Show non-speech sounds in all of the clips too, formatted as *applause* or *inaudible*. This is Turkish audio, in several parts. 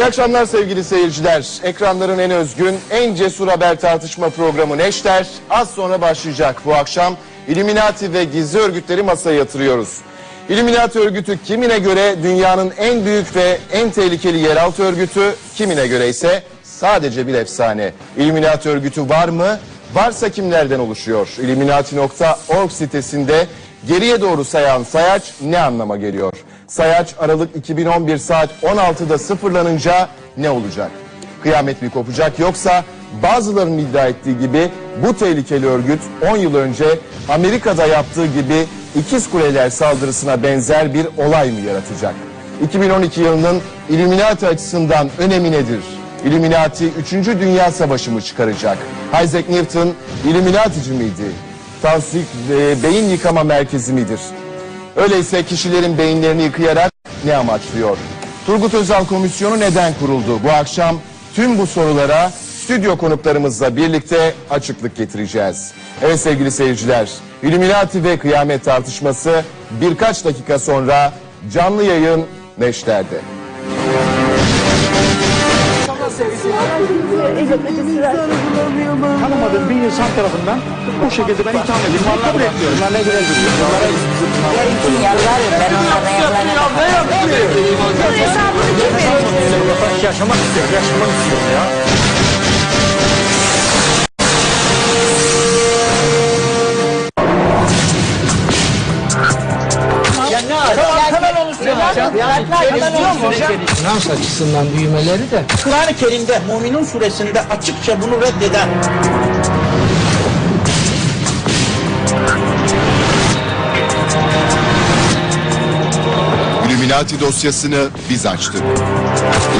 İyi akşamlar sevgili seyirciler. Ekranların en özgün, en cesur haber tartışma programı Neşter az sonra başlayacak. Bu akşam Illuminati ve gizli örgütleri masaya yatırıyoruz. Illuminati örgütü kimine göre dünyanın en büyük ve en tehlikeli yeraltı örgütü, kimine göre ise sadece bir efsane. Illuminati örgütü var mı? Varsa kimlerden oluşuyor? Illuminati.org sitesinde geriye doğru sayan sayaç ne anlama geliyor? Sayaç Aralık 2011 saat 16'da sıfırlanınca ne olacak? Kıyamet mi kopacak yoksa bazılarının iddia ettiği gibi bu tehlikeli örgüt 10 yıl önce Amerika'da yaptığı gibi ikiz kuleler saldırısına benzer bir olay mı yaratacak? 2012 yılının Illuminati açısından önemi nedir? Illuminati 3. Dünya Savaşı mı çıkaracak? Isaac Newton Illuminatici miydi? Tansik e, beyin yıkama merkezi midir? Öyleyse kişilerin beyinlerini yıkayarak ne amaçlıyor? Turgut Özal Komisyonu neden kuruldu? Bu akşam tüm bu sorulara stüdyo konuklarımızla birlikte açıklık getireceğiz. Evet sevgili seyirciler, Illuminati ve kıyamet tartışması birkaç dakika sonra canlı yayın Neşter'de. Tanımadığım bir insan tarafından bu şekilde ben itham edilmeyi kabul etmiyorum. Bunlar ne güzel için yalvarıyorum ben onlara yalvarıyorum. Hesabını kim verecek? Yaşamak istiyorum, yaşamak istiyorum ya. Finans açısından büyümeleri de Kur'an-ı Kerim'de Müminun suresinde açıkça bunu reddeden Illuminati dosyasını biz açtık.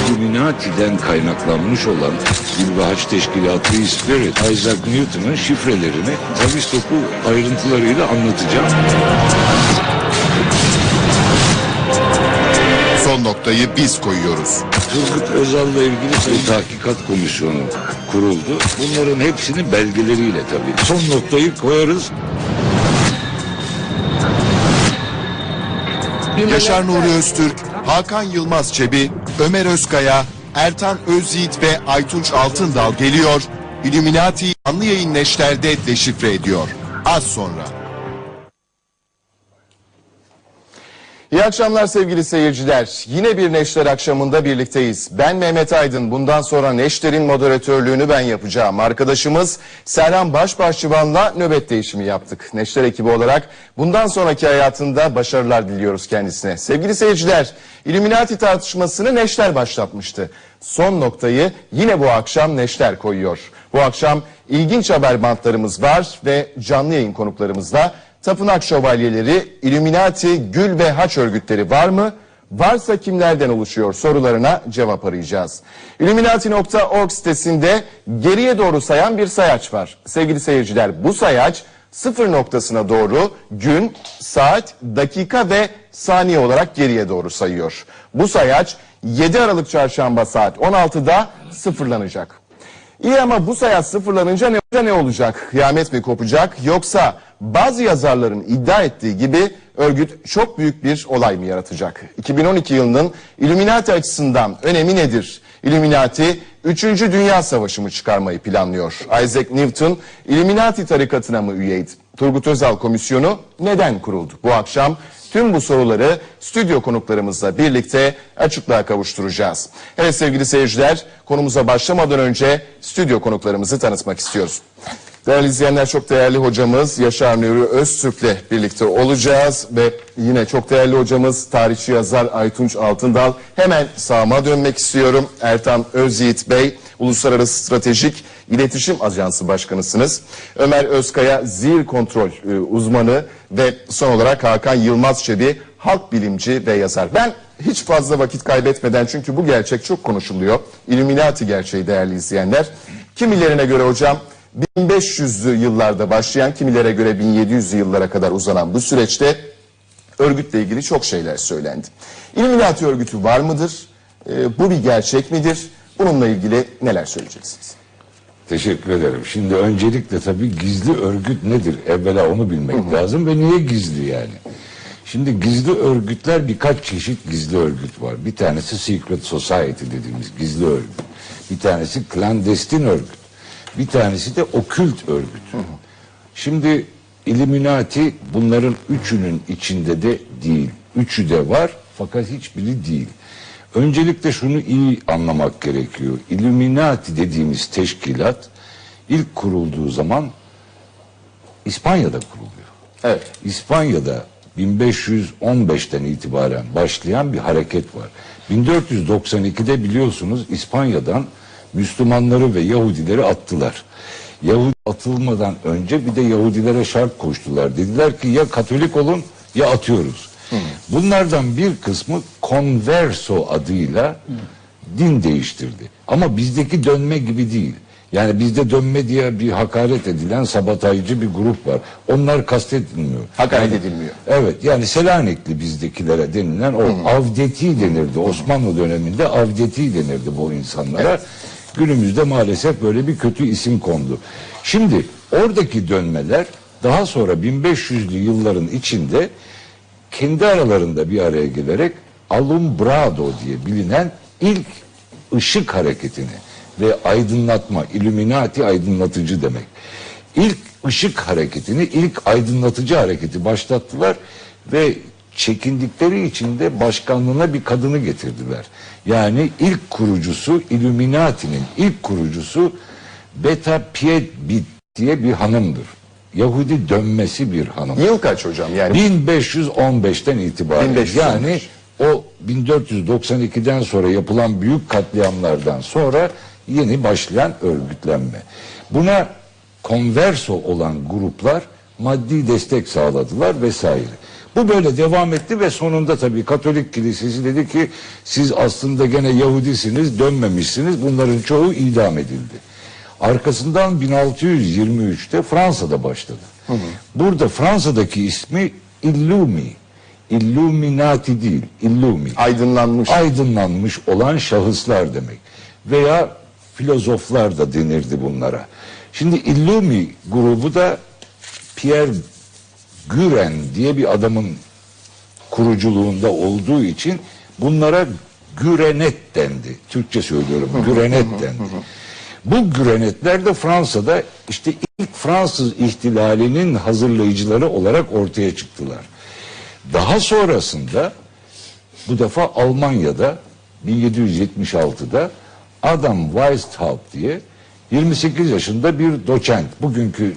Illuminati'den kaynaklanmış olan İlbahaç Teşkilatı Spirit, Isaac Newton'un şifrelerini Tavistoku ayrıntılarıyla anlatacağım. Noktayı biz koyuyoruz. Turgut Özal'la ilgili bir tahkikat komisyonu kuruldu. Bunların hepsini belgeleriyle tabii. Son noktayı koyarız. Yaşar Nuri Öztürk, Hakan Yılmaz Çebi, Ömer Özkaya, Ertan Özyiğit ve Aytunç Altındal geliyor. Illuminati'yi canlı yayın neşterde deşifre ediyor. Az sonra. İyi akşamlar sevgili seyirciler. Yine bir Neşter akşamında birlikteyiz. Ben Mehmet Aydın. Bundan sonra Neşter'in moderatörlüğünü ben yapacağım. Arkadaşımız Serhan Başbahçıvan'la nöbet değişimi yaptık. Neşter ekibi olarak bundan sonraki hayatında başarılar diliyoruz kendisine. Sevgili seyirciler, Illuminati tartışmasını Neşter başlatmıştı. Son noktayı yine bu akşam Neşter koyuyor. Bu akşam ilginç haber bantlarımız var ve canlı yayın konuklarımızla Tapınak şövalyeleri, Illuminati, Gül ve Haç örgütleri var mı? Varsa kimlerden oluşuyor sorularına cevap arayacağız. Illuminati.org sitesinde geriye doğru sayan bir sayaç var. Sevgili seyirciler bu sayaç sıfır noktasına doğru gün, saat, dakika ve saniye olarak geriye doğru sayıyor. Bu sayaç 7 Aralık çarşamba saat 16'da sıfırlanacak. İyi ama bu sayat sıfırlanınca ne, ne olacak? Kıyamet mi kopacak? Yoksa bazı yazarların iddia ettiği gibi örgüt çok büyük bir olay mı yaratacak? 2012 yılının Illuminati açısından önemi nedir? Illuminati 3. Dünya Savaşı mı çıkarmayı planlıyor? Isaac Newton Illuminati tarikatına mı üyeydi? Turgut Özal Komisyonu neden kuruldu? Bu akşam Tüm bu soruları stüdyo konuklarımızla birlikte açıklığa kavuşturacağız. Evet sevgili seyirciler, konumuza başlamadan önce stüdyo konuklarımızı tanıtmak istiyoruz. Değerli izleyenler çok değerli hocamız Yaşar Nuri Öztürk'le birlikte olacağız ve yine çok değerli hocamız tarihçi yazar Aytunç Altındal. Hemen sağıma dönmek istiyorum. Ertan Özyiğit Bey, Uluslararası Stratejik İletişim Ajansı Başkanısınız. Ömer Özkaya Zil Kontrol e, uzmanı ve son olarak Hakan Yılmaz Çebi halk bilimci ve yazar. Ben hiç fazla vakit kaybetmeden çünkü bu gerçek çok konuşuluyor. Illuminati gerçeği değerli izleyenler. Kimilerine göre hocam 1500'lü yıllarda başlayan kimilere göre 1700'lü yıllara kadar uzanan bu süreçte örgütle ilgili çok şeyler söylendi. Illuminati örgütü var mıdır? E, bu bir gerçek midir? Bununla ilgili neler söyleyeceksiniz? Teşekkür ederim. Şimdi öncelikle tabii gizli örgüt nedir? Evvela onu bilmek lazım ve niye gizli yani? Şimdi gizli örgütler birkaç çeşit gizli örgüt var. Bir tanesi Secret Society dediğimiz gizli örgüt. Bir tanesi klandestin örgüt. Bir tanesi de okült örgüt. Şimdi Illuminati bunların üçünün içinde de değil. Üçü de var fakat hiçbiri değil. Öncelikle şunu iyi anlamak gerekiyor. Illuminati dediğimiz teşkilat ilk kurulduğu zaman İspanya'da kuruluyor. Evet. İspanya'da 1515'ten itibaren başlayan bir hareket var. 1492'de biliyorsunuz İspanya'dan Müslümanları ve Yahudileri attılar. Yahudi atılmadan önce bir de Yahudilere şart koştular. Dediler ki ya Katolik olun ya atıyoruz. Bunlardan bir kısmı Converso adıyla din değiştirdi. Ama bizdeki dönme gibi değil. Yani bizde dönme diye bir hakaret edilen sabotajcı bir grup var. Onlar kastetmiyor. Hakaret Yani- edilmiyor. Evet yani Selanikli bizdekilere denilen o avdeti denirdi. Osmanlı döneminde avdeti denirdi bu insanlara. Günümüzde maalesef böyle bir kötü isim kondu. Şimdi oradaki dönmeler daha sonra 1500'lü yılların içinde kendi aralarında bir araya gelerek Alumbrado diye bilinen ilk ışık hareketini ve aydınlatma, Illuminati aydınlatıcı demek. İlk ışık hareketini, ilk aydınlatıcı hareketi başlattılar ve çekindikleri için de başkanlığına bir kadını getirdiler. Yani ilk kurucusu Illuminati'nin ilk kurucusu Beta Piedbit diye bir hanımdır. Yahudi dönmesi bir hanım. Yıl kaç hocam? Yani 1515'ten itibaren 1515. yani o 1492'den sonra yapılan büyük katliamlardan sonra yeni başlayan örgütlenme. Buna konverso olan gruplar maddi destek sağladılar vesaire. Bu böyle devam etti ve sonunda tabii Katolik Kilisesi dedi ki siz aslında gene Yahudisiniz dönmemişsiniz bunların çoğu idam edildi. Arkasından 1623'te Fransa'da başladı. Burada Fransa'daki ismi Illumi. Illuminati değil, Illumi. aydınlanmış. Aydınlanmış olan şahıslar demek. Veya filozoflar da denirdi bunlara. Şimdi Illumi grubu da Pierre Güren diye bir adamın kuruculuğunda olduğu için bunlara Gürenet dendi. Türkçe söylüyorum. Gürenet dendi. Bu Gürenetler de Fransa'da işte ilk Fransız ihtilalinin hazırlayıcıları olarak ortaya çıktılar. Daha sonrasında bu defa Almanya'da 1776'da Adam Weishaupt diye 28 yaşında bir doçent, bugünkü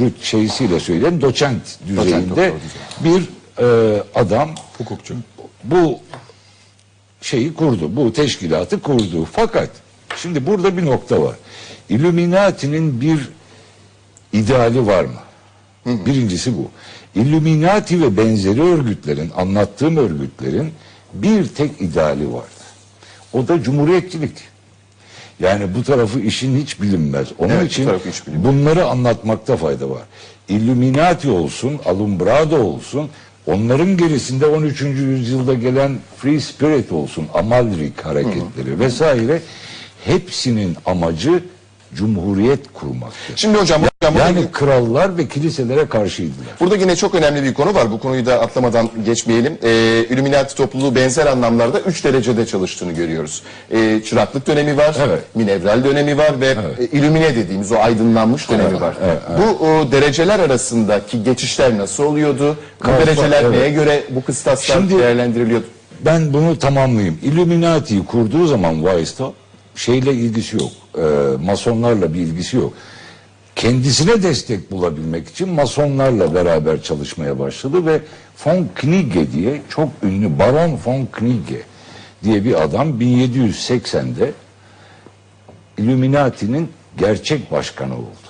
rüt şeysiyle söyleyelim doçent düzeyinde bir e, adam Hukukçu. bu şeyi kurdu, bu teşkilatı kurdu. Fakat şimdi burada bir nokta var. Illuminati'nin bir ideali var mı? Birincisi bu. Illuminati ve benzeri örgütlerin, anlattığım örgütlerin bir tek ideali vardı. O da cumhuriyetçilik. Yani bu tarafı işin hiç bilinmez. Onun Evet, için hiç bilinmez. bunları anlatmakta fayda var. Illuminati olsun, Alumbrado olsun, onların gerisinde 13. yüzyılda gelen Free Spirit olsun, Amalrik hareketleri vesaire hepsinin amacı cumhuriyet kurmaktır. Şimdi hocam, hocam burada, Yani krallar ve kiliselere karşıydılar. burada yine çok önemli bir konu var. Bu konuyu da atlamadan geçmeyelim. Ee, Illuminati topluluğu benzer anlamlarda 3 derecede çalıştığını görüyoruz. Ee, çıraklık dönemi var, Evet. minevral dönemi var ve e, illümine dediğimiz o aydınlanmış dönemi var. Bu o, dereceler arasındaki geçişler nasıl oluyordu? Bu dereceler evet. neye göre bu kıstaslar Şimdi- değerlendiriliyordu? Ben bunu tamamlayayım. Illuminati'yi kurduğu zaman Weishaupt şeyle ilgisi yok. E, masonlarla bir ilgisi yok. Kendisine destek bulabilmek için masonlarla beraber çalışmaya başladı ve von Knigge diye çok ünlü Baron von Knigge diye bir adam 1780'de Illuminati'nin gerçek başkanı oldu.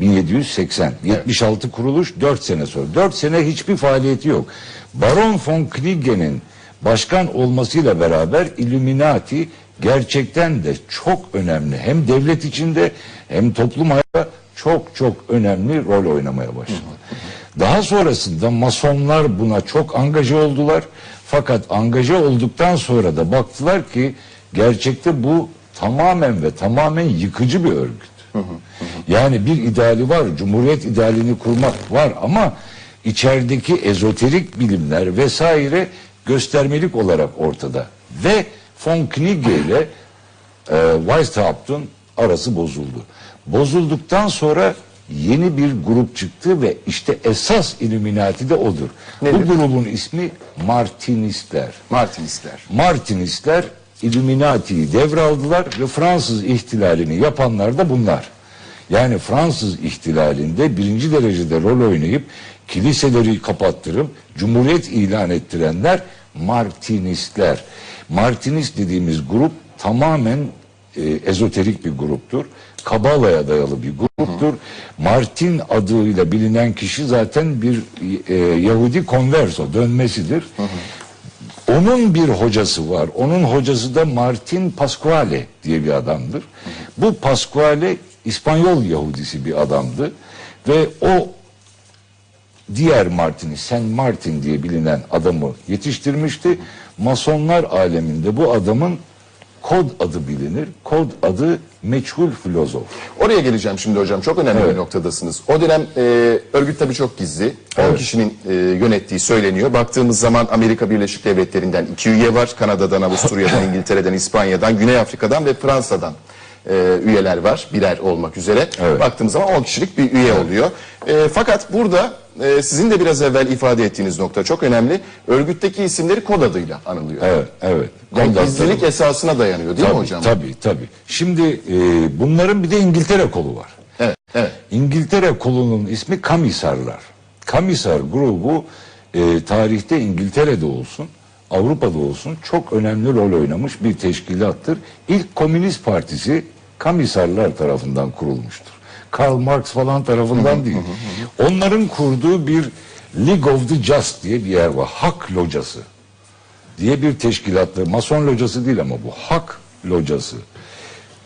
1780. 76 kuruluş 4 sene sonra. 4 sene hiçbir faaliyeti yok. Baron von Knigge'nin başkan olmasıyla beraber Illuminati gerçekten de çok önemli. Hem devlet içinde hem toplum hayatta çok çok önemli rol oynamaya başladı. Daha sonrasında masonlar buna çok angaje oldular. Fakat angaje olduktan sonra da baktılar ki gerçekte bu tamamen ve tamamen yıkıcı bir örgüt. Yani bir ideali var, cumhuriyet idealini kurmak var ama içerideki ezoterik bilimler vesaire göstermelik olarak ortada. Ve von Knigge ile e, Weishaupt'un arası bozuldu. Bozulduktan sonra yeni bir grup çıktı ve işte esas Illuminati de odur. Nedir? Bu grubun ismi Martinistler. Martinistler. Martinistler Illuminati'yi devraldılar ve Fransız ihtilalini yapanlar da bunlar. Yani Fransız ihtilalinde birinci derecede rol oynayıp kiliseleri kapattırıp cumhuriyet ilan ettirenler Martinistler. Martinist dediğimiz grup tamamen e, ezoterik bir gruptur. Kabala'ya dayalı bir gruptur. Martin adıyla bilinen kişi zaten bir e, Yahudi konverso dönmesidir. Onun bir hocası var. Onun hocası da Martin Pasquale diye bir adamdır. Bu Pasquale İspanyol Yahudisi bir adamdı ve o diğer Martin'i, Saint Martin diye bilinen adamı yetiştirmişti. Masonlar aleminde bu adamın kod adı bilinir. Kod adı meçhul filozof. Oraya geleceğim şimdi hocam. Çok önemli bir noktadasınız. O dönem e, örgüt tabii çok gizli. 10 kişinin e, yönettiği söyleniyor. Baktığımız zaman Amerika Birleşik Devletleri'nden iki üye var. Kanada'dan, Avusturya'dan, *laughs* İngiltere'den, İspanya'dan, Güney Afrika'dan ve Fransa'dan e, üyeler var. Birer olmak üzere. Evet. Baktığımız zaman 10 kişilik bir üye oluyor. E, fakat burada e, sizin de biraz evvel ifade ettiğiniz nokta çok önemli. Örgütteki isimleri kod adıyla anılıyor. Evet, evet. Yani Kod gizlilik adları- esasına dayanıyor değil mi Tabii, hocam? Tabii, tabii. Şimdi e, bunların bir de İngiltere kolu var. Evet, evet. İngiltere kolunun ismi Kamisarlar. Kamisar grubu e, tarihte İngiltere'de olsun, Avrupa'da olsun çok önemli rol oynamış bir teşkilattır. İlk Komünist Partisi Kamisarlar tarafından kurulmuştur. Karl Marx falan tarafından değil. Onların kurduğu bir League of the Just diye bir yer var. Hak locası diye bir teşkilattır. Mason locası değil ama bu hak locası.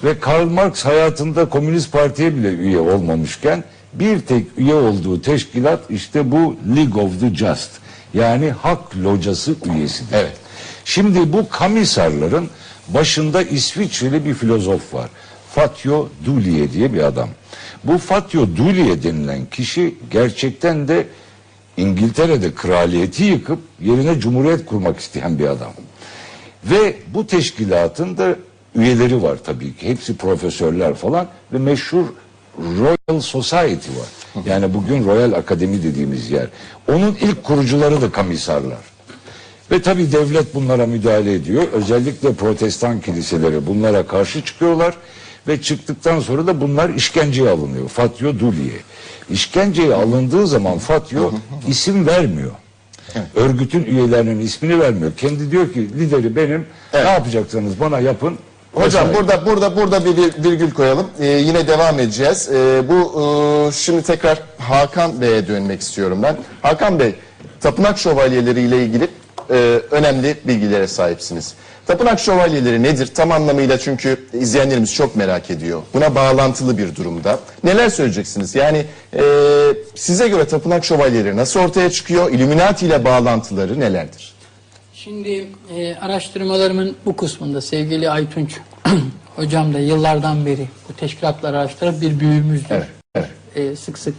Ve Karl Marx hayatında Komünist Parti'ye bile üye olmamışken bir tek üye olduğu teşkilat işte bu League of the Just. Yani hak locası üyesidir. Evet. Şimdi bu Kamisarların başında İsviçreli bir filozof var. Fatio Dulie diye bir adam. Bu Fatio Dulie denilen kişi gerçekten de İngiltere'de kraliyeti yıkıp yerine cumhuriyet kurmak isteyen bir adam. Ve bu teşkilatın da üyeleri var tabii ki. Hepsi profesörler falan ve meşhur Royal Society var. *laughs* Yani bugün Royal Akademi dediğimiz yer. Onun ilk kurucuları da Kamisarlar. Ve tabii devlet bunlara müdahale ediyor. Özellikle protestan kiliseleri bunlara karşı çıkıyorlar. Ve çıktıktan sonra da bunlar işkenceye alınıyor. Fatio Duliye. İşkenceye alındığı zaman Fatio *laughs* isim vermiyor. Örgütün üyelerinin ismini vermiyor. Kendi diyor ki lideri benim. Ne yapacaksanız bana yapın. Hocam burada burada burada bir vir- virgül koyalım. Ee, yine devam edeceğiz. Ee, bu e, şimdi tekrar Hakan Bey'e dönmek istiyorum ben. Hakan Bey, tapınak şövalyeleri ile ilgili e, önemli bilgilere sahipsiniz. Tapınak şövalyeleri nedir? Tam anlamıyla çünkü izleyenlerimiz çok merak ediyor. Buna bağlantılı bir durumda. Neler söyleyeceksiniz? Yani e, size göre tapınak şövalyeleri nasıl ortaya çıkıyor? Illuminati ile bağlantıları nelerdir? Şimdi e, araştırmalarımın bu kısmında sevgili Aytunç *clears throat* hocam da yıllardan beri bu teşkilatları araştıran bir büyüğümüzdür. Evet, evet. E, sık sık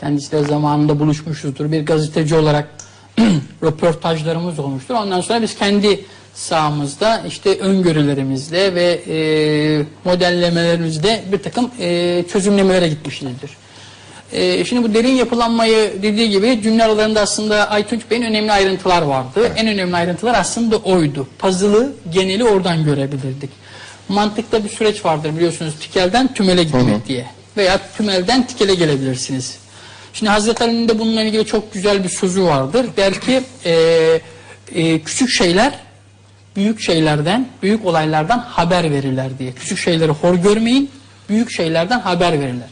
kendisiyle zamanında buluşmuşuzdur. Bir gazeteci olarak *clears throat* röportajlarımız olmuştur. Ondan sonra biz kendi sahamızda işte öngörülerimizle ve e, modellemelerimizde bir takım e, çözümlemelere gitmişizdir. Ee, şimdi bu derin yapılanmayı dediği gibi cümle aralarında aslında Aytunç Bey'in önemli ayrıntılar vardı. En önemli ayrıntılar aslında oydu. Puzzle'ı geneli oradan görebilirdik. Mantıkta bir süreç vardır biliyorsunuz tikelden tümele gitmek diye. Veya tümelden tikele gelebilirsiniz. Şimdi Hazreti Ali'nin de bununla ilgili çok güzel bir sözü vardır. Der ki e, e, küçük şeyler büyük şeylerden, büyük olaylardan haber verirler diye. Küçük şeyleri hor görmeyin, büyük şeylerden haber verirler.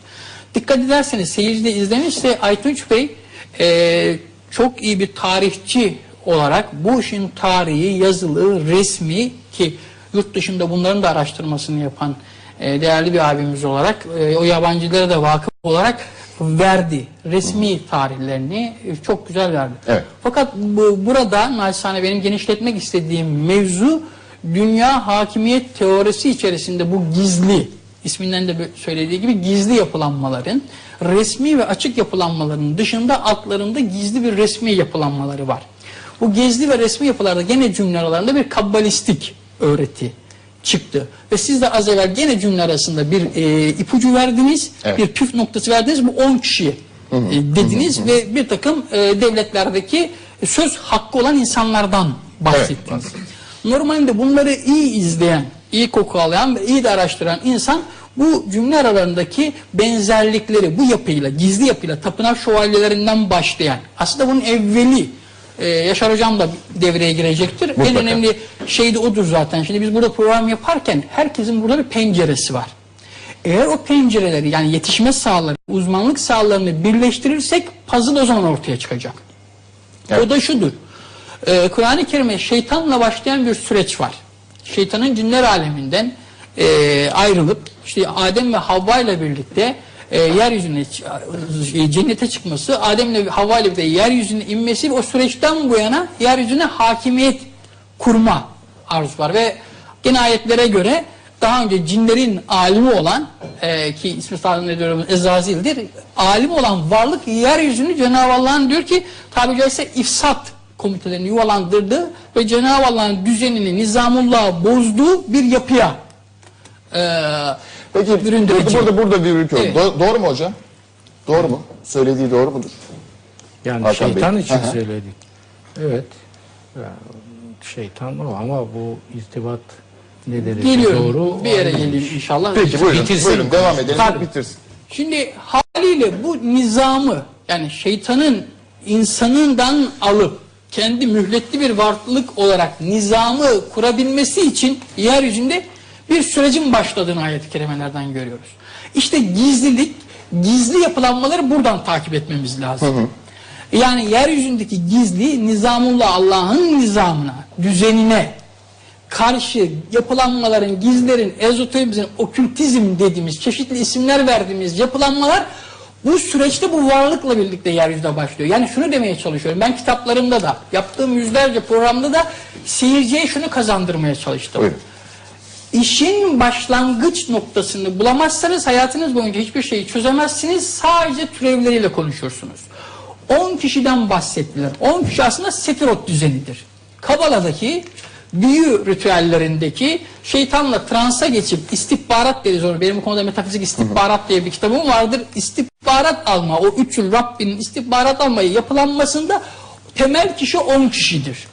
Dikkat ederseniz seyirci izlemişse Aytunç Bey e, çok iyi bir tarihçi olarak bu işin tarihi, yazılı, resmi ki yurt dışında bunların da araştırmasını yapan e, değerli bir abimiz olarak e, o yabancılara da vakıf olarak verdi. Resmi tarihlerini e, çok güzel verdi. Evet. Fakat bu, burada naçizane benim genişletmek istediğim mevzu dünya hakimiyet teorisi içerisinde bu gizli isminden de söylediği gibi gizli yapılanmaların, resmi ve açık yapılanmaların dışında altlarında gizli bir resmi yapılanmaları var. Bu gizli ve resmi yapılarda gene cümle aralarında bir kabbalistik öğreti çıktı. Ve siz de az evvel gene cümle arasında bir e, ipucu verdiniz, Evet. bir püf noktası verdiniz. Bu 10 kişi e, dediniz ve bir takım e, devletlerdeki söz hakkı olan insanlardan bahsettiniz. Normalde bunları iyi izleyen, iyi koku alayan ve iyi de araştıran insan bu cümle aralarındaki benzerlikleri bu yapıyla, gizli yapıyla tapınak şövalyelerinden başlayan aslında bunun evveli e, Yaşar Hocam da devreye girecektir. En Mutlaka. önemli şey de odur zaten. Şimdi biz burada program yaparken herkesin burada bir penceresi var. Eğer o pencereleri yani yetişme sahaları, uzmanlık sahalarını birleştirirsek puzzle o zaman ortaya çıkacak. O da şudur. Ee, Kur'an-ı Kerim'e şeytanla başlayan bir süreç var. Şeytanın cinler aleminden e, ayrılıp işte Adem ve Havva ile birlikte e, yeryüzüne e, cennete çıkması, Adem ile Havva ile birlikte yeryüzüne inmesi o süreçten bu yana yeryüzüne hakimiyet kurma arzusu var ve gene ayetlere göre daha önce cinlerin alimi olan e, ki ismi tahmin ediyorum Ezazil'dir. Alim olan varlık yeryüzünü Cenab-ı Allah'ın diyor ki tabi caizse ifsat komitelerini yuvalandırdı ve Cenab-ı Allah'ın düzenini nizamullah bozduğu bir yapıya e, Peki büründürücü. burada, burada bir ülke. Evet. Do- doğru mu hocam? Doğru mu? Söylediği doğru mudur? Yani Hakan şeytan Bey. için Aha. söyledik. Evet. Yani şeytan o ama bu irtibat ne derece Geliyorum. doğru? bir yere ayrı. geleyim inşallah. Peki buyurun, Bitirsin. buyurun devam edelim. Tabii. Bitirsin. Şimdi haliyle bu nizamı yani şeytanın insanından alıp kendi mühletli bir varlık olarak nizamı kurabilmesi için yeryüzünde bir sürecin başladığını ayet-i kerimelerden görüyoruz. İşte gizlilik, gizli yapılanmaları buradan takip etmemiz lazım. Yani yeryüzündeki gizli nizamullah Allah'ın nizamına, düzenine, karşı yapılanmaların, gizlerin, ezoterizmin, okültizm dediğimiz, çeşitli isimler verdiğimiz yapılanmalar bu süreçte bu varlıkla birlikte yeryüzüne başlıyor. Yani şunu demeye çalışıyorum. Ben kitaplarımda da, yaptığım yüzlerce programda da seyirciye şunu kazandırmaya çalıştım. Buyurun. İşin başlangıç noktasını bulamazsanız hayatınız boyunca hiçbir şeyi çözemezsiniz. Sadece türevleriyle konuşursunuz. 10 kişiden bahsettiler. 10 kişi aslında sefirot düzenidir. Kabala'daki büyü ritüellerindeki şeytanla transa geçip istihbarat deriz onu. Benim bu konuda metafizik istihbarat diye bir kitabım vardır. İstihbarat alma, o üç yıl Rabbinin istihbarat almayı yapılanmasında temel kişi 10 kişidir.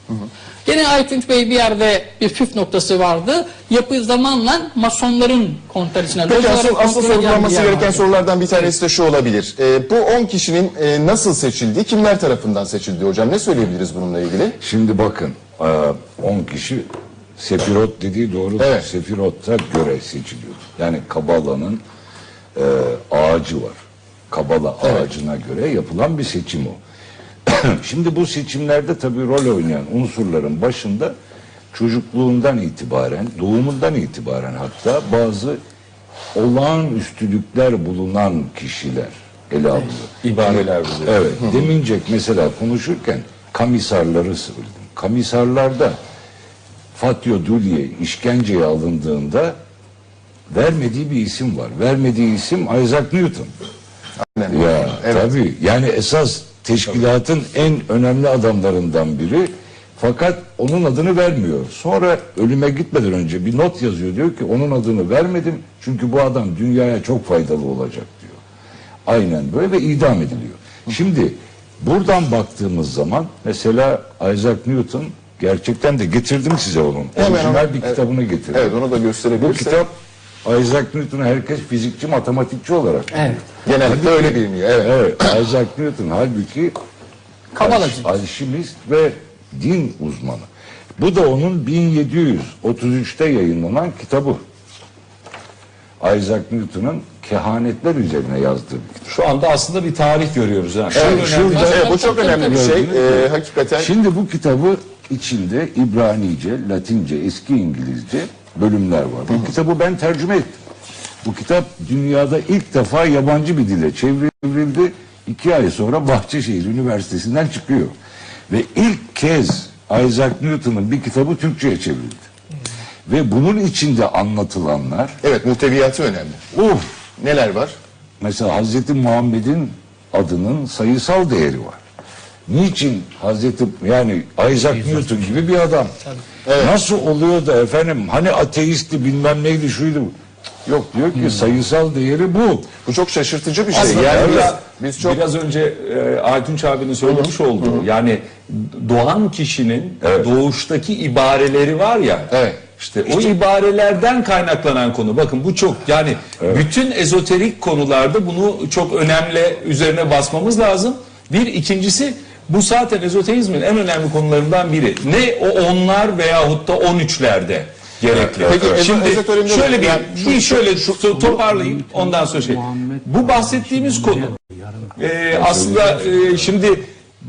Gene Aytunç Bey bir yerde bir püf noktası vardı. Yapı zamanla masonların kontrol içine. Peki asıl, asıl sorgulanması gereken vardı. sorulardan bir tanesi de şu olabilir. Ee, bu 10 kişinin e, nasıl seçildiği, kimler tarafından seçildiği hocam ne söyleyebiliriz bununla ilgili? Şimdi bakın e, 10 kişi Sefirot dediği doğru. Evet. Sefirot'a göre seçiliyor. Yani Kabala'nın e, ağacı var. Kabala ağacına göre yapılan bir seçim o. *clears throat* Şimdi bu seçimlerde tabii rol oynayan unsurların başında çocukluğundan itibaren, doğumundan itibaren hatta bazı olağanüstülükler bulunan kişiler ele alınıyor. İbareler Şimdi- Evet. Demincek mesela konuşurken kamisarları söyledim. Kamisarlarda Fatio Dulye işkenceye alındığında vermediği bir isim var. Vermediği isim Isaac Newton. Aynen. Ya Evet. tabii yani esas teşkilatın en önemli adamlarından biri fakat onun adını vermiyor. Sonra ölüme gitmeden önce bir not yazıyor diyor ki onun adını vermedim çünkü bu adam dünyaya çok faydalı olacak diyor. Aynen böyle ve idam ediliyor. Şimdi buradan baktığımız zaman mesela Isaac Newton gerçekten de getirdim size onun. Hemen Orijinal onu- bir evet. kitabını getirdim. Evet onu da Bu gösterebilirsek. kitap Isaac Newton'u herkes fizikçi, matematikçi olarak Evet. Genellikle öyle biliniyor. Evet. Evet, Isaac Newton halbuki Kabalacı. alş- alşimist ve din uzmanı. Bu da onun 1733'te yayınlanan kitabı. Isaac Newton'un kehanetler üzerine yazdığı bir kitap. Şu anda aslında bir tarih görüyoruz. Ha. Evet, şurada- Evet, bu çok önemli bir şey. Ee, hakikaten Şimdi bu kitabı içinde İbranice, Latince, eski İngilizce bölümler var. Bu kitabı ben tercüme ettim. Bu kitap dünyada ilk defa yabancı bir dile çevrildi. İki ay sonra Bahçeşehir Üniversitesi'nden çıkıyor. Ve ilk kez Isaac Newton'un bir kitabı Türkçe'ye çevrildi. Ve bunun içinde anlatılanlar Evet muhteviyatı önemli. uf Neler var? mesela Hazreti Muhammed'in adının sayısal değeri var. Niçin Hazreti yani Isaac Newton gibi bir adam. Nasıl oluyor da efendim hani ateisti bilmem neydi şuydu. Yok diyor ki sayısal değeri bu. Bu çok şaşırtıcı bir şey. Aslında yani biz, biraz, biz çok biraz önce e, Aytunç abinin söylemiş olduğu yani doğan kişinin doğuştaki ibareleri var ya. Evet. İşte o ibarelerden kaynaklanan konu. Bakın bu çok yani bütün ezoterik konularda bunu çok önemli üzerine basmamız lazım. Bir ikincisi bu zaten ezoterizmin en önemli konularından biri. Ne o onlar veyahut da on üçlerde gerekli. Peki, ezo- Şimdi ezoterimde şöyle bir, yani şu- bir şöyle to- toparlayayım ondan sonra şey. Bu bahsettiğimiz konu e, aslında e, şimdi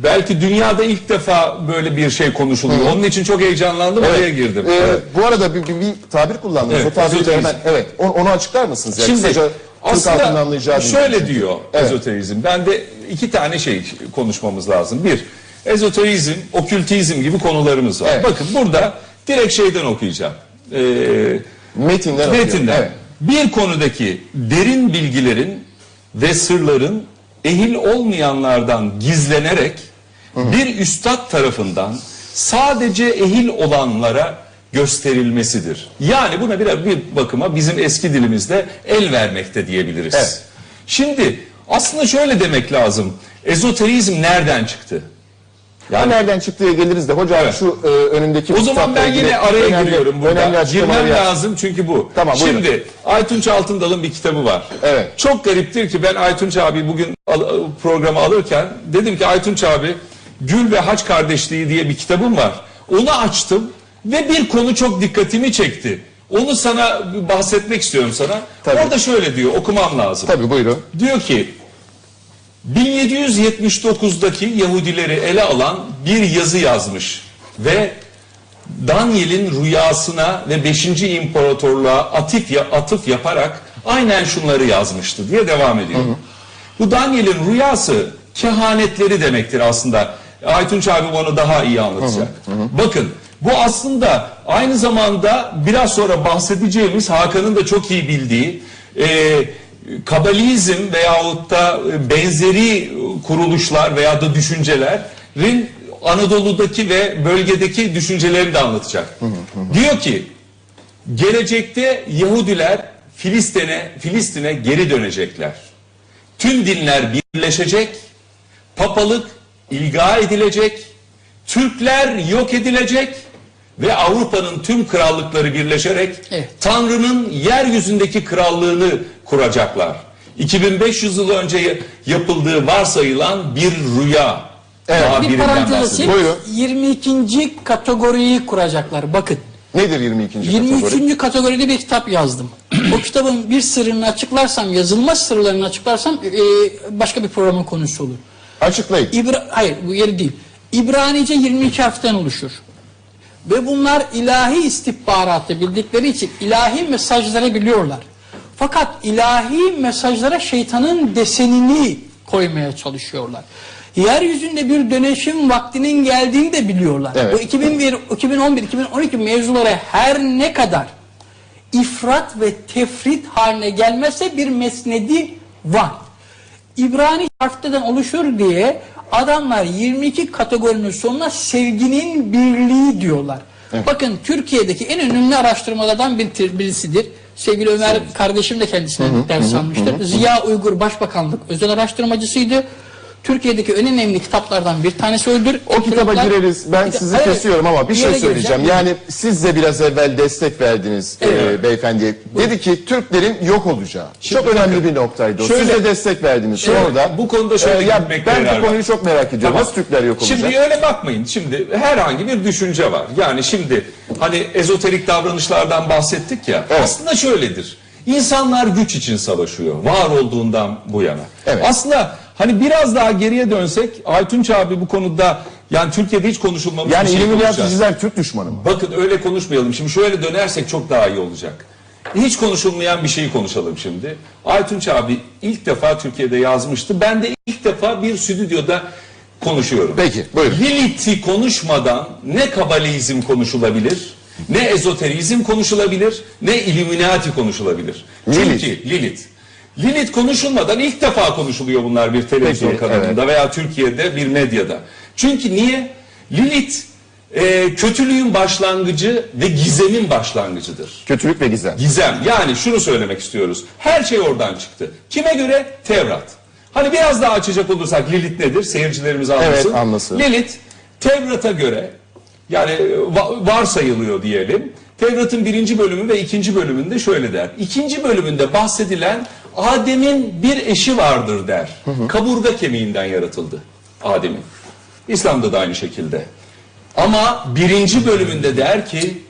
belki dünyada ilk defa böyle bir şey konuşuluyor. Onun için çok heyecanlandım oraya girdim. Ee, Bu arada bir, bir, bir tabir kullandınız. Evet, o tabiri hemen evet onu, onu açıklar mısınız? Yani Şimdi kısaca aslında şöyle dilde. diyor Evet. ezoterizm. Ben de iki tane şey konuşmamız lazım. Bir, ezoterizm, okültizm gibi konularımız var. Evet. Bakın burada direkt şeyden okuyacağım. Ee, Metinden. Metinden. Evet. Bir konudaki derin bilgilerin ve sırların ehil olmayanlardan gizlenerek bir üstad tarafından sadece ehil olanlara gösterilmesidir. Yani buna bir, bir bakıma bizim eski dilimizde el vermekte diyebiliriz. Evet. Şimdi aslında şöyle demek lazım. Ezoterizm nereden çıktı? Yani nereden çıktığı geliriz de hocam Evet. şu e, önündeki O zaman ben yine araya önemli- giriyorum burada. Girmem yap. lazım çünkü bu. Tamam, buyurun. Şimdi Aytunç Altındal'ın bir kitabı var. Evet. Çok gariptir ki ben Aytunç abi bugün al- programı alırken dedim ki Aytunç abi Gül ve Haç Kardeşliği diye bir kitabım var. Onu açtım ve bir konu çok dikkatimi çekti. Onu sana bahsetmek istiyorum sana. Tabii. Orada şöyle diyor okumam lazım. Tabii buyurun. Diyor ki 1779'daki Yahudileri ele alan bir yazı yazmış ve Daniel'in rüyasına ve 5. imparatorluğa atıf, ya- atıf yaparak aynen şunları yazmıştı diye devam ediyor. Bu Daniel'in rüyası kehanetleri demektir aslında. Aytunç abi onu daha iyi anlatacak. Bakın bu aslında aynı zamanda biraz sonra bahsedeceğimiz Hakan'ın da çok iyi bildiği e, kabalizm veyahut da e, benzeri kuruluşlar veya da düşüncelerin Anadolu'daki ve bölgedeki düşüncelerini de anlatacak. Diyor ki gelecekte Yahudiler Filistin'e Filistin'e geri dönecekler. Tüm dinler birleşecek, papalık ilga edilecek, Türkler yok edilecek ve Avrupa'nın tüm krallıkları birleşerek Evet. Tanrı'nın yeryüzündeki krallığını kuracaklar. 2500 yıl önce yapıldığı varsayılan bir rüya. Daha Bir parantez açayım. Buyurun. 22. kategoriyi kuracaklar. Bakın. Nedir 22. 23. kategori? kategoride bir kitap yazdım. *clears throat* o kitabın bir sırrını açıklarsam, yazılma sırlarını açıklarsam e, başka bir programın konusu olur. Açıklayın. İbra Hayır bu yeri değil. İbranice 22 harften oluşur. Ve bunlar ilahi istihbaratı bildikleri için ilahi mesajları biliyorlar. Fakat ilahi mesajlara şeytanın desenini koymaya çalışıyorlar. Yeryüzünde bir dönüşüm vaktinin geldiğini de biliyorlar. Evet. Bu 2001, 2011, 2012 mevzuları her ne kadar ifrat ve tefrit haline gelmezse bir mesnedi var. İbrani harflerden oluşur diye adamlar 22 kategorinin sonuna sevginin birliği diyorlar. Bakın Türkiye'deki en önemli araştırmalardan bir, birisidir. Sevgili Ömer kardeşim de kendisinden ders almıştır. Ziya Uygur Başbakanlık özel araştırmacısıydı. Türkiye'deki en önemli kitaplardan bir tanesi öldür. O kitaba gireriz. Ben sizi kesiyorum ama bir şey söyleyeceğim. Yani siz de biraz evvel destek verdiniz Evet. e, beyefendiye. Dedi ki Türklerin yok olacağı. çok önemli bir noktaydı o. Siz şöyle- de destek verdiniz. Evet, Sonra da bu konuda şöyle ya gitmekte ben bu var. konuyu çok merak ediyorum. Tamam. Nasıl Türkler yok olacak? Şimdi öyle bakmayın. Şimdi herhangi bir düşünce var. Yani şimdi hani ezoterik davranışlardan bahsettik ya. Evet. Aslında şöyledir. İnsanlar güç için savaşıyor. Var olduğundan bu yana. Evet. Aslında hani biraz daha geriye dönsek Aytunç abi bu konuda yani Türkiye'de hiç konuşulmamış yani bir şey konuşacağız. illuminaticiler Türk düşmanı mı? Bakın öyle konuşmayalım. Şimdi şöyle dönersek çok daha iyi olacak. Hiç konuşulmayan bir şeyi konuşalım şimdi. Aytunç abi ilk defa Türkiye'de yazmıştı. Ben de ilk defa bir stüdyoda konuşuyorum. Peki, buyurun. Lilith'i konuşmadan ne kabalizm konuşulabilir Ne ezoterizm konuşulabilir, ne Illuminati konuşulabilir. Lilith. Çünkü Lilith. Lilith konuşulmadan ilk defa konuşuluyor bunlar bir televizyon Peki, kanalında veya Türkiye'de bir medyada. Çünkü niye? Lilith e, kötülüğün başlangıcı ve gizemin başlangıcıdır. Kötülük ve gizem. Gizem. Yani şunu söylemek istiyoruz. Her şey oradan çıktı. Kime göre? Tevrat. Hani biraz daha açacak olursak Lilith nedir? Seyircilerimiz anlasın. Evet, anlasın. Lilith Tevrat'a göre yani va- varsayılıyor diyelim. Tevrat'ın birinci bölümü ve ikinci bölümünde şöyle der. İkinci bölümünde bahsedilen Adem'in bir eşi vardır der. Kaburga kemiğinden yaratıldı Adem'in. İslam'da da aynı şekilde. Ama birinci bölümünde der ki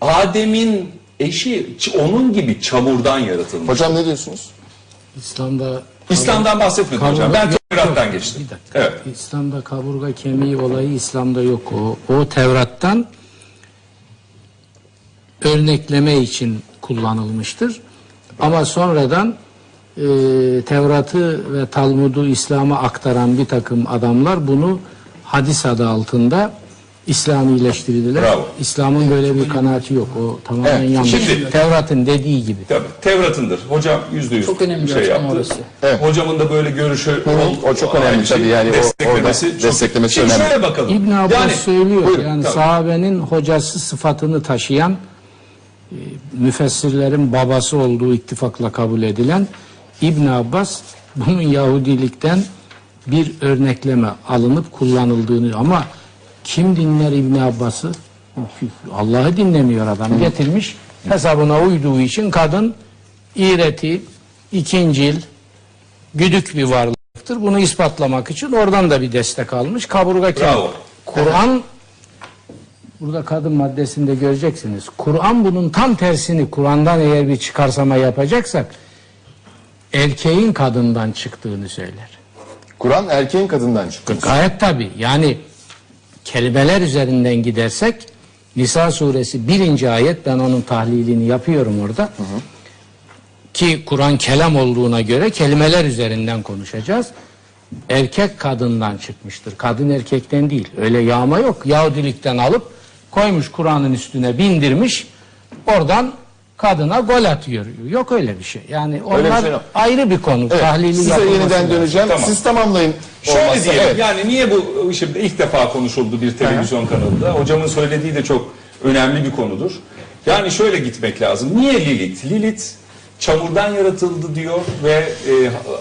Adem'in eşi onun gibi çamurdan yaratılmış. Hocam ne diyorsunuz? İslam'da İslam'dan bahsetmedim hocam. Ben Tevrat'tan geçtim. Bir dakika. Evet. İslam'da kaburga kemiği olayı İslam'da yok. O, o Tevrat'tan örnekleme için kullanılmıştır. Ama sonradan e, Tevrat'ı ve Talmud'u İslam'a aktaran bir takım adamlar bunu hadis adı altında İslamileştirdiler. Bravo. İslam'ın böyle bir kanaati yok. O tamamen Evet, yanlış. şimdi- Tevrat'ın dediği gibi. Tabii Tevrat'ındır. Hocam yüzde yüz Çok önemli şey hocam yaptı. orası. Evet. Hocamın da böyle görüşü ol- o çok önemli şey. tabii yani o- desteklemesi orada çok- desteklemesi Şimdi önemli. şöyle bakalım. İbn Abbas yani, söylüyor buyurun, yani tabii. sahabenin hocası sıfatını taşıyan e, müfessirlerin babası olduğu ittifakla kabul edilen İbn Abbas bunun Yahudilikten bir örnekleme alınıp kullanıldığını ama kim dinler İbn Abbas'ı? Allah'ı dinlemiyor adam. Getirmiş hesabına uyduğu için kadın iğreti, ikincil, güdük bir varlıktır. Bunu ispatlamak için oradan da bir destek almış. Kaburga. Kur'an burada kadın maddesinde göreceksiniz. Kur'an bunun tam tersini Kur'an'dan eğer bir çıkarsama yapacaksak erkeğin kadından çıktığını söyler. Kur'an erkeğin kadından çıkıyor. Gayet tabi. Yani kelimeler üzerinden gidersek Nisa suresi birinci ayet ben onun tahlilini yapıyorum orada. Ki Kur'an kelam olduğuna göre kelimeler üzerinden konuşacağız. Erkek kadından çıkmıştır. Kadın erkekten değil. Öyle yağma yok. Yahudilikten alıp koymuş Kur'an'ın üstüne bindirmiş. Oradan kadına gol atıyor. Yok öyle bir şey. Yani Öyle bir onlar şey yok. ayrı bir konu. Evet, Tahlili size yeniden döneceğim. Tamam. Siz tamamlayın. Şöyle Olmazsa, diyelim evet. yani niye bu şimdi ilk defa konuşuldu bir televizyon kanalında? Hocamın söylediği de çok önemli bir konudur. Yani şöyle gitmek lazım. Niye Lilith? Lilith çamurdan yaratıldı diyor ve e,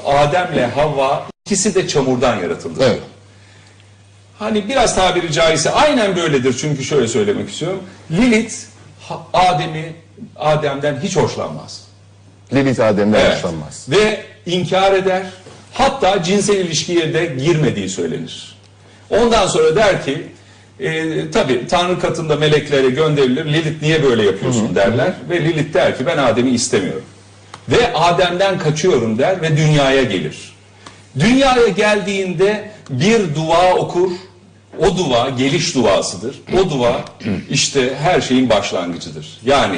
Adem'le Havva ikisi de çamurdan yaratıldı. Evet. Hani biraz tabiri caizse aynen böyledir çünkü şöyle söylemek istiyorum. Lilith Adem'i Adem'den hiç hoşlanmaz. Lilith Adem'den Evet. hoşlanmaz. Ve inkar eder. Hatta cinsel ilişkiye de girmediği söylenir. Ondan sonra der ki e, tabi Tanrı katında meleklere gönderilir. Lilith niye böyle yapıyorsun derler. Ve Lilith der ki ben Adem'i istemiyorum. Ve Adem'den kaçıyorum der ve dünyaya gelir. Dünyaya geldiğinde bir dua okur. O dua geliş duasıdır. O dua işte her şeyin başlangıcıdır. Yani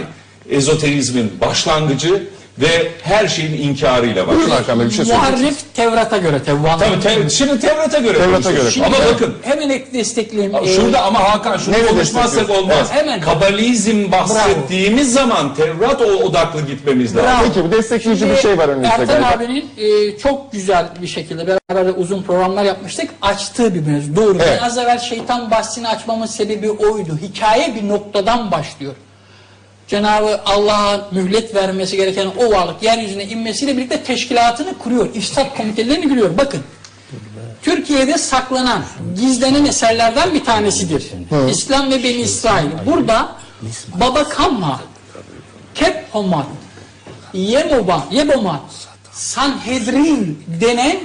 ezoterizmin başlangıcı ve her şeyin inkarıyla Buyurun başlar. Hakan Bey bir şey söyleyeceksiniz. Muharrif Tevrat'a göre Tevvan. Tabii tev- şimdi Tevrat'a göre Tevrat'a göre Ama konuşuyoruz. bakın Hemen ek destekleyeyim. Ee, Şurada ama Hakan şunu Nerede konuşmazsak olmaz. Evet, hemen. Kabalizm bahsettiğimiz zaman Tevrat o- odaklı gitmemiz lazım. Bravo. Peki bu destekleyici bir şey var önümüzde Ertan galiba. abinin e, çok güzel bir şekilde beraber de uzun programlar yapmıştık. Açtığı bir mevzu. Doğru. Evet. Ben az evvel şeytan bahsini açmamın sebebi oydu. Hikaye bir noktadan başlıyor. Cenabı Allah'a mühlet vermesi gereken o varlık yeryüzüne inmesiyle birlikte teşkilatını kuruyor. İfsat komitelerini kuruyor. Bakın. Türkiye'de saklanan, gizlenen eserlerden bir tanesidir. İslam ve Beni İsrail. Burada Baba Kamma, Kephomat, Yemoba, Yebomat, Sanhedrin denen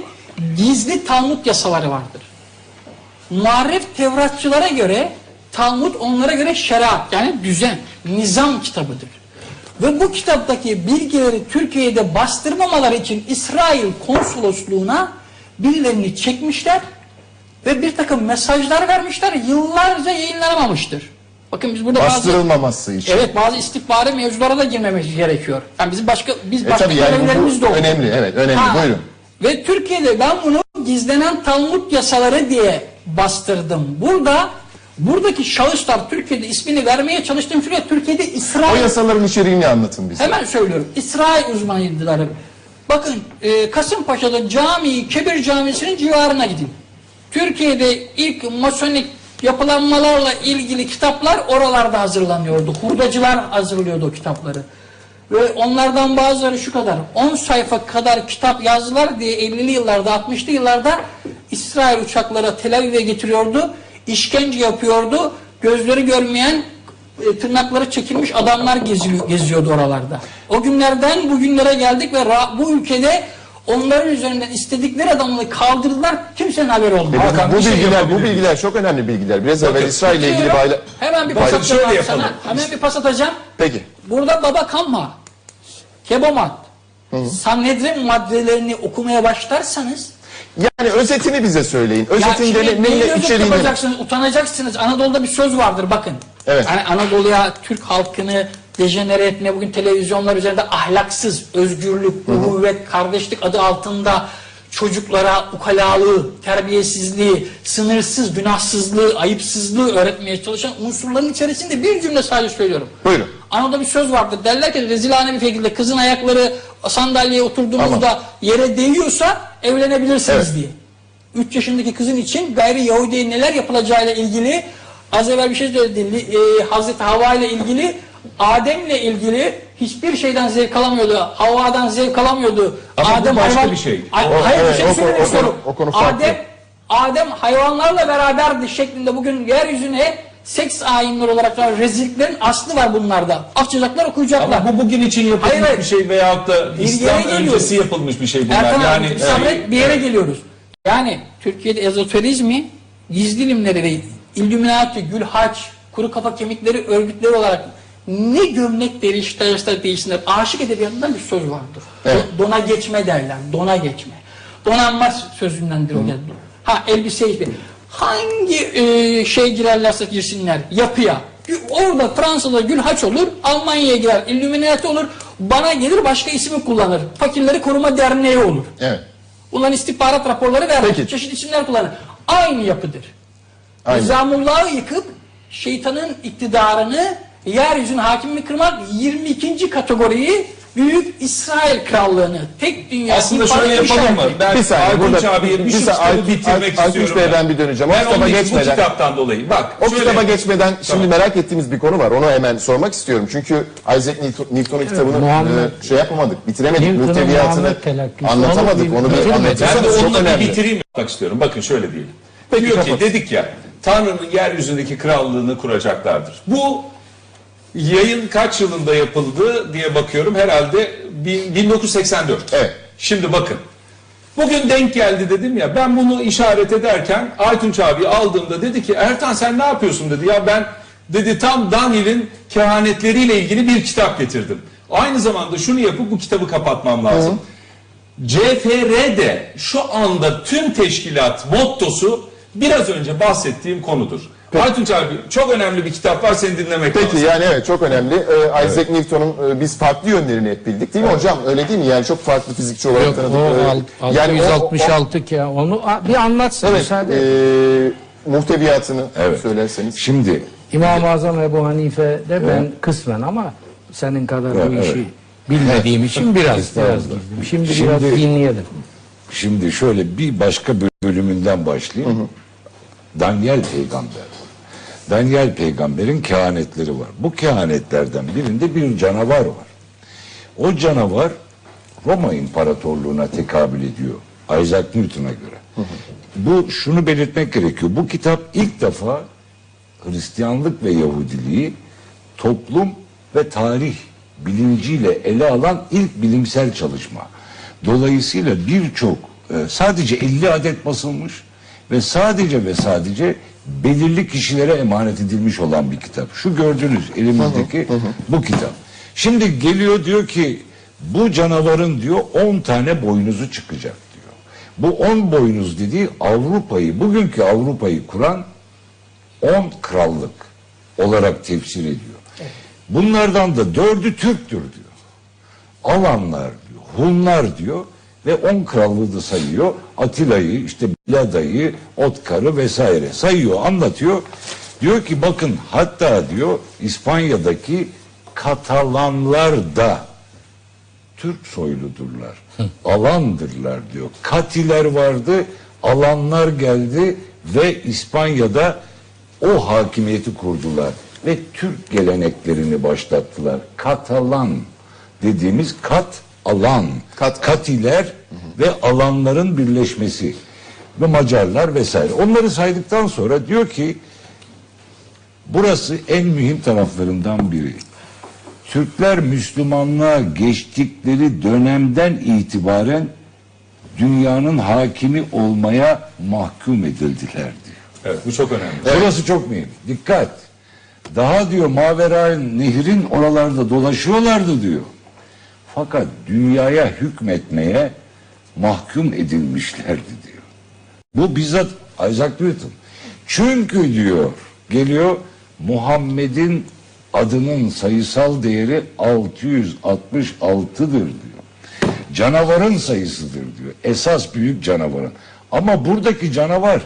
gizli Talmud yasaları vardır. Muharref Tevratçılara göre Talmud onlara göre şeriat yani düzen, nizam kitabıdır. Ve bu kitaptaki bilgileri Türkiye'de bastırmamaları için İsrail konsolosluğuna birilerini çekmişler ve bir takım mesajlar vermişler. Yıllarca yayınlanamamıştır. Bakın biz burada bazı Bastırılmaması için. Evet bazı istihbari mevzulara da girmemiz gerekiyor. Yani bizim başka biz E başka tabii yani görevlerimiz de oldu. önemli, evet, önemli. Buyurun. Ve Türkiye'de ben bunu gizlenen Talmud yasaları diye bastırdım. Burada Buradaki şahıslar Türkiye'de ismini vermeye çalıştığım süre Türkiye'de O İsrail yasaların içeriğini anlatın bize. Hemen söylüyorum. İsrail uzmanıydılar. Bakın e, Kasımpaşa'da cami, Kebir Camisi'nin civarına gidin. Türkiye'de ilk masonik yapılanmalarla ilgili kitaplar oralarda hazırlanıyordu. Hurdacılar hazırlıyordu o kitapları. Ve onlardan bazıları şu kadar, 10 sayfa kadar kitap yazdılar diye 50'li yıllarda, 60'lı yıllarda İsrail uçaklara Tel Aviv'e getiriyordu. İşkence yapıyordu. Gözleri görmeyen e, tırnakları çekilmiş adamlar geziyor, geziyordu oralarda. O günlerden bugünlere geldik ve bu ülkede onların üzerinden istedikleri adamları kaldırdılar. Kimsenin haberi olmadı. Bakın, Hakan, bu şey bilgiler, bu yapabilir miyim? bilgiler çok önemli bilgiler. Biraz evvel İsrail ile ilgili Diyorum, bayla... Hemen bir pas atacağım sana. yapalım. Hemen bir pas atacağım. Peki. Burada Baba Kamma, Kebomat, Sanhedrin maddelerini okumaya başlarsanız Yani özetini bize söyleyin. Özetinde ne, neyi ne, özet içeriğini... yapacaksınız, utanacaksınız. Anadolu'da bir söz vardır bakın. Evet. Yani Anadolu'ya Türk halkını dejenere etme bugün televizyonlar üzerinde ahlaksız, özgürlük, kuvvet, kardeşlik adı altında çocuklara ukalalığı, terbiyesizliği, sınırsız, günahsızlığı, ayıpsızlığı öğretmeye çalışan unsurların içerisinde bir cümle sadece söylüyorum. Buyurun. Anadolu'da bir söz vardır. Derler ki rezilane bir şekilde kızın ayakları sandalyeye oturduğunuzda yere değiyorsa evlenebilirsiniz Evet. diye. 3 yaşındaki kızın için gayri Yahudi'ye neler yapılacağıyla ilgili az evvel bir şey söyledi. Li- E, Hazreti Havva ile ilgili Adem'le ilgili hiçbir şeyden zevk alamıyordu. Havva'dan zevk alamıyordu. Ama bu başka bir şey. Ay- O- hayır evet, bir şey o- o- o- istiyorum. o konu farklı. Adem Adem hayvanlarla beraberdi şeklinde bugün yeryüzüne seks ayinleri olarak rezilliklerin aslı var bunlarda. Açacaklar okuyacaklar. Ama bu bugün için yapılmış Hayır, bir şey veyahut da Bir İslam öncesi yapılmış bir şey bunlar. Erkan yani abi sabret bir yere geliyoruz. Yani Türkiye'de ezoterizmi gizli ilimleri ve Illuminati, Gülhaç, kuru kafa kemikleri örgütleri olarak ne gömlek değiştirirse değişsinler. Aşık edebiyatından bir söz vardır. Evet. Dona geçme derler. Dona geçme. Donanma sözündendir o geldi. Ha elbise hiçbir. Hangi e, şey girerlerse girsinler yapıya. Orada Fransa'da Gülhaç olur, Almanya'ya girer, Illuminati olur, bana gelir başka ismi kullanır. Fakirleri Koruma Derneği olur. Evet. Bunların istihbarat raporları vermiş. Peki. Çeşitli isimler kullanır. Aynı yapıdır. Aynı. Nizamullah'ı yıkıp şeytanın iktidarını yeryüzüne hakimini kırmak 22. kategoriyi Büyük İsrail Krallığını tek dünya Aslında şöyle yapalım mı? Ben Bir saniye, Aytunç burada- abiye bir, bir şu saniye, kitabı bitirmek Aytunç istiyorum. Bey'e ben bir döneceğim. O Ben kitaba onun için geçmeden- Bu kitaptan dolayı. Bak O şöyle- kitaba geçmeden şimdi Tamam. merak ettiğimiz bir konu var. Onu hemen sormak istiyorum. Çünkü Isaac Newton, Newton'un kitabını Muhammed- e, şey yapamadık, bitiremedik. Muhteviyatını anlatamadık. Onu bir bitirmedik. Ben de anlatırsanız çok onunla bir önemli. bitireyim yapmak istiyorum. Bakın şöyle diyelim. Peki, Diyor ki dedik ya Tanrı'nın yeryüzündeki krallığını kuracaklardır. Bu yayın kaç yılında yapıldı diye bakıyorum. Herhalde bin- 1984. Evet. Şimdi bakın. Bugün denk geldi dedim ya ben bunu işaret ederken Aytunç abi aldığımda dedi ki Ertan sen ne yapıyorsun dedi ya ben dedi tam Daniel'in kehanetleriyle ilgili bir kitap getirdim. Aynı zamanda şunu yapıp bu kitabı kapatmam lazım. CFR de şu anda tüm teşkilat mottosu biraz önce bahsettiğim konudur. Aytunç abi çok önemli bir kitap var seni dinlemek Peki lazım. yani evet çok önemli. Ee, Isaac Newton'un e, biz farklı yönlerini hep bildik değil mi hocam? Öyle değil mi? Yani çok farklı fizikçi olarak Yok tanıdık. o Ee, alt- yani o- o- 666 ki onu a- bir anlatsın Evet. müsaade. E, muhteviyatını Evet. söylerseniz. Şimdi İmam-ı Azam Ebu Hanife de ben kısmen ama senin kadar bu Evet, işi evet. bilmediğim için biraz biraz gizliyim. Şimdi, Şimdi- biraz dinleyelim. Şimdi şöyle bir başka böl- bölümünden başlayayım. Daniel peygamber. Daniel peygamberin kehanetleri var. Bu kehanetlerden birinde bir canavar var. O canavar Roma İmparatorluğu'na tekabül ediyor. Isaac Newton'a göre. Bu şunu belirtmek gerekiyor. Bu kitap ilk defa Hristiyanlık ve Yahudiliği toplum ve tarih bilinciyle ele alan ilk bilimsel çalışma. Dolayısıyla birçok e, sadece 50 adet basılmış ve sadece ve sadece belirli kişilere emanet edilmiş olan bir kitap. Şu gördüğünüz elimizdeki bu kitap. Şimdi geliyor diyor ki bu canavarın diyor 10 tane boynuzu çıkacak diyor. Bu 10 boynuz dediği Avrupa'yı, bugünkü Avrupa'yı kuran 10 krallık olarak tefsir ediyor. Bunlardan da dördü Türktür diyor. Alanlar diyor, Hunlar diyor ve 10 krallığı da sayıyor. Atilla'yı, işte Bilada'yı, Otkar'ı vesaire sayıyor, anlatıyor. Diyor ki bakın hatta diyor İspanya'daki Katalanlar da Türk soyludurlar. Alandırlar diyor. Katiler vardı, alanlar geldi ve İspanya'da o hakimiyeti kurdular ve Türk geleneklerini başlattılar. Katalan dediğimiz kat alan, Kat- katiler ve alanların birleşmesi ve Macarlar vesaire. Onları saydıktan sonra diyor ki burası en mühim taraflarından biri. Türkler Müslümanlığa geçtikleri dönemden itibaren dünyanın hakimi olmaya mahkum edildiler diyor. Evet, bu çok önemli. Burası çok mühim. Dikkat. Daha diyor Maverain nehrin oralarda dolaşıyorlardı diyor. Fakat dünyaya hükmetmeye mahkum edilmişlerdi diyor. Bu bizzat Isaac Newton. Çünkü diyor geliyor Muhammed'in adının sayısal değeri 666'dır diyor. Canavarın sayısıdır diyor. Esas büyük canavarın. Ama buradaki canavar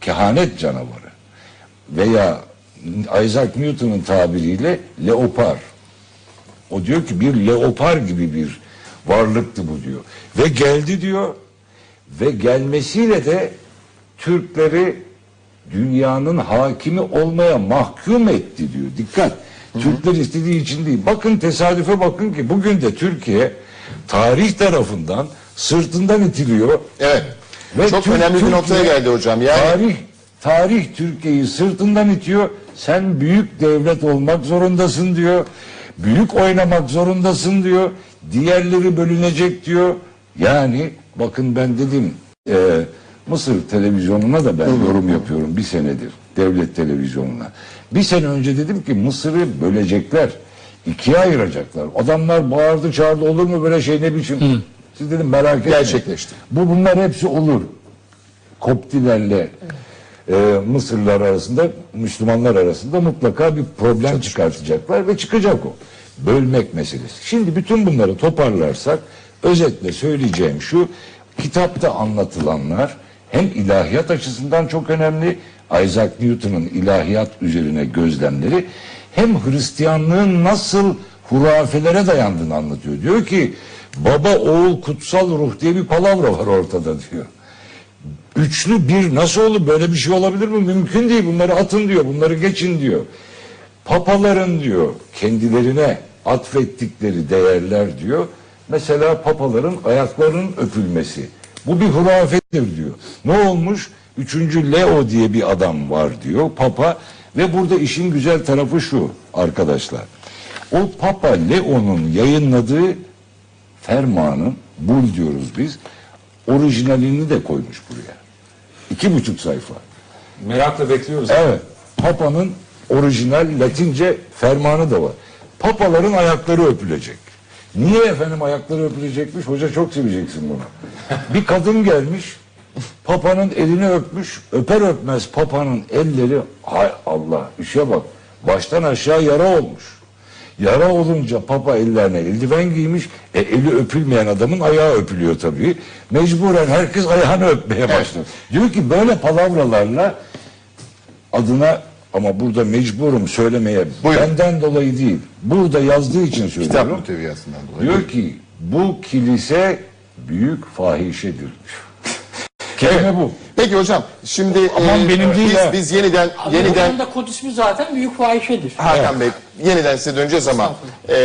kehanet canavarı veya Isaac Newton'un tabiriyle leopar. O diyor ki bir leopar gibi bir varlıktı bu diyor. Ve geldi diyor ve gelmesiyle de Türkleri dünyanın hakimi olmaya mahkum etti diyor. Dikkat. Türkler istediği için değil. Bakın tesadüfe bakın ki bugün de Türkiye tarih tarafından sırtından itiliyor. Evet. Ve Çok Türk- önemli bir Türkiye- noktaya geldi hocam. Yani Tarih tarih Türkiye'yi sırtından itiyor. Sen büyük devlet olmak zorundasın diyor. Büyük oynamak zorundasın diyor. Diğerleri bölünecek diyor. Yani bakın ben dedim e, Mısır televizyonuna da ben yorum yapıyorum bir senedir. Devlet televizyonuna. Bir sene önce dedim ki Mısır'ı bölecekler. ikiye ayıracaklar. Adamlar bağırdı çağırdı olur mu böyle şey ne biçim. Siz dedim merak etmeyin. Gerçekleşti. Bu bunlar hepsi olur. Koptilerle e, Mısırlılar arasında, Müslümanlar arasında mutlaka bir problem çıkartacaklar ve çıkacak o. Bölmek meselesi. Şimdi bütün bunları toparlarsak özetle söyleyeceğim şu, kitapta anlatılanlar hem ilahiyat açısından çok önemli, Isaac Newton'un ilahiyat üzerine gözlemleri hem Hristiyanlığın nasıl hurafelere dayandığını anlatıyor. Diyor ki baba oğul kutsal ruh diye bir palavra var ortada diyor. Üçlü bir nasıl olur böyle bir şey olabilir mi? Mümkün değil bunları atın diyor bunları geçin diyor. Papaların diyor kendilerine atfettikleri değerler diyor. Mesela papaların ayaklarının öpülmesi. Bu bir hurafettir diyor. Ne olmuş? Üçüncü Leo diye bir adam var diyor papa ve burada işin güzel tarafı şu arkadaşlar. O Papa Leo'nun yayınladığı fermanın bul diyoruz biz orijinalini de koymuş buraya. İki buçuk sayfa. Merakla bekliyoruz. Evet. Papa'nın orijinal Latince fermanı da var. Papaların ayakları öpülecek. Niye efendim ayakları öpülecekmiş? Hoca çok seveceksin bunu. Bir kadın gelmiş, Papa'nın elini öpmüş, öper öpmez Papa'nın elleri, hay Allah işe bak, baştan aşağı yara olmuş. Yara olunca Papa ellerine eldiven giymiş, e, eli öpülmeyen adamın ayağı öpülüyor tabii. Mecburen herkes ayağını öpmeye başladı. Diyor ki böyle palavralarla adına ama burada mecburum söylemeye Buyurun. benden dolayı değil. Burada yazdığı için kitap söylüyorum. muhteviyatından dolayı. Diyor ki bu kilise büyük fahişedir. Kelime bu. Peki hocam şimdi Aman e, benim değil biz, ha. biz yeniden yeniden Yeniden... da kod ismi zaten büyük fahişedir. Hakan Bey yeniden size döneceğiz ama e,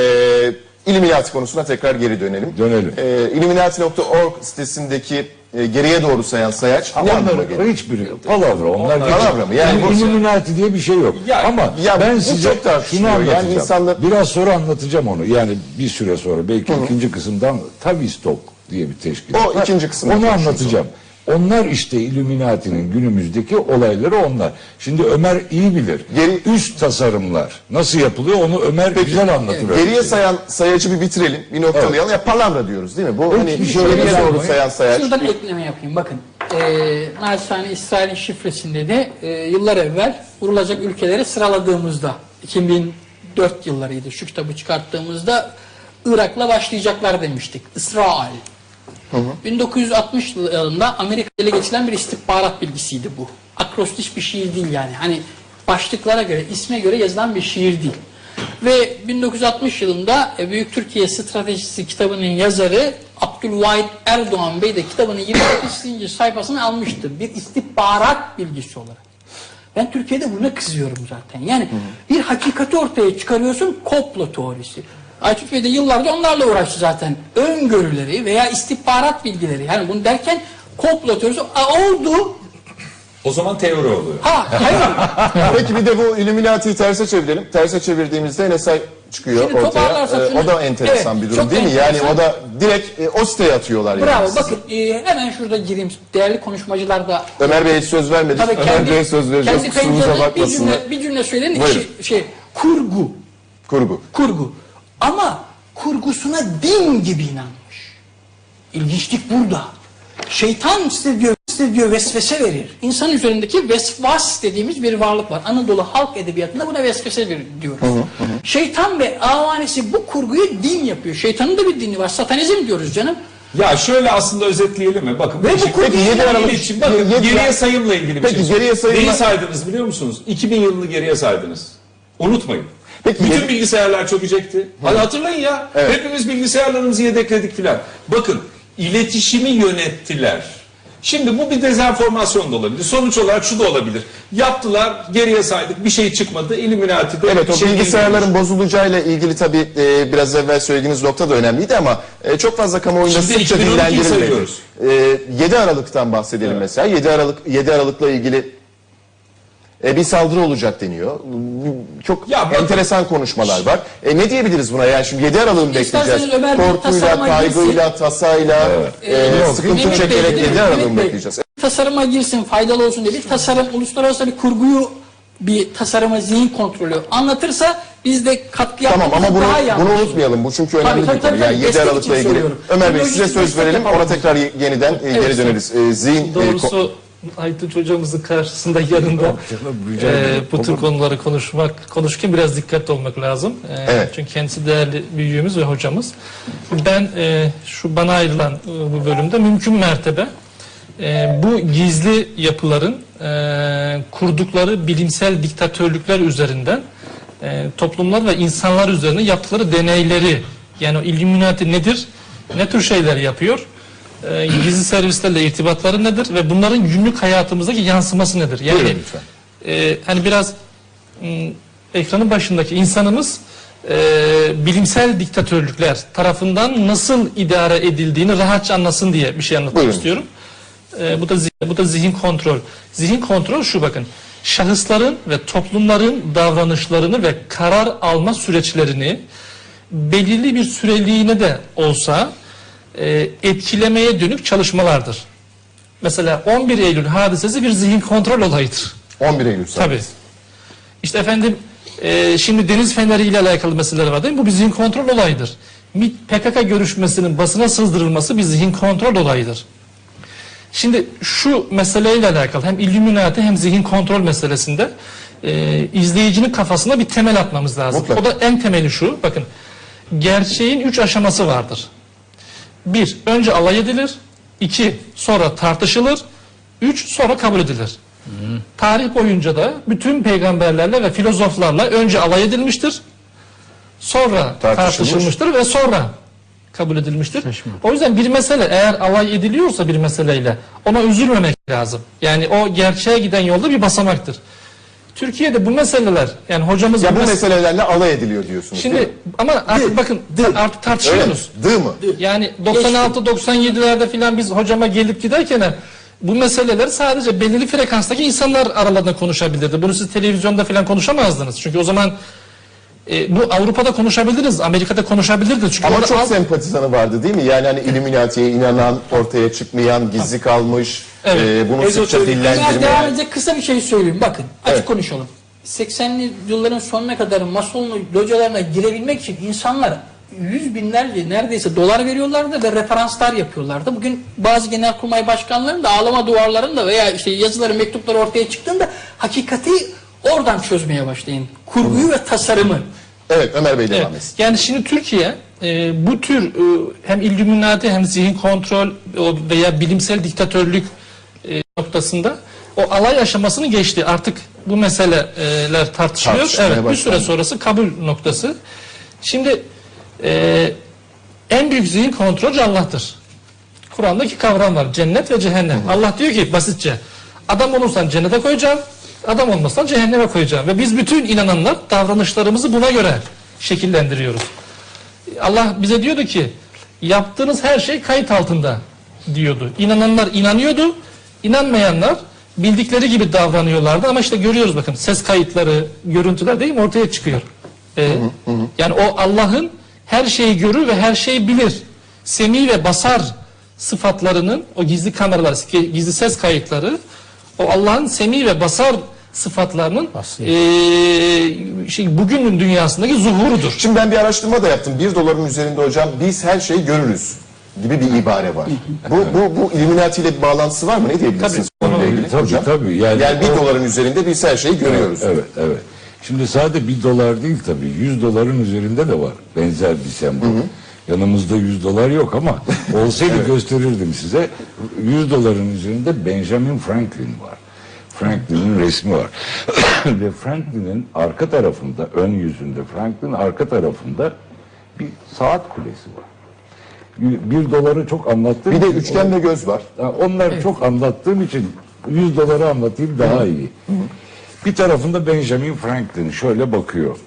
Illuminati konusuna tekrar geri dönelim. Dönelim. E, Illuminati.org sitesindeki e, geriye doğru sayan sayaç ne anlama Onlar geliyor? hiçbiri palavra onlar. Onlar- Palavra mı? Yani Yani Illuminati diye bir şey yok. Ya- Ama ya ben size şunu Yani anlatacağım. insanlar- Biraz sonra anlatacağım onu. Yani bir süre sonra belki ikinci kısımdan Tavistock diye bir teşkilat O var. ikinci kısımda Onu anlatacağım. Onlar işte Illuminati'nin günümüzdeki olayları onlar. Şimdi Ömer iyi bilir. Geri- Üst tasarımlar nasıl yapılıyor onu Ömer güzel anlatır. öyle Geriye şey. sayan sayacı bir bitirelim, bir noktalayalım. Ya palavra diyoruz değil mi? Bu hani bir şey geriye doğru sayan sayaç. Şuradan ekleme yapayım. Bakın. E, naçizane İsrail'in şifresinde de e, yıllar evvel vurulacak ülkeleri sıraladığımızda 2004 yıllarıydı şu kitabı çıkarttığımızda Irak'la başlayacaklar demiştik. İsrail. 1960 yılında Amerika ele geçilen bir istihbarat bilgisiydi bu. akrostiş bir şiir değil yani. Hani başlıklara göre, isme göre yazılan bir şiir değil. Ve 1960 yılında e, Büyük Türkiye Stratejisi kitabının yazarı Abdülvahit Erdoğan Bey de kitabının 28. sayfasını almıştı. Bir istihbarat bilgisi olarak. Ben Türkiye'de buna kızıyorum zaten. Yani bir hakikati ortaya çıkarıyorsun komplo teorisi. Aytut Bey de yıllarca onlarla uğraştı zaten. Öngörüleri veya istihbarat bilgileri. Yani bunu derken komplo teorisi Aa, oldu. O zaman teori oluyor. Ha hayır. *laughs* Peki bir de bu Illuminati'yi terse çevirelim. Terse çevirdiğimizde NSA çıkıyor Şimdi ortaya. Ee, o da enteresan Evet, bir durum değil mi? Yani enteresan. o da direkt e, o siteye atıyorlar yani. Bravo. sizi. Bakın e, hemen şurada gireyim. Değerli konuşmacılar da Ömer Bey'e hiç söz vermedik. Tabii Ömer kendi, Bey'e söz vereceğiz. kendi bir cümle, bir cümle söyleyin. Buyurun. Şey, şey, kurgu. Kurgu. Kurgu. Ama kurgusuna din gibi inanmış. İlginçlik burada. Şeytan size diyor, size diyor vesvese verir. İnsan üzerindeki vesvas dediğimiz bir varlık var. Anadolu halk edebiyatında buna vesvese verir diyoruz. Şeytan ve avanesi bu kurguyu din yapıyor. Şeytanın da bir dini var. Satanizm diyoruz canım. Ya şöyle aslında özetleyelim mi? Bakın Ve bu Peki, yedi Aralık- için bakın yedi- geriye sayımla ilgili bir Peki, şey. geriye sayımla- Neyi saydınız biliyor musunuz? 2000 yılını geriye saydınız. Unutmayın. Peki, Bütün bilgisayarlar çökecekti. Hadi hatırlayın ya. Evet. Hepimiz bilgisayarlarımızı yedekledik filan. Bakın iletişimi yönettiler. Şimdi bu bir dezenformasyon da olabilir. Sonuç olarak şu da olabilir. Yaptılar, geriye saydık, bir şey çıkmadı. Illuminati'de Evet o şey bilgisayarların bozulacağıyla ilgili tabii e, biraz evvel söylediğiniz nokta da önemliydi ama e, çok fazla kamuoyunda Şimdi sıkça 2012'yi dillendirilmedi. E, 7 Aralık'tan bahsedelim mesela. 7 Aralık 7 Aralık'la ilgili e, bir saldırı olacak deniyor. Çok Ya enteresan konuşmalar var. E, ne diyebiliriz buna? Yani şimdi 7 Aralık'ı mı İsterseniz bekleyeceğiz? Korkuyla, kaygıyla, tasayla, e, Ee, sıkıntı çekerek değil mi? 7 Aralık'ı Mehmet mı Bey, bekleyeceğiz? Tasarıma girsin faydalı olsun diye bir tasarım uluslararası bir kurguyu bir tasarıma zihin kontrolü anlatırsa biz de katkı Tamam yapmamızı ama bunu, daha iyi bunu unutmayalım. Bu çünkü önemli Tabii, tabii, bir konu. Yani 7 destek için Aralık'la ilgili. Ömer Bey size söz verelim. Ona tekrar ye- yeniden e, geri Evet, döneriz. E, zihin e, Doğrusu Aytunç hocamızın karşısında yanında e, bu tür konuları konuşmak konuşurken biraz dikkatli olmak lazım. E, Evet. Çünkü kendisi değerli büyüğümüz ve hocamız. Ben e, şu bana ayrılan e, bu bölümde mümkün mertebe e, bu gizli yapıların e, kurdukları bilimsel diktatörlükler üzerinden e, toplumlar ve insanlar üzerine yaptıkları deneyleri yani o Illuminati nedir? Ne tür şeyler yapıyor? E, gizli servislerle irtibatları nedir ve bunların günlük hayatımızdaki yansıması nedir? Yani Buyurun lütfen. e, hani biraz m, ekranın başındaki insanımız e, bilimsel diktatörlükler tarafından nasıl idare edildiğini rahatça anlasın diye bir şey anlatmak Buyurun. istiyorum. E, bu da bu da zihin kontrol. Zihin kontrol şu bakın. Şahısların ve toplumların davranışlarını ve karar alma süreçlerini belirli bir süreliğine de olsa e, etkilemeye dönük çalışmalardır. Mesela 11 Eylül hadisesi bir zihin kontrol olayıdır. 11 Eylül Tabii. İşte efendim e, şimdi deniz feneri ile alakalı meseleler var değil mi? Bu bir zihin kontrol olayıdır. MİT PKK görüşmesinin basına sızdırılması bir zihin kontrol olayıdır. Şimdi şu meseleyle alakalı hem Illuminati hem zihin kontrol meselesinde e, izleyicinin kafasına bir temel atmamız lazım. Mutlaka. O da en temeli şu. Bakın gerçeğin üç aşaması vardır. Bir, önce alay edilir. iki sonra tartışılır. Üç, sonra kabul edilir. Tarih boyunca da bütün peygamberlerle ve filozoflarla önce alay edilmiştir. Sonra Tartışılmış. tartışılmıştır ve sonra kabul edilmiştir. O yüzden bir mesele eğer alay ediliyorsa bir meseleyle ona üzülmemek lazım. Yani o gerçeğe giden yolda bir basamaktır. Türkiye'de bu meseleler yani hocamız Ya bu mes- meselelerle alay ediliyor diyorsunuz. değil mi? Şimdi ama artık bakın artık Öyle mi? tartışıyoruz. Dı mı? Yani 96-97'lerde filan biz hocama gelip giderken bu meseleler sadece belirli frekanstaki insanlar aralarında konuşabilirdi. Bunu siz televizyonda filan konuşamazdınız. Çünkü o zaman e, bu Avrupa'da konuşabiliriz, Amerika'da konuşabilirdiniz. Çünkü Ama orada çok alt- sempatizanı vardı değil mi? Yani hani Illuminati'ye inanan, ortaya çıkmayan, gizli kalmış, Evet. e, bunu sıkça Ezoterik. Eğer devam dillendirmeyen. edecek kısa bir şey söyleyeyim. Bakın açık Evet. konuşalım. 80'li yılların sonuna kadar masonlu localarına girebilmek için insanlar yüz binlerce neredeyse dolar veriyorlardı ve referanslar yapıyorlardı. Bugün bazı genelkurmay başkanlarının da ağlama duvarlarında veya işte yazıları mektupları ortaya çıktığında hakikati oradan çözmeye başlayın. Kurguyu ve tasarımı. Evet Ömer Bey devam Evet. etsin. Yani şimdi Türkiye e, bu tür e, hem Illuminati hem zihin kontrol veya bilimsel diktatörlük e, noktasında o alay aşamasını geçti. Artık bu meseleler tartışılıyor. Tartışmaya Evet, bir süre sonrası kabul noktası. Şimdi e, en büyük zihin kontrolcü Allah'tır. Kur'an'daki kavram var. Cennet ve cehennem. Allah diyor ki basitçe adam olursan cennete koyacağım, adam olmazsan cehenneme koyacağım. Ve biz bütün inananlar davranışlarımızı buna göre şekillendiriyoruz. Allah bize diyordu ki yaptığınız her şey kayıt altında diyordu. İnananlar inanıyordu, inanmayanlar bildikleri gibi davranıyorlardı ama işte görüyoruz bakın ses kayıtları, görüntüler değil mi ortaya çıkıyor. Ee, yani o Allah'ın her şeyi görür ve her şeyi bilir. Semi ve basar sıfatlarının o gizli kameralar, gizli ses kayıtları o Allah'ın semi ve basar sıfatlarının eee, şey, bugünün dünyasındaki zuhurudur. Şimdi ben bir araştırma da yaptım. Bir doların üzerinde hocam biz her şeyi görürüz gibi bir ibare var. Bu, bu, bu Illuminati ile bir bağlantısı var mı? Ne diyebilirsiniz Tabii, konuyla ilgili tabii, hocam? tabii. Yani, Yani bir o- doların üzerinde biz her şeyi görüyoruz. Evet, evet. Şimdi sadece bir dolar değil tabii. 100 doların üzerinde de var benzer bir sembol. Yanımızda 100 dolar yok ama olsaydı gösterirdim size. 100 doların üzerinde Benjamin Franklin var. Franklin'in resmi var. *coughs* Ve Franklin'in arka tarafında, ön yüzünde, Franklin arka tarafında bir saat kulesi var. Bir doları çok anlattığım Bir de için- üçgen ve göz var. Ha, Onlar çok anlattığım için 100 doları anlatayım daha iyi. Bir tarafında Benjamin Franklin şöyle bakıyor.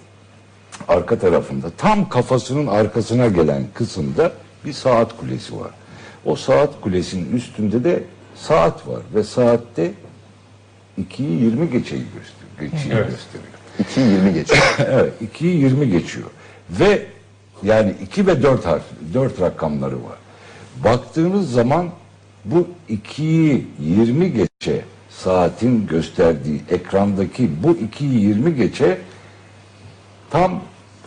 Arka tarafında tam kafasının arkasına gelen kısımda bir saat kulesi var. O saat kulesinin üstünde de saat var ve saatte 2'yi 20 geçeyi gösteriyor. Geçiyi gösteriyor. 2.20 geçiyor. *laughs* evet 2'yi 20 geçiyor. Ve yani 2 ve 4 harf, 4 rakamları var. Baktığınız zaman bu 2'yi 20 geçe saatin gösterdiği ekrandaki bu 2'yi 20 geçe tam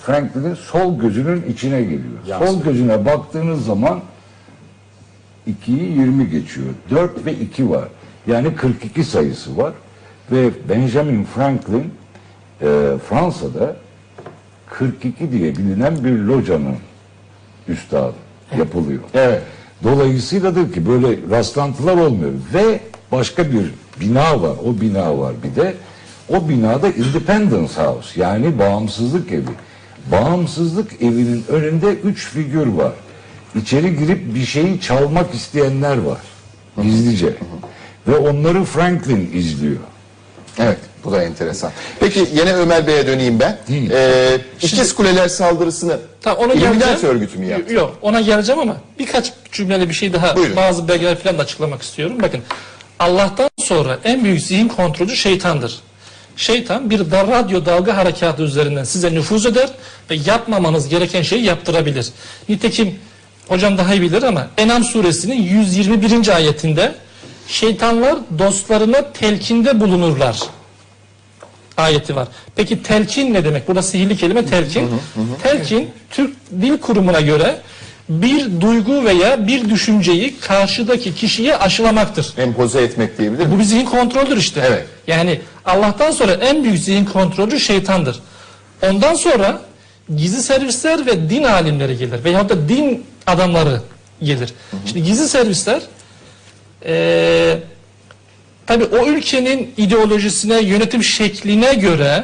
Franklin'in sol gözünün içine geliyor. Sol gözüne baktığınız zaman 2'yi 20 geçiyor. 4 ve 2 var. Yani 42 sayısı var. Ve Benjamin Franklin e, Fransa'da 42 diye bilinen bir locanın üstadı yapılıyor. *laughs* Evet. Dolayısıyladır ki böyle rastlantılar olmuyor. Ve başka bir bina var. O bina var bir de. O binada Independence House yani bağımsızlık evi. Bağımsızlık evinin önünde üç figür var. İçeri girip bir şeyi çalmak isteyenler var. Gizlice. Ve onları Franklin izliyor. Evet, bu da enteresan. Peki yine Ömer Bey'e döneyim ben. Ee, İkiz Kuleler saldırısını Tamam, ona Illuminati örgütü mü yaptı? Yok ona geleceğim ama birkaç cümleli bir şey daha Buyurun. bazı belgeler falan da açıklamak istiyorum. Bakın Allah'tan sonra en büyük zihin kontrolcü şeytandır. Şeytan bir da radyo dalga harekatı üzerinden size nüfuz eder ve yapmamanız gereken şeyi yaptırabilir. Nitekim hocam daha iyi bilir ama Enam suresinin 121. ayetinde şeytanlar dostlarına telkinde bulunurlar ayeti var. Peki telkin ne demek? Burada sihirli kelime telkin. Telkin Türk Dil Kurumu'na göre bir duygu veya bir düşünceyi karşıdaki kişiye aşılamaktır. Empoze etmek diyebilir Bu mi? bir zihin kontroldür işte. Evet. Yani Allah'tan sonra en büyük zihin kontrolcü şeytandır. Ondan sonra gizli servisler ve din alimleri gelir. Veyahut da din adamları gelir. Şimdi gizli servisler eee tabi o ülkenin ideolojisine, yönetim şekline göre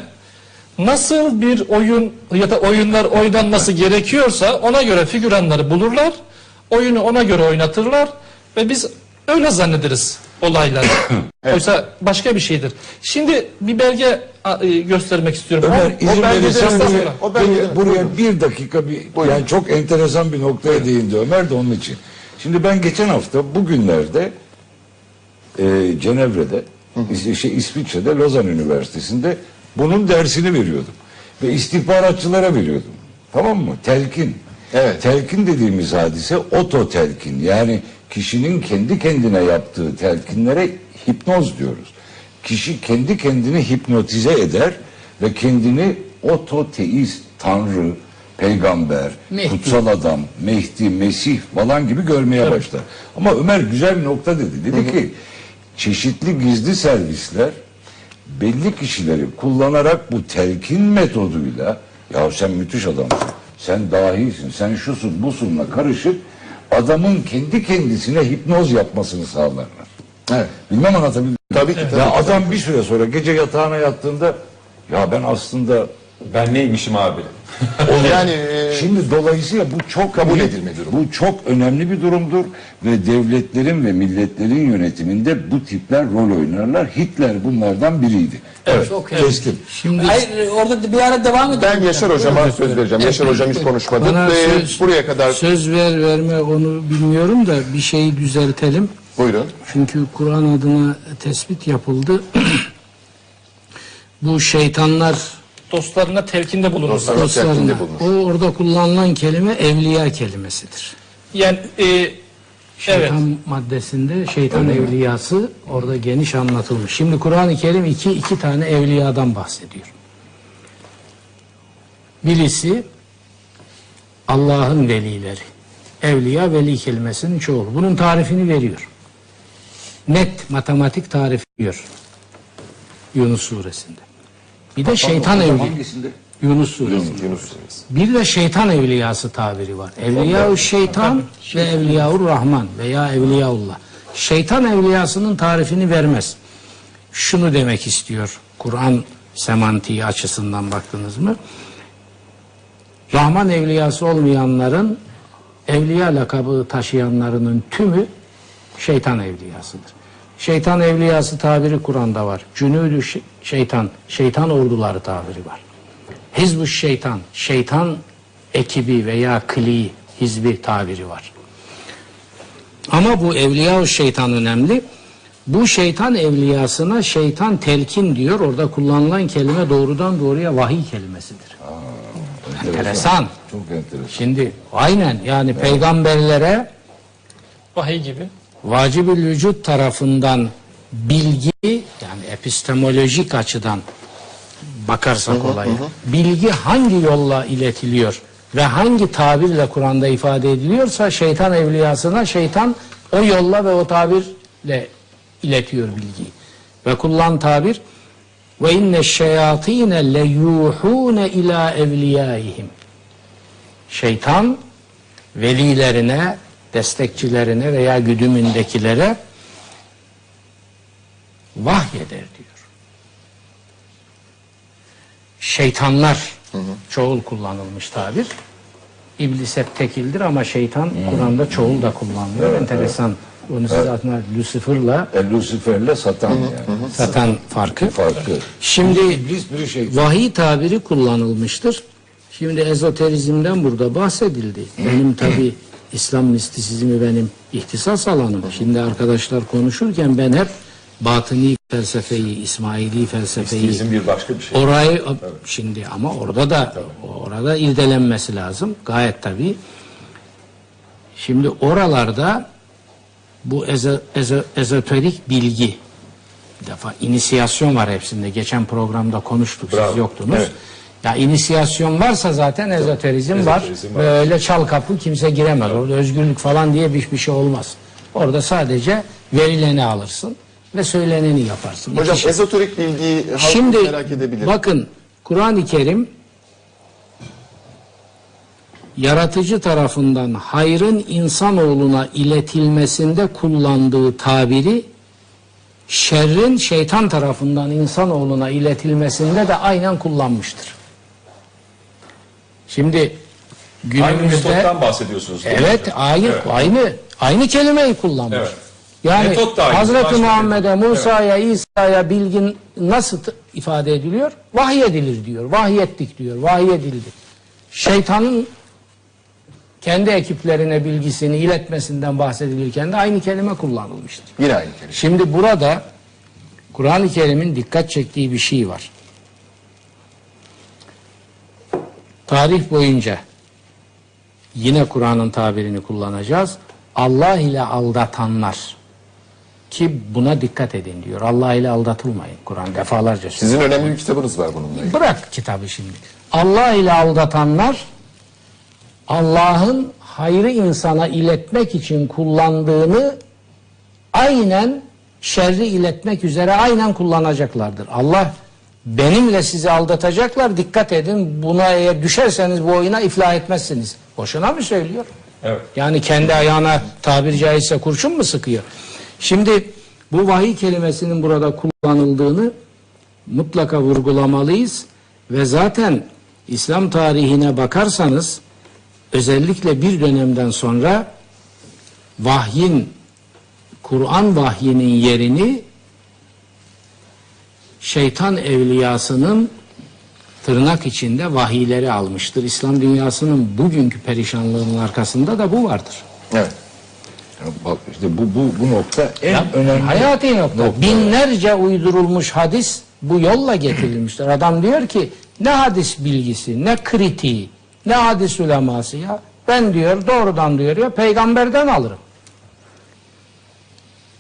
nasıl bir oyun ya da oyunlar oynanması gerekiyorsa ona göre figüranları bulurlar. Oyunu ona göre oynatırlar ve biz öyle zannederiz olayları. *coughs* Oysa başka bir şeydir. Şimdi bir belge e, göstermek istiyorum. Ömer O- izin o belgede verirsen buraya, O belgede- buraya, buraya bir dakika bir yani çok enteresan bir noktaya değindi Ömer de onun için. Şimdi ben geçen hafta bugünlerde e, Cenevre'de İs- şey, İsviçre'de Lozan Üniversitesi'nde bunun dersini veriyordum. Ve istihbaratçılara veriyordum. Tamam mı? Telkin. Evet. Telkin dediğimiz hadise oto telkin. Yani kişinin kendi kendine yaptığı telkinlere hipnoz diyoruz. Kişi kendi kendini hipnotize eder ve kendini ototeist, tanrı, peygamber, Mehdi. kutsal adam, Mehdi, Mesih falan gibi görmeye başlar. Ama Ömer güzel bir nokta dedi. Dedi ki çeşitli gizli servisler belli kişileri kullanarak bu telkin metoduyla ya sen müthiş adamsın, sen dahisin, sen şusun busunla karışıp adamın kendi kendisine hipnoz yapmasını sağlarlar. Evet. Bilmem anlatabildim. Tabii ki, tabii ya ki, adam bir süre sonra gece yatağına yattığında ya ben aslında Ben neymişim abi? *laughs* Yani e, Şimdi dolayısıyla bu çok Kabul edilme durumu. Bu çok önemli bir durumdur ve devletlerin ve milletlerin yönetiminde bu tipler rol oynarlar. Hitler bunlardan biriydi. Evet, Çok kestim. Şimdi Hayır orada bir ara devam edelim. ben Yaşar hocama söz vereceğim. Yaşar hocam hiç konuşmadı. bana Ve söz, buraya kadar söz ver verme onu bilmiyorum da bir şeyi düzeltelim. buyurun. Çünkü Kur'an adına tespit yapıldı. *clears throat* Bu şeytanlar Dostlarına telkinde bulunur. Dostlarına dostlarına. telkinde bulunur. O orada kullanılan kelime evliya kelimesidir. Yani e, evet. Şeytan maddesinde şeytan evliyası orada geniş anlatılmış. Şimdi Kur'an-ı Kerim iki, iki tane evliyadan bahsediyor. Birisi Allah'ın velileri. Evliya veli kelimesinin çoğulu. Bunun tarifini veriyor. Net matematik tarifi veriyor. Yunus suresinde. Bir de şeytan evli. Hangisinde? Yunus suresinde. Yunus. Bir de şeytan evliyası tabiri var. Evliya şeytan ve evliya rahman veya evliyaullah. Şeytan evliyasının tarifini vermez. Şunu demek istiyor Kur'an semantiği açısından baktınız mı? Rahman evliyası olmayanların evliya lakabı taşıyanlarının tümü şeytan evliyasıdır. Şeytan evliyası tabiri Kur'an'da var. Cünüdü şe- şeytan, şeytan orduları tabiri var. Hizbu şeytan, şeytan ekibi veya kli, hizbi tabiri var. Ama bu evliya şeytan önemli. Bu şeytan evliyasına şeytan telkin diyor. Orada kullanılan kelime doğrudan doğruya vahiy kelimesidir. Enteresan. Çok enteresan. Şimdi aynen yani peygamberlere Vahiy gibi. Vacibül vücut tarafından bilgi yani epistemolojik açıdan bakarsak olaya bilgi hangi yolla iletiliyor ve hangi tabirle Kur'an'da ifade ediliyorsa şeytan evliyasına şeytan o yolla ve o tabirle iletiyor bilgiyi. Ve kullan tabir ve inne şeyatine le yuhune ila evliyaihim. Şeytan velilerine, destekçilerine veya güdümündekilere vahyeder diyor. Şeytanlar çoğul kullanılmış tabir. İblis hep tekildir ama şeytan Kur'an'da çoğul da kullanılıyor. Enteresan. Onu siz adına Lucifer'la E, Lucifer'le satan yani. satan farkı. Farkı. Şimdi İblis bir şey. vahiy tabiri kullanılmıştır. Şimdi ezoterizmden burada bahsedildi. Benim tabi İslam mistisizmi benim ihtisas alanım. Şimdi arkadaşlar konuşurken ben hep batıni felsefeyi, İsmaili felsefeyi Bizim bir başka bir şey. Orayı şimdi ama orada da orada irdelenmesi lazım. Gayet tabii. Şimdi oralarda bu ezo, ezo- ezoterik bilgi bir defa inisiyasyon var hepsinde. Geçen programda konuştuk siz yoktunuz. Evet. Ya inisiyasyon varsa zaten ezoterizm, var. Ezoterizm var. Böyle çal kapı kimse giremez. Orada özgürlük falan diye bir, bir şey olmaz. Orada sadece verileni alırsın ve söyleneni yaparsın. Hocam İki şey. ezoterik bilgiyi halk Şimdi merak edebilir. bakın Kur'an-ı Kerim yaratıcı tarafından hayrın insanoğluna iletilmesinde kullandığı tabiri şerrin şeytan tarafından insanoğluna iletilmesinde de aynen kullanmıştır. Şimdi Aynı günümüzde metottan bahsediyorsunuz. Evet, aynı Evet. aynı aynı kelimeyi kullanmış. Evet. Yani Metot da aynı, Hazreti Muhammed'e. Musa'ya, İsa'ya bilgin nasıl ifade ediliyor? Vahiy edilir diyor. Vahiy ettik diyor. Vahiy edildi. Şeytanın kendi ekiplerine bilgisini iletmesinden bahsedilirken de aynı kelime kullanılmıştır. Yine aynı kelime. Şimdi burada Kur'an-ı Kerim'in dikkat çektiği bir şey var. Tarih boyunca yine Kur'an'ın tabirini kullanacağız. Allah ile aldatanlar ki buna dikkat edin diyor. Allah ile aldatılmayın. Kur'an defalarca söylüyor. Sizin önemli bir kitabınız var bununla ilgili. Bırak kitabı şimdi. Allah ile aldatanlar Allah'ın hayrı insana iletmek için kullandığını aynen şerri iletmek üzere aynen kullanacaklardır. Allah benimle sizi aldatacaklar dikkat edin buna eğer düşerseniz bu oyuna iflah etmezsiniz. Boşuna mı söylüyor? Evet. Yani kendi ayağına tabiri caizse kurşun mu sıkıyor? Şimdi Bu vahiy kelimesinin burada kullanıldığını mutlaka vurgulamalıyız ve zaten İslam tarihine bakarsanız özellikle bir dönemden sonra vahyin Kur'an vahyinin yerini şeytan evliyasının tırnak içinde vahiyleri almıştır. İslam dünyasının bugünkü perişanlığının arkasında da bu vardır. Evet. Ya Bak işte bu, bu, bu nokta en önemli. Hayati nokta. Binlerce uydurulmuş hadis bu yolla getirilmiştir. Adam diyor ki ne hadis bilgisi, ne kritiği, ne hadis uleması ya. Ben diyor doğrudan diyor ya peygamberden alırım.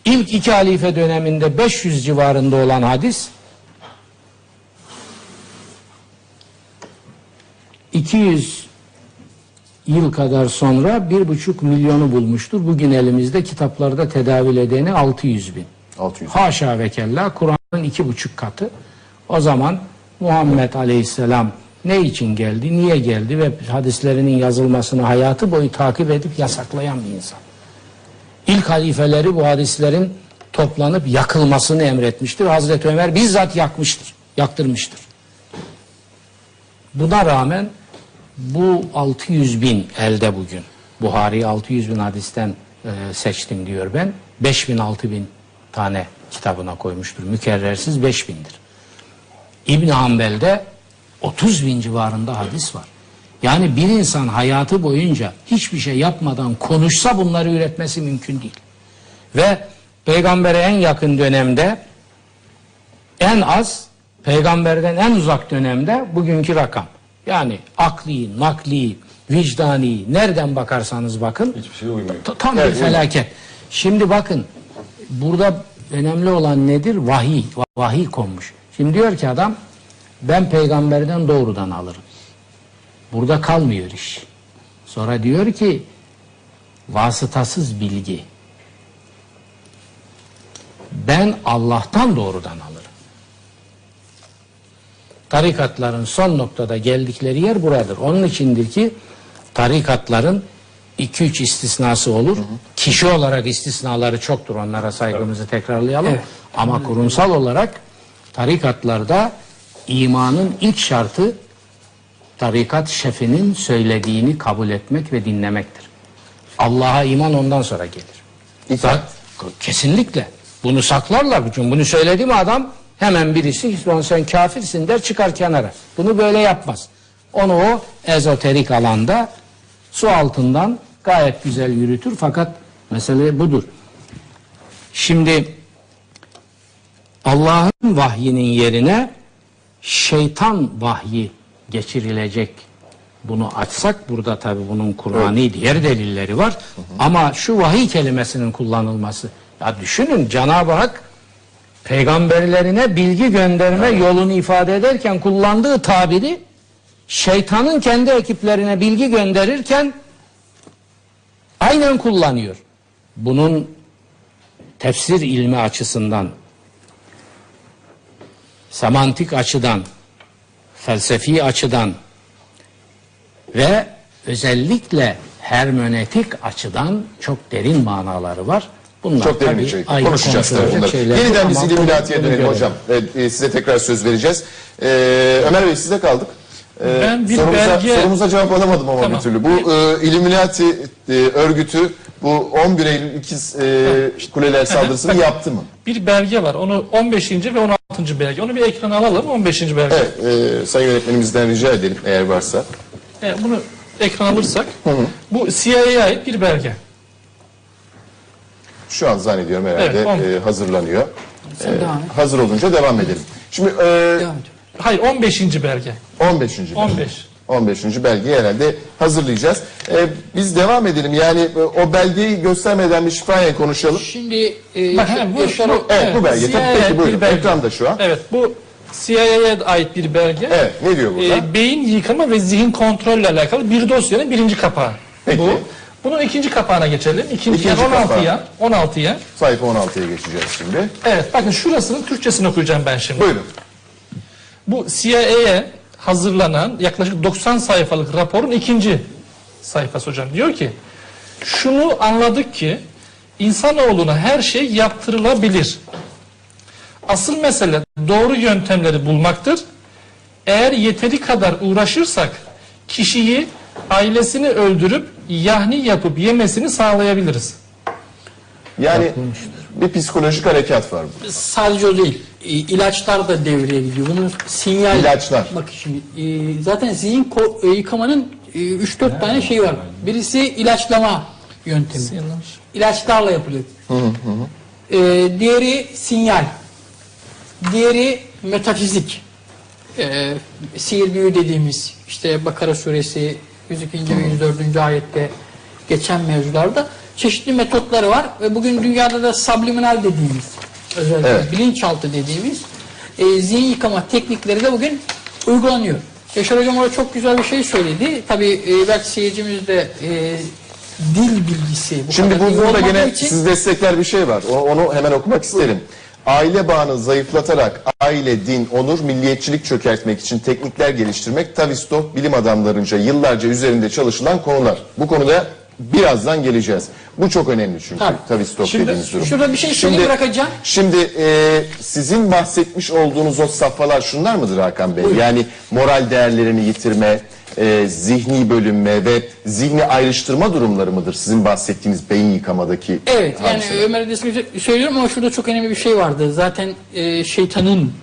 İlk iki halife döneminde 500 civarında olan hadis 200 yıl kadar sonra bir buçuk milyonu bulmuştur. Bugün elimizde kitaplarda tedavül edeni 600 bin. 600. Haşa ve kella Kur'an'ın iki buçuk katı. O zaman Muhammed Aleyhisselam ne için geldi, niye geldi ve hadislerinin yazılmasını hayatı boyu takip edip yasaklayan bir insan. İlk halifeleri bu hadislerin toplanıp yakılmasını emretmiştir. Hazreti Ömer bizzat yakmıştır, yaktırmıştır. Buna rağmen bu 600 bin elde bugün. Buhari 600 bin hadisten e, seçtim diyor ben. 5 bin 6 bin tane kitabına koymuştur. Mükerrersiz 5 bindir. İbn Hanbel'de 30 bin civarında hadis var. Yani bir insan hayatı boyunca hiçbir şey yapmadan konuşsa bunları üretmesi mümkün değil. Ve peygambere en yakın dönemde en az peygamberden en uzak dönemde bugünkü rakam. Yani akli, nakli, vicdani nereden bakarsanız bakın Hiçbir şey uymuyor. ta- tam bir felaket. Şimdi bakın burada önemli olan nedir? Vahiy. Va- Vahiy konmuş. Şimdi diyor ki adam ben peygamberden doğrudan alırım. Burada kalmıyor iş. Sonra diyor ki vasıtasız bilgi. Ben Allah'tan doğrudan alırım. Tarikatların son noktada geldikleri yer buradır. Onun içindir ki tarikatların 2-3 istisnası olur. Kişi olarak istisnaları çoktur. Onlara saygımızı tekrarlayalım. Ama kurumsal olarak tarikatlarda imanın ilk şartı tarikat şefinin söylediğini kabul etmek ve dinlemektir. Allah'a iman ondan sonra gelir. İtaat. Kesinlikle. Bunu saklarlar. Çünkü bunu söyledi mi adam hemen birisi "Lan sen kafirsin der çıkar kenara. Bunu böyle yapmaz. Onu o ezoterik alanda su altından gayet güzel yürütür fakat mesele budur. Şimdi Allah'ın vahyinin yerine şeytan vahyi geçirilecek. Bunu açsak burada tabi bunun Kur'an'i diğer delilleri var. Ama şu vahiy kelimesinin kullanılması. Ya düşünün Cenab-ı Hak peygamberlerine bilgi gönderme yolunu ifade ederken kullandığı tabiri şeytanın kendi ekiplerine bilgi gönderirken aynen kullanıyor. Bunun tefsir ilmi açısından semantik açıdan felsefi açıdan ve özellikle hermeneutik açıdan çok derin manaları var. Bunlar Çok derin içerik. ayrı Konuşacağız tabii bunları. Yeniden biz İlluminati'ye dönelim hocam. Evet, e, size tekrar söz vereceğiz. Ee, Ömer Bey size kaldık. Ee, Ben bir sorumuza, belge- sorumuza cevap alamadım ama Tamam. bir türlü. Bu e, Illuminati e, örgütü bu 11 Eylül ikiz e, kuleler saldırısını yaptı mı? Bir belge var. Onu 15. ve 16. belge. Onu bir ekrana alalım. 15. belge. Evet, e, sayın yönetmenimizden rica edelim eğer varsa. Evet, bunu ekran alırsak. Bu CIA'ya ait bir belge. Şu an zannediyorum herhalde Evet, on- e, hazırlanıyor. Sen devam et. Hazır olunca devam edelim. Şimdi e, Devam et. Hayır 15. belge. 15. belge. 15. 15. belgeyi herhalde hazırlayacağız. E, biz devam edelim. Yani e, o belgeyi göstermeden bir şifayla konuşalım. Şimdi e, Bak, ha, bu- Yaşar- bu- Evet, bu belge. Tabii, CIA peki buyurun. bir belge. Ekranda şu an. Evet bu CIA'ya ait bir belge. Evet, ne diyor burada? Ee, beyin yıkama ve zihin kontrolle alakalı bir dosyanın birinci kapağı. Peki. Bu. Bunun ikinci kapağına geçelim. İkinci, İkinci yani 16'ya. kapağı. 16'ya. Sayfa 16'ya geçeceğiz şimdi. Evet bakın şurasının Türkçesini okuyacağım ben şimdi. Buyurun. Bu CIA'ye hazırlanan yaklaşık 90 sayfalık raporun ikinci sayfası hocam. Diyor ki şunu anladık ki insanoğluna her şey yaptırılabilir. Asıl mesele doğru yöntemleri bulmaktır. Eğer yeteri kadar uğraşırsak kişiyi ailesini öldürüp yahni yapıp yemesini sağlayabiliriz. Yani bir psikolojik harekat var. bu. Sadece o değil. E, ilaçlar da devreye gidiyor. Bunun sinyal... İlaçlar. Bak şimdi e, zaten zihin ko- e, yıkamanın e, 3-4 tane şeyi var. Birisi ilaçlama yöntemi. İlaçlarla yapılıyor. E, diğeri sinyal. Diğeri metafizik. E, sihir büyü dediğimiz işte Bakara suresi 102. ve 104. ayette geçen mevzularda çeşitli metotları var ve bugün dünyada da subliminal dediğimiz özellikle Evet. bilinçaltı dediğimiz e, zihin yıkama teknikleri de bugün uygulanıyor. Yaşar Hocam orada çok güzel bir şey söyledi. Tabii e, belki seyircimiz de e, dil bilgisi bu Şimdi bu burada gene için siz destekler bir şey var. O- Onu hemen okumak isterim. Aile bağını zayıflatarak aile, din, onur, milliyetçilik çökertmek için teknikler geliştirmek Tavistock bilim adamlarınca yıllarca üzerinde çalışılan konular. Bu konuda birazdan geleceğiz. Bu çok önemli çünkü Tabii. Şimdi dediğiniz durum. şurada bir şey söyleyeyim, bırakacağım. Şimdi e, sizin bahsetmiş olduğunuz o safhalar şunlar mıdır Hakan Bey? Yani moral değerlerini yitirme, e, zihni bölünme ve zihni ayrıştırma durumları mıdır sizin bahsettiğiniz beyin yıkamadaki Evet yani hadiseler? Ömer Edes'i söylüyorum ama şurada çok önemli bir şey vardı. Zaten e, şeytanın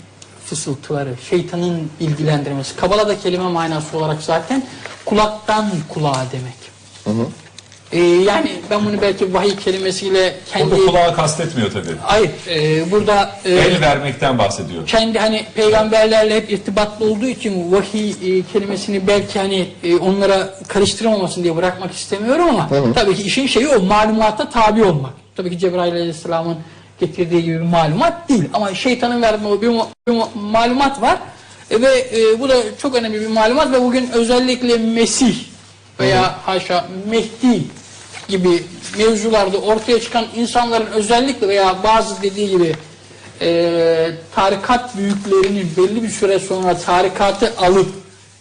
fısıltıları, şeytanın bilgilendirmesi. Kabala'da kelime manası olarak zaten kulaktan kulağa demek. E, yani ben bunu belki vahiy kelimesiyle kendi... Burada kulağı kastetmiyor tabii. Hayır, e, burada e, El vermekten bahsediyor. kendi hani peygamberlerle hep irtibatlı olduğu için vahiy e, kelimesini belki hani e, onlara karıştırmamasın diye bırakmak istemiyorum ama tabii ki işin şeyi o malumata tabi olmak. Tabii ki Cebrail Aleyhisselam'ın getirdiği gibi bir malumat değil ama şeytanın verdiği bir, bir malumat var E, ve e, bu da çok önemli bir malumat ve bugün özellikle Mesih veya haşa Mehdi gibi mevzularda ortaya çıkan insanların özellikle veya bazı dediği gibi e, tarikat büyüklerinin belli bir süre sonra tarikatı alıp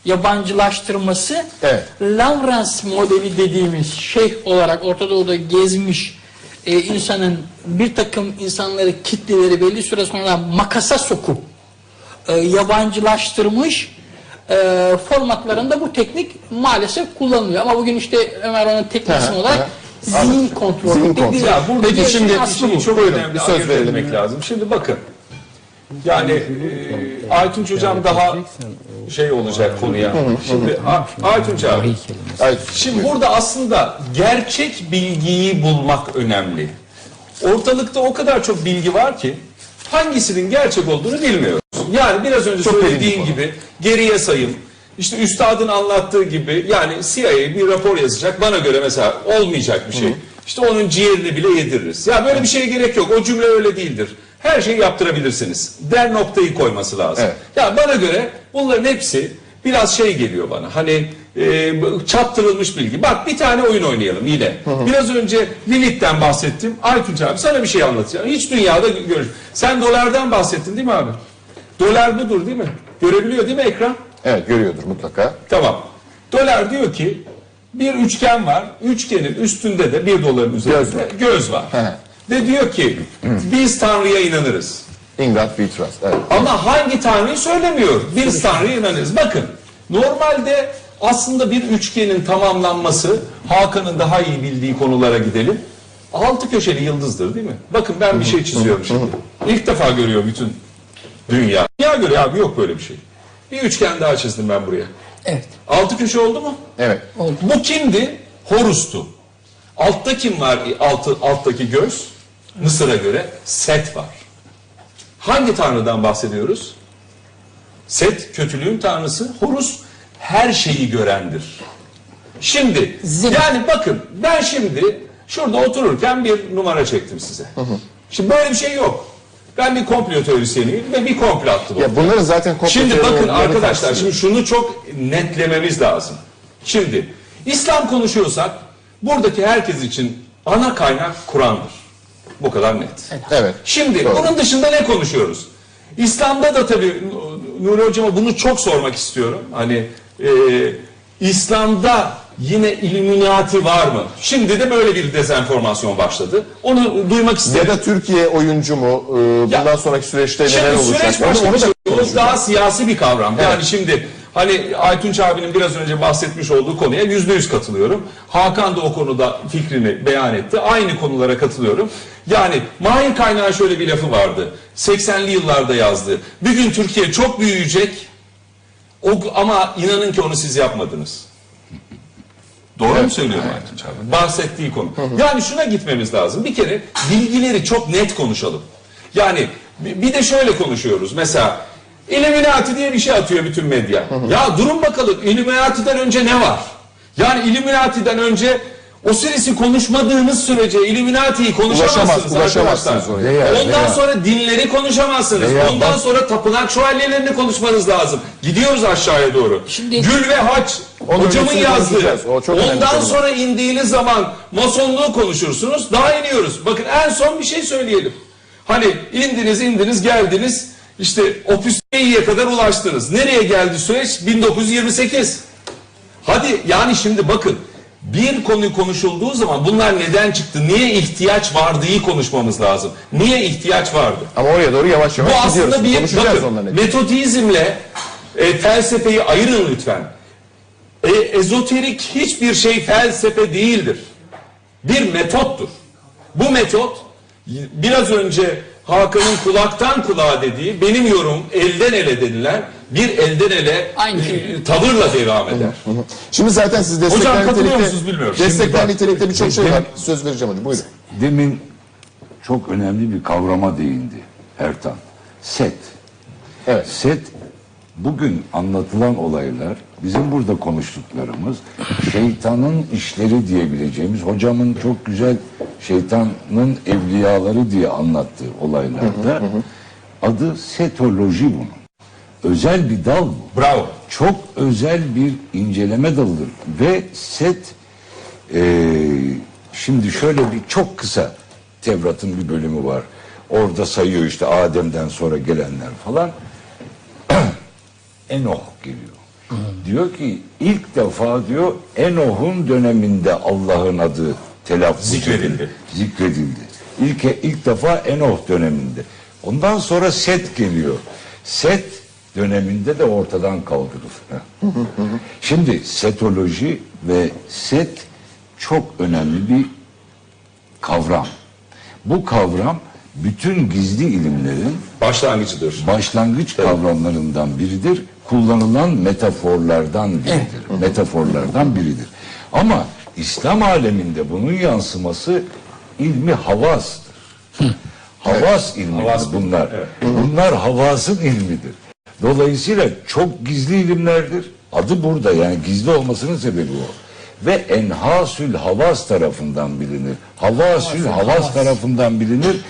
yabancılaştırması Evet. Lawrence modeli dediğimiz şeyh olarak Orta Doğu'da gezmiş e, insanın bir takım insanları kitleleri belli süre sonra makasa sokup e, yabancılaştırmış e, formatlarında bu teknik maalesef kullanılıyor. Ama bugün işte Ömer onun Hı hı, olarak zihin kontrolü Zihin kontrolü. Ya burada Peki bir şimdi şey, bu çok buyurun, önemli bir söz etmek lazım. Şimdi bakın. Yani e, Aytunç hocam daha şey olacak konuya. Şimdi A- Aytunç abi. Ay, Şimdi burada aslında gerçek bilgiyi bulmak önemli. Ortalıkta o kadar çok bilgi var ki hangisinin gerçek olduğunu bilmiyoruz. Yani biraz önce Çok konu. gibi geriye sayım, işte üstadın anlattığı gibi yani CIA bir rapor yazacak bana göre mesela olmayacak bir şey. İşte onun ciğerini bile yediririz. Ya böyle bir şeye gerek yok. O cümle öyle değildir. Her şeyi yaptırabilirsiniz. Der noktayı koyması lazım. Evet. Ya bana göre bunların hepsi biraz şey geliyor bana. Hani e, çaptırılmış bilgi. Bak bir tane oyun oynayalım yine. Biraz önce Lilith'ten bahsettim. Aytunç abi sana bir şey anlatacağım. Hiç dünyada görüş. Sen dolardan bahsettin değil mi abi? Dolar budur değil mi? Görebiliyor değil mi ekran? evet görüyordur mutlaka. Tamam. Dolar diyor ki bir üçgen var. Üçgenin üstünde de bir doların üzerinde Göz var. göz var. Ve diyor ki biz Tanrı'ya inanırız. In God we trust. Evet. Ama hangi tanrıyı söylemiyor. Biz Tanrı'ya inanırız. Bakın normalde aslında bir üçgenin tamamlanması Hakan'ın daha iyi bildiği konulara gidelim. Altı köşeli yıldızdır değil mi? Bakın ben bir şey çiziyorum şimdi. İlk defa görüyor bütün dünya. Dünya görüyor abi yok böyle bir şey. Bir üçgen daha çizdim ben buraya. Evet. Altı köşe oldu mu? Evet. Bu kimdi? Horus'tu. Altta kim var? Altı, alttaki göz. Mısır'a göre Set var. Hangi tanrıdan bahsediyoruz? Set kötülüğün tanrısı. Horus her şeyi görendir. Şimdi Zil. yani bakın ben şimdi şurada otururken bir numara çektim size. Şimdi böyle bir şey yok. Ben bir komplo teorisyeniyim ve bir komplo attım. Ya bunların zaten komplo Şimdi bakın arkadaşlar şimdi şunu çok netlememiz lazım. Şimdi İslam konuşuyorsak buradaki herkes için ana kaynak Kur'an'dır. Bu kadar net. Evet. Şimdi Doğru. bunun dışında ne konuşuyoruz? İslam'da da tabii Nuri Hocam'a bunu çok sormak istiyorum. Hani e, İslam'da yine Illuminati var mı? Şimdi de böyle bir dezenformasyon başladı. Onu duymak isterim. Ya da Türkiye oyuncu mu? Ee, bundan Ya- sonraki süreçte neler olacak? süreç Onu- başka onu şey. O konuşacağız. daha siyasi bir kavram. Yani şimdi hani Aytunç abinin biraz önce bahsetmiş olduğu konuya yüzde yüz katılıyorum. Hakan da o konuda fikrini beyan etti. Aynı konulara katılıyorum. Yani Mahir Kaynağ'ın şöyle bir lafı vardı. 80'li yıllarda yazdı. Bir gün Türkiye çok büyüyecek. O, ama inanın ki onu siz yapmadınız. Doğru mu söylüyorum Aytunç abi? Bahsettiği konu. Yani şuna gitmemiz lazım. Bir kere bilgileri çok net konuşalım. Yani bi- bir de şöyle konuşuyoruz. Mesela Illuminati diye bir şey atıyor bütün medya. Ya durun bakalım Illuminati'den önce ne var? Yani Illuminati'den önce Osiris'i konuşmadığınız sürece Illuminati'yi konuşamazsınız Ulaşamaz- ulaşamazsınız arkadaşlar. oraya. Veya- Ondan veya- sonra dinleri konuşamazsınız. Veya Ondan bak- sonra tapınak şövalyelerini konuşmanız lazım. Gidiyoruz aşağıya doğru. Şimdi- Gül ve haç Onun hocamın öncesini yazdığı. konuşacağız. O çok önemli Ondan konu. sonra indiğiniz zaman masonluğu konuşursunuz. Daha iniyoruz. Bakın en son bir şey söyleyelim. Hani indiniz indiniz geldiniz. İşte Opus Dei'ye kadar ulaştınız. Nereye geldi süreç? 1928. Hadi yani şimdi bakın bir konu konuşulduğu zaman bunlar neden çıktı? Niye ihtiyaç vardığı konuşmamız lazım. Niye ihtiyaç vardı? Ama oraya doğru yavaş Bu yavaş gidiyoruz. aslında bir bakın, metodizmle e, felsefeyi ayırın lütfen. E, ezoterik hiçbir şey felsefe değildir. Bir metottur. Bu metot biraz önce Hakan'ın kulaktan kulağa dediği benim yorum elden ele denilen bir elden ele Aynı e, şey. tavırla devam eder. Şimdi zaten siz destekler Hocam katılıyor nitelikte, musunuz bilmiyorum. destekler Şimdi bak- nitelikte birçok şey var. Söz vereceğim hocam. Buyurun. Demin çok önemli bir kavrama değindi Ertan. Set. Evet. Set bugün anlatılan olaylar bizim burada konuştuklarımız şeytanın işleri diyebileceğimiz hocamın çok güzel şeytanın evliyaları diye anlattığı olaylarda adı setoloji bunun. Özel bir dal bu. Bravo. Çok özel bir inceleme dalıdır ve set eee, şimdi şöyle bir çok kısa Tevrat'ın bir bölümü var. Orada sayıyor işte Adem'den sonra gelenler falan. Enoh geliyor. Diyor ki ilk defa diyor Enoh'un döneminde Allah'ın adı telaffuz Zikredildi. edildi, Zikredildi. İlk, ilk defa Enoh döneminde. Ondan sonra Set geliyor. Set döneminde de ortadan kaldırılır. Şimdi setoloji ve set çok önemli bir kavram. Bu kavram bütün gizli ilimlerin Başlangıcıdır. başlangıç kavramlarından biridir. Kullanılan metaforlardan biridir. Metaforlardan biridir. Ama İslam aleminde bunun yansıması ilmi havastır. Havas ilmidir Havas bunlar. evet. Bunlar havasın ilmidir. Dolayısıyla çok gizli ilimlerdir. Adı burada yani gizli olmasının sebebi o. Ve enhasül havas tarafından bilinir. Havasül havas tarafından bilinir.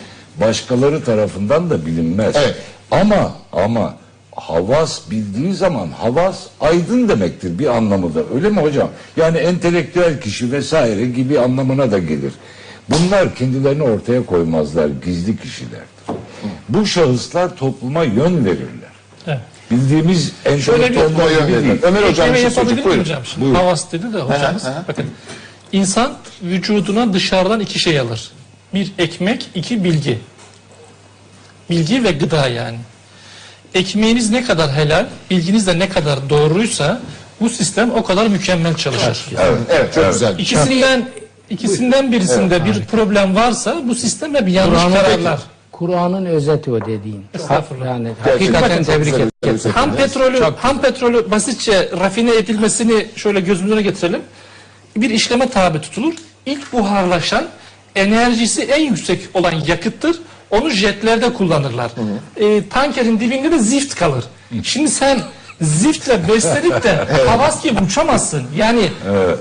Başkaları tarafından da bilinmez. Evet. Ama ama havas bildiği zaman havas aydın demektir bir anlamı da. Öyle mi hocam? Yani entelektüel kişi vesaire gibi anlamına da gelir. Bunlar kendilerini ortaya koymazlar. Gizli kişilerdir. Bu şahıslar topluma yön verirler. Evet. Bildiğimiz Şöyle bir- entelektüeller gibi Ömer. Hocam bir şey miyim Buyurun. hocam? Şimdi Buyurun. Havas dedi de hocamız. Bakın insan vücuduna dışarıdan iki şey alır. Bir ekmek, iki bilgi. Bilgi ve gıda yani. Ekmeğiniz ne kadar helal, bilginiz de ne kadar doğruysa bu sistem o kadar mükemmel çalışır. Evet, Evet çok güzel. İkisinden ikisinden birisinde bir problem varsa bu sistem hep yanlış Kur'an'ın- kararlar. Kur'an'ın özeti o dediğin. Estağfurullah. Yani hakikaten tebrik ederim. Ham petrolü ham petrolü basitçe rafine edilmesini şöyle gözümüze getirelim. Bir işleme tabi tutulur. İlk buharlaşan enerjisi en yüksek olan yakıttır. Onu jetlerde kullanırlar. Ee, tankerin dibinde de zift kalır. Şimdi sen ziftle beslenip de *laughs* havas gibi uçamazsın. Yani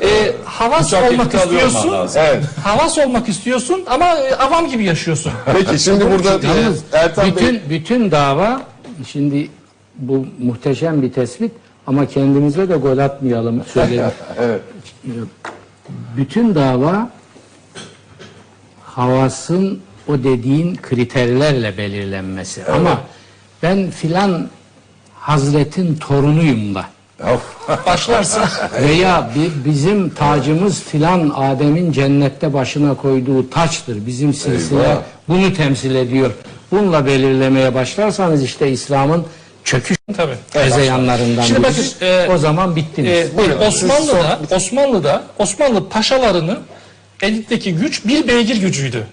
e, havas Uçak olmak istiyorsun. Evet. Havas olmak istiyorsun ama e, avam gibi yaşıyorsun. *laughs* Peki şimdi burada Yalnız e, Ertan Bey bütün bütün dava şimdi bu muhteşem bir tespit ama kendimize de gol atmayalım *laughs* söyleyelim. Evet. Bütün dava havasın o dediğin kriterlerle belirlenmesi. Ama ben filan Hazretin torunuyum da başlarsın. *laughs* Veya bir, bizim tacımız filan Adem'in cennette başına koyduğu taçtır. Bizim silsile Eyvah. bunu temsil ediyor. Bununla belirlemeye başlarsanız işte İslam'ın çöküş Tabii. hezeyanlarından Şimdi bakın, birisi. e, o zaman bittiniz. Ee, Buyurun. Osmanlı'da, Osmanlı'da Osmanlı paşalarının elindeki güç bir beygir gücüydü.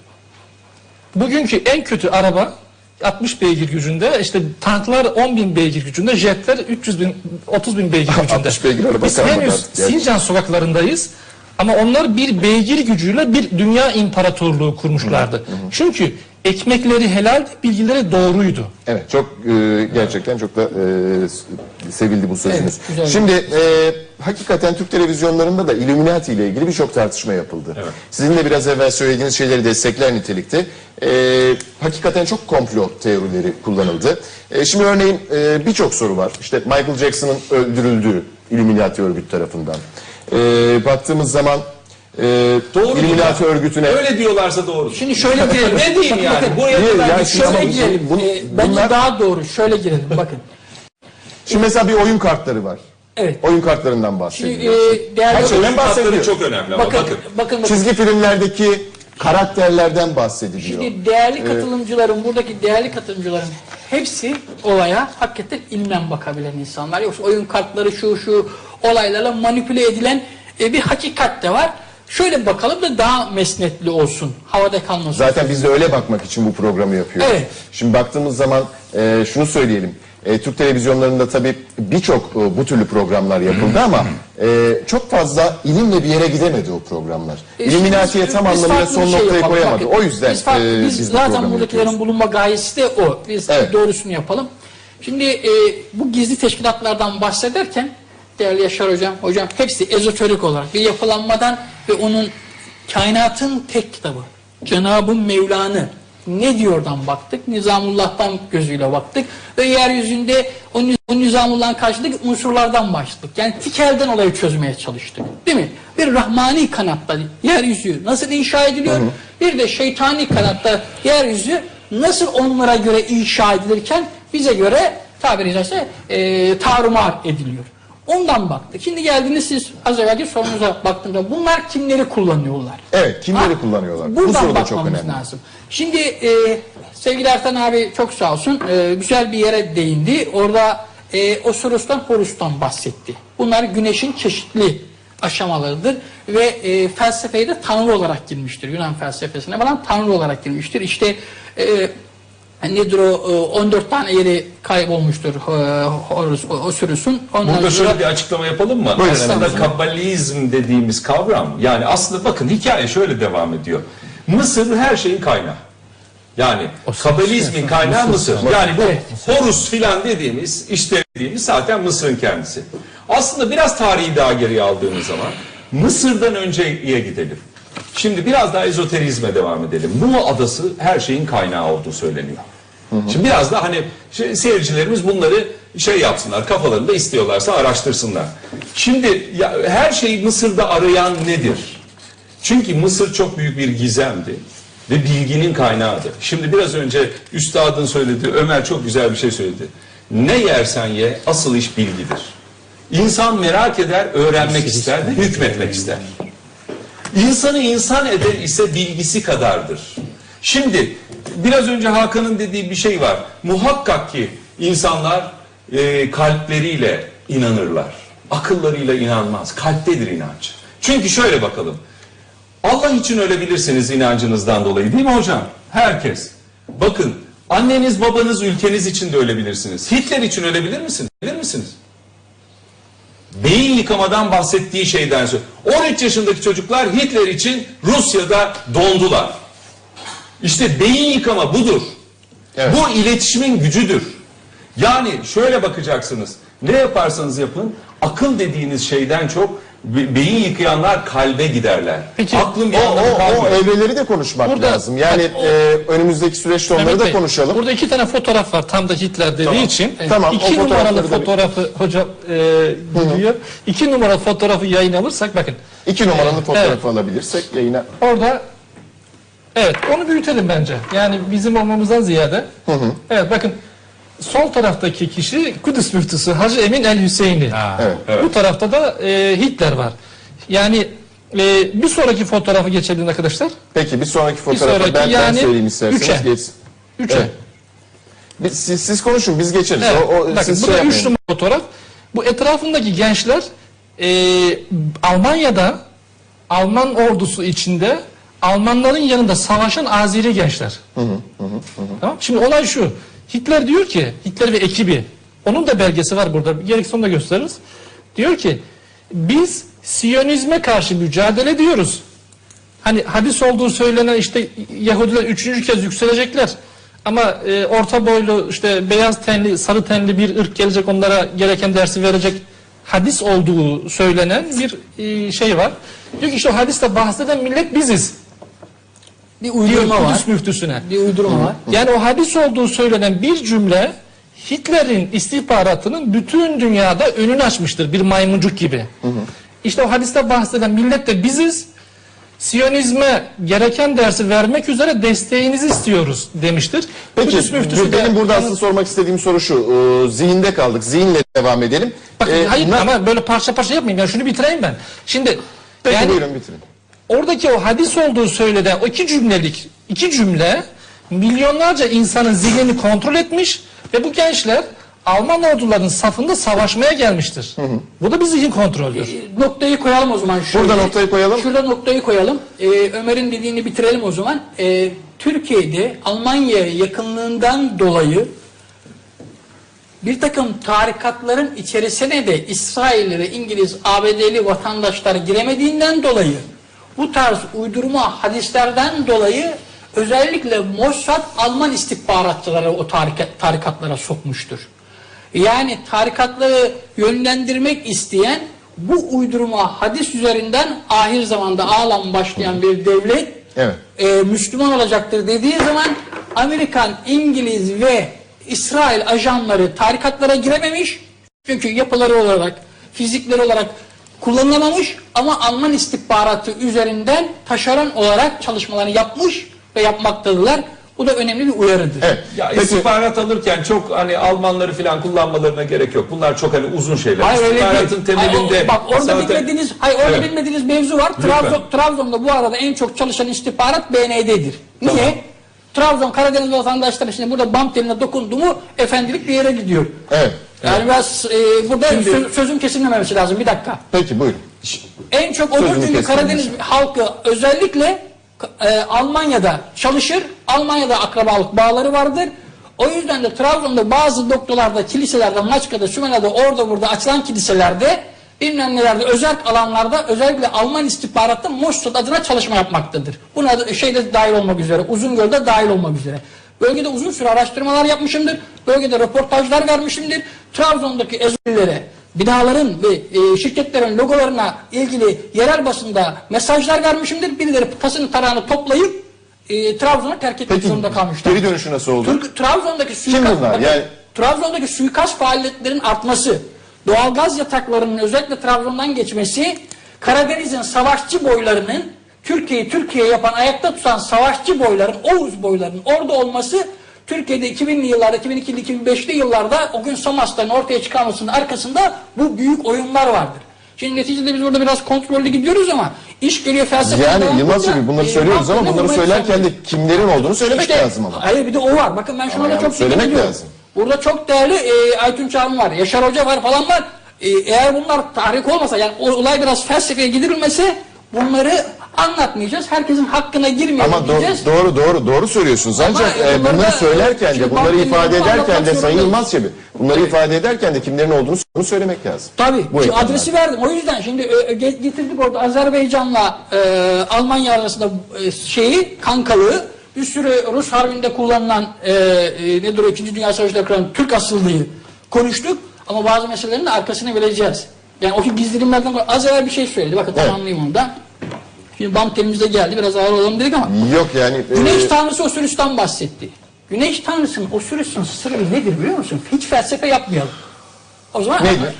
Bugünkü en kötü araba 60 beygir gücünde, işte tanklar 10 bin beygir gücünde, jetler 300 bin, 30 bin beygir *laughs* gücünde. 60 beygir araba Biz henüz. Sincan sokaklarındayız ama onlar bir beygir gücüyle bir dünya imparatorluğu kurmuşlardı. Çünkü ekmekleri helal, bilgileri doğruydu. Evet çok e, gerçekten çok da e, sevildi bu sözünüz. Evet, güzel. Şimdi e, hakikaten Türk televizyonlarında da Illuminati ile ilgili birçok tartışma yapıldı. Sizin de biraz evvel söylediğiniz şeyleri destekler nitelikte. E, hakikaten çok komplo teorileri kullanıldı. E, şimdi örneğin e, birçok soru var. İşte Michael Jackson'ın öldürüldüğü Illuminati örgütü tarafından. E, baktığımız zaman e, Doğru Illuminati örgütüne Öyle diyorlarsa doğru. Şimdi şöyle girelim. Ne diyeyim Bakın, yani? bakın. Buraya Niye? kadar gitsin şöyle girelim. Bunu- Ee, bence bunlar- daha doğru. Şöyle girelim. Bakın. Şimdi mesela bir oyun kartları var. Evet. Oyun kartlarından Şimdi, bahsediyor. e, değerli Her şeyden bahsediyor. çok önemli ama bakın, bakın. bakın, bakın. Çizgi filmlerdeki karakterlerden bahsediliyor. Şimdi değerli katılımcıların, buradaki değerli katılımcıların hepsi olaya hakikaten ilmen bakabilen insanlar. Yoksa oyun kartları şu şu olaylarla manipüle edilen e, bir hakikat de var. Şöyle bakalım da daha mesnetli olsun. Havada kalmasın. Zaten biz de öyle bakmak için bu programı yapıyoruz. Evet. Şimdi baktığımız zaman e, şunu söyleyelim. E, Türk televizyonlarında tabii birçok e, bu türlü programlar yapıldı ama e, çok fazla ilimle bir yere gidemedi o programlar. E, İlluminati'ye tam biz anlamıyla son şey noktayı yapalım. koyamadı. Bakın, o yüzden biz, farklı- e, biz biz zaten buradakilerin yapıyoruz. bulunma gayesi de o. Biz Evet. doğrusunu yapalım. Şimdi e, bu gizli teşkilatlardan bahsederken değerli Yaşar Hocam, hocam hepsi ezoterik olarak bir yapılanmadan ve onun kainatın tek kitabı. Cenab-ı Mevla'nı ne diyordan baktık, Nizamullah'tan gözüyle baktık ve yeryüzünde o, o Nizamullah'ın karşısındaki unsurlardan başladık. Yani tikelden olayı çözmeye çalıştık. Değil mi? Bir rahmani kanatta yeryüzü nasıl inşa ediliyor? Bir de şeytani kanatta yeryüzü nasıl onlara göre inşa edilirken bize göre tabiri caizse e, tarumar ediliyor. Ondan baktık. Şimdi geldiniz siz az evvelki sorunuza baktığımda bunlar kimleri kullanıyorlar? Evet, kimleri Ha, kullanıyorlar? Bu soru da çok önemli. lazım. Şimdi e, sevgili Ertan abi çok sağ olsun e, güzel bir yere değindi. Orada e, Osurus'tan Horus'tan bahsetti. Bunlar güneşin çeşitli aşamalarıdır ve e, felsefeye de tanrı olarak girmiştir. Yunan felsefesine falan tanrı olarak girmiştir. İşte e, nedir o e, 14 tane yeri kaybolmuştur e, Horus, Osiris'un. Ondan Burada sonra- şöyle bir açıklama yapalım mı? Buyurun. aslında kabbalizm dediğimiz kavram yani aslında bakın hikaye şöyle devam ediyor. Mısır her şeyin kaynağı. Yani kabbalizmin kaynağı Mısır. Yani bu Horus filan dediğimiz işte dediğimiz zaten Mısır'ın kendisi. Aslında biraz tarihi daha geriye aldığımız zaman Mısır'dan önceye gidelim. Şimdi biraz daha ezoterizme devam edelim. Mu adası her şeyin kaynağı olduğu söyleniyor. Şimdi biraz da hani şey, seyircilerimiz bunları şey yapsınlar, kafalarında istiyorlarsa araştırsınlar. Şimdi ya, her şeyi Mısır'da arayan nedir? Çünkü Mısır çok büyük bir gizemdi ve bilginin kaynağıdır. Şimdi biraz önce üstadın söylediği, Ömer çok güzel bir şey söyledi. Ne yersen ye, asıl iş bilgidir. İnsan merak eder, öğrenmek ister ve hükmetmek ister. İnsanı insan eden ise bilgisi kadardır. Şimdi biraz önce Hakan'ın dediği bir şey var. Muhakkak ki insanlar e, kalpleriyle inanırlar. Akıllarıyla inanmaz. Kalptedir inanç. Çünkü şöyle bakalım. Allah için ölebilirsiniz inancınızdan dolayı değil mi hocam? Herkes. Bakın anneniz babanız ülkeniz için de ölebilirsiniz. Hitler için ölebilir misiniz? Bilir misiniz? Beyin yıkamadan bahsettiği şeyden söz. 13 yaşındaki çocuklar Hitler için Rusya'da dondular. İşte beyin yıkama budur. Evet. Bu iletişimin gücüdür. Yani şöyle bakacaksınız. Ne yaparsanız yapın akıl dediğiniz şeyden çok be- beyin yıkayanlar kalbe giderler. Peki, Aklın bir O, anlamı o, o kalmıyor. evreleri de konuşmak Burada- lazım. Yani Bak, o- e, önümüzdeki süreçte onları Mehmet da Bey, konuşalım. Burada iki tane fotoğraf var tam da Hitler dediği Tamam. için. Tamam, o İki numaralı da bir- fotoğrafı hocam e, geliyor. İki numaralı fotoğrafı yayın alırsak bakın. İki numaralı Evet. fotoğrafı alabilirsek yayına. Orada evet onu büyütelim bence. Yani bizim olmamızdan ziyade. Evet bakın sol taraftaki kişi Kudüs müftüsü Hacı Emin El Hüseyin'i. Evet. Bu tarafta da e, Hitler var. Yani e, bir sonraki fotoğrafı geçelim arkadaşlar. Peki bir sonraki fotoğrafı sonraki ben, ben yani söyleyeyim isterseniz üçe. geçsin. Üçe. Evet. Biz- siz, siz konuşun biz geçeriz. Evet. O, o, Bakın siz bu şey da üç numara fotoğraf. Bu etrafındaki gençler e, Almanya'da Alman ordusu içinde Almanların yanında savaşan Azeri gençler. Tamam. Şimdi olay şu. Hitler diyor ki Hitler ve ekibi onun da belgesi var burada. Gerekirse onu da gösteririz. Diyor ki biz Siyonizme karşı mücadele ediyoruz. Hani hadis olduğu söylenen işte Yahudiler üçüncü kez yükselecekler. Ama e, orta boylu işte beyaz tenli sarı tenli bir ırk gelecek onlara gereken dersi verecek hadis olduğu söylenen bir e, şey var. Diyor ki işte o hadiste bahseden millet biziz. Bir Diyor uydurma var. Kudüs müftüsüne. Bir uydurma var. Yani o hadis olduğu söylenen bir cümle Hitler'in istihbaratının bütün dünyada önünü açmıştır bir maymuncuk gibi. İşte o hadiste bahseden millet de biziz. Siyonizme gereken dersi vermek üzere desteğinizi istiyoruz demiştir. Peki Kudüs müftüsü de- benim burada aslında sormak istediğim soru şu. Ee, zihinde kaldık. Zihinle devam edelim. Bakın, Ee, hayır na- ama böyle parça parça yapmayayım. Yani şunu bitireyim ben. Şimdi Peki yani buyurun bitirin. Oradaki o hadis olduğu söyleden o iki cümlelik iki cümle milyonlarca insanın zihnini kontrol etmiş ve bu gençler Alman ordularının safında savaşmaya gelmiştir. Bu da bir zihin kontroldür. Noktayı koyalım o zaman. Şöyle. Burada noktayı koyalım. Şurada noktayı koyalım. Ee, Ömer'in dediğini bitirelim o zaman. Ee, Türkiye'de Almanya'ya yakınlığından dolayı bir takım tarikatların içerisine de İsrailli ve İngiliz, ABD'li vatandaşlar giremediğinden dolayı bu tarz uydurma hadislerden dolayı özellikle Mossad Alman istihbaratçıları o tarikat, tarikatlara sokmuştur. Yani tarikatları yönlendirmek isteyen bu uydurma hadis üzerinden ahir zamanda ağlam başlayan bir devlet Evet. e, Müslüman olacaktır dediği zaman Amerikan, İngiliz ve İsrail ajanları tarikatlara girememiş. Çünkü yapıları olarak, fizikleri olarak kullanılamamış ama Alman istihbaratı üzerinden taşeron olarak çalışmalarını yapmış ve yapmaktadırlar. Bu da önemli bir uyarıdır. Evet. Ya Peki, istihbarat alırken çok hani Almanları falan kullanmalarına gerek yok. Bunlar çok hani uzun şeyler. Hayır öyle İstihbaratın. Hayır, temelinde o- bak orada zaten- bilmediğiniz, hayır orada Evet. bilmediğiniz mevzu var. Trabzon, Trabzon'da bu arada en çok çalışan istihbarat BND'dir. Niye? Trabzon Karadeniz vatandaşları şimdi burada bam teline dokundu mu efendilik bir yere gidiyor. evet. Yani biraz e, burada sö- sözüm kesilmemesi lazım bir dakika. Peki buyurun. En çok o Sözünü çünkü. Karadeniz halkı özellikle e, Almanya'da çalışır. Almanya'da akrabalık bağları vardır. O yüzden de Trabzon'da bazı noktalarda, kiliselerde, Maçka'da, Sümena'da, orada burada açılan kiliselerde bilmem nelerde, özel alanlarda özellikle Alman istihbaratı Mossad adına çalışma yapmaktadır. Buna şeyde dahil olmak üzere, Uzungöl'de dahil olmak üzere. Bölgede uzun süre araştırmalar yapmışımdır. Bölgede röportajlar vermişimdir. Trabzon'daki ezberilere, binaların ve e, şirketlerin logolarına ilgili yerel basında mesajlar vermişimdir. Birileri tasını tarağını toplayıp e, Trabzon'u terk etmek Peki zorunda kalmışlar. geri dönüşü nasıl oldu? Türk, Trabzon'daki suikast, bunlar? Yani- Trabzon'daki suikast faaliyetlerin artması, doğalgaz yataklarının özellikle Trabzon'dan geçmesi, Karadeniz'in savaşçı boylarının Türkiye'yi Türkiye yapan, ayakta tutan savaşçı boyların, Oğuz boylarının orada olması Türkiye'de 2000'li yıllarda, 2002'li, 2005'li yıllarda o gün Samas'tan ortaya çıkarmasının arkasında bu büyük oyunlar vardır. Şimdi neticede biz burada biraz kontrollü gidiyoruz ama iş geliyor felsefe. Yani Yılmaz abi bunları söylüyoruz ama bunları söylerken de kimlerin olduğunu söylemek İşte, lazım ama. Hayır bir de o var. Bakın ben şuna da çok söylemek lazım. Burada çok değerli e, Aytunç abim var, Yaşar Hoca var falan var. E, eğer bunlar tarih olmasa yani olay biraz felsefeye gidirilmese bunları anlatmayacağız. Herkesin hakkına girmeyelim Ama do- doğru doğru doğru söylüyorsunuz. Ancak Ama e, bunları da- söylerken de Şimdi bunları ifade ederken de Sayın. Yılmaz Çebi bunları ifade ederken de kimlerin olduğunu söylemek lazım. Tabii. Bu ekranlar. adresi verdim. O yüzden şimdi e, e, getirdik orada Azerbaycan'la e, Almanya arasında e, şeyi, kankalığı bir sürü Rus harbinde kullanılan e, e, nedir o 2. Dünya Savaşı'nda kurulan Türk asıllıyı konuştuk. Ama bazı meselelerin de arkasını vereceğiz. Yani o gizlenimlerden az evvel bir şey söyledi. Bakın Evet. tamamlayayım onu da. Şimdi bam telimizde geldi. Biraz ağır olalım dedik ama. Yok yani e, Güneş tanrısı Osiris'ten bahsetti. Güneş tanrısının Osiris'in sırrı nedir biliyor musun? Hiç felsefe yapmayalım. O zaman Nedir?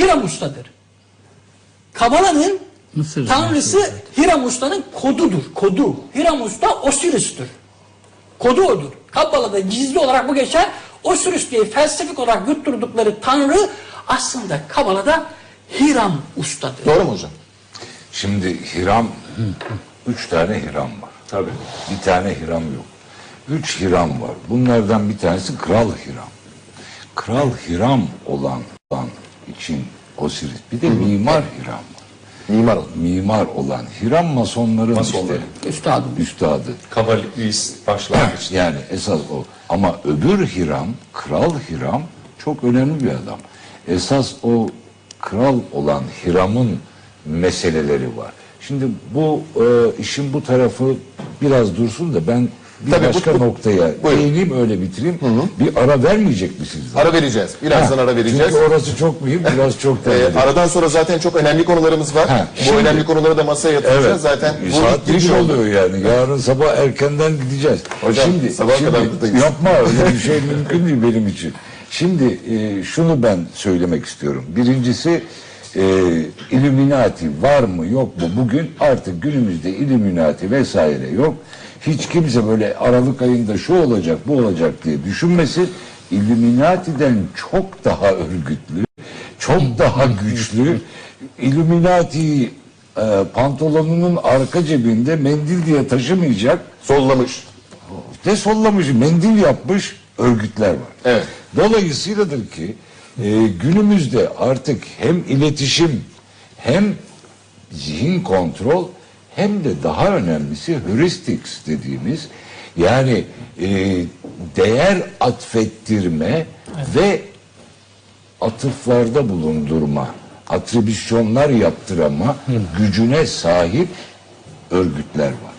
Hiramusta'dır. Kabala'nın Mısır tanrısı Hiramusta'nın kodudur. Kodu. Hiramusta Osiris'tir. Kodu odur. Kabala'da gizli olarak bu geçer. Osiris felsefik olarak yutturdukları tanrı aslında Kabala'da Hiram ustadır. Doğru mu hocam? Şimdi Hiram, üç tane Hiram var. Tabii. Bir tane Hiram yok. Üç Hiram var. Bunlardan bir tanesi Kral Hiram. Kral Hiram olan, olan için Osiris. Bir de Mimar Hiram var. Mimar olun. Mimar olan Hiram masonların Masonların. işte Üstadım. üstadı. Kabalist başlangıç. Yani esas o. Ama öbür Hiram, Kral Hiram çok önemli bir adam. Esas o kral olan Hiram'ın meseleleri var. Şimdi bu e, işin bu tarafı biraz dursun da ben bir Tabii, bu- başka bu- noktaya Buyurun. değineyim öyle bitireyim. Bir ara vermeyecek misiniz? Ara vereceğiz. Birazdan Ha, ara vereceğiz. Çünkü orası çok mühim, biraz çok da. Ee, aradan sonra zaten çok önemli konularımız var. Ha, Bu şimdi- önemli konuları da masaya yatıracağız. Zaten bu giriş oldu. oluyor yani. Yarın sabah erkenden gideceğiz. Hocam, sabaha kadar buradayız. Yapma öyle bir şey mümkün değil benim için. Şimdi e, şunu ben söylemek istiyorum. Birincisi e, Illuminati var mı yok mu? Bugün artık günümüzde Illuminati vesaire yok. Hiç kimse böyle Aralık ayında şu olacak bu olacak diye düşünmesin. Illuminati'den çok daha örgütlü, çok daha güçlü. Illuminati'yi e, pantolonunun arka cebinde mendil diye taşımayacak Sollamış. ve sollamış, mendil yapmış örgütler var. Evet. Dolayısıyladır ki e, günümüzde artık hem iletişim hem zihin kontrol hem de daha önemlisi heuristics dediğimiz yani e, değer atfettirme ve atıflarda bulundurma, atribüsyonlar yaptırama gücüne sahip örgütler var.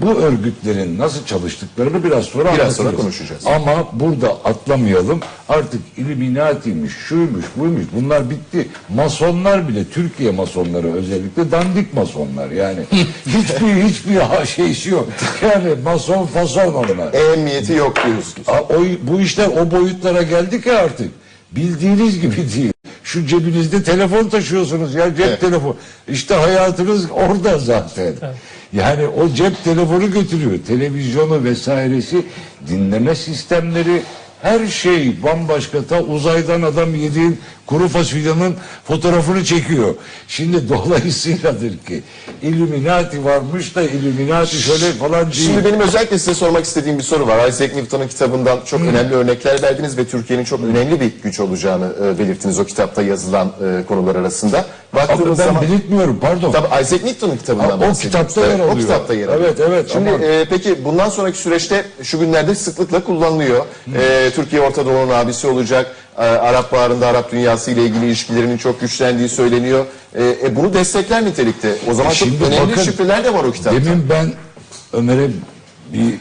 Bu örgütlerin nasıl çalıştıklarını biraz sonra Biraz sonra konuşacağız. Ama burada atlamayalım. Artık Illuminati'ymiş, şuymuş, buymuş. Bunlar bitti. Masonlar bile, Türkiye masonları özellikle dandik masonlar yani. *laughs* hiçbir hiçbir şeysi yok. Yani mason fason onlar. Ehemmiyeti yok diyorsunuz. A- O, bu işler o boyutlara geldi ki artık. Bildiğiniz gibi değil. Şu cebinizde telefon taşıyorsunuz ya cep Evet. telefonu. İşte hayatınız orada zaten. Yani o cep telefonu götürüyor. Televizyonu vesairesi, dinleme sistemleri, her şey bambaşka. Ta uzaydan adam yediğin kuru fasulyenin fotoğrafını çekiyor. Şimdi *laughs* dolayısıyladır ki Illuminati varmış da Illuminati şöyle falan değil. Şimdi benim özellikle size sormak istediğim bir soru var. Isaac Newton'un kitabından çok önemli örnekler verdiniz ve Türkiye'nin çok önemli bir güç olacağını e, belirttiniz o kitapta yazılan e, konular arasında. Baktığımız ben zaman... belirtmiyorum pardon. Tabii Isaac Newton'un kitabından Ha, o kitapta yer Evet, O alıyor. kitapta yer alıyor. Evet, evet, Şimdi e, peki bundan sonraki süreçte şu günlerde sıklıkla kullanılıyor. E, Türkiye Orta Doğu'nun abisi olacak. E, Arap Baharı'nda Arap dünyası ile ilgili ilişkilerinin çok güçlendiği söyleniyor. E, e, bunu destekler nitelikte. O zaman çok Şimdi önemli bakın, şifreler de var o kitapta. Demin ben Ömer'e bir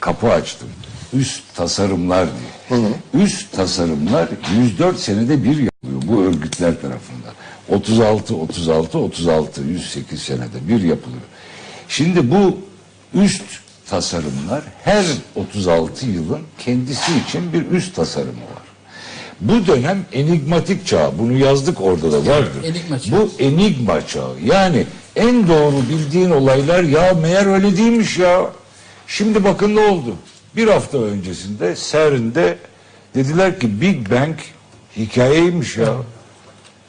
kapı açtım. Üst tasarımlar diye. Üst tasarımlar 104 senede bir yapılıyor bu örgütler tarafından. 36, 36, 36, 108 senede bir yapılıyor. Şimdi bu üst tasarımlar her 36 yılın kendisi için bir üst tasarımı var. Bu dönem enigmatik çağ. Bunu yazdık orada da vardır. Enigma çağı. Bu enigma çağı. Yani en doğru bildiğin olaylar ya meğer öyle değilmiş ya. Şimdi bakın ne oldu? Bir hafta öncesinde CERN'de dediler ki Big Bang hikayeymiş ya.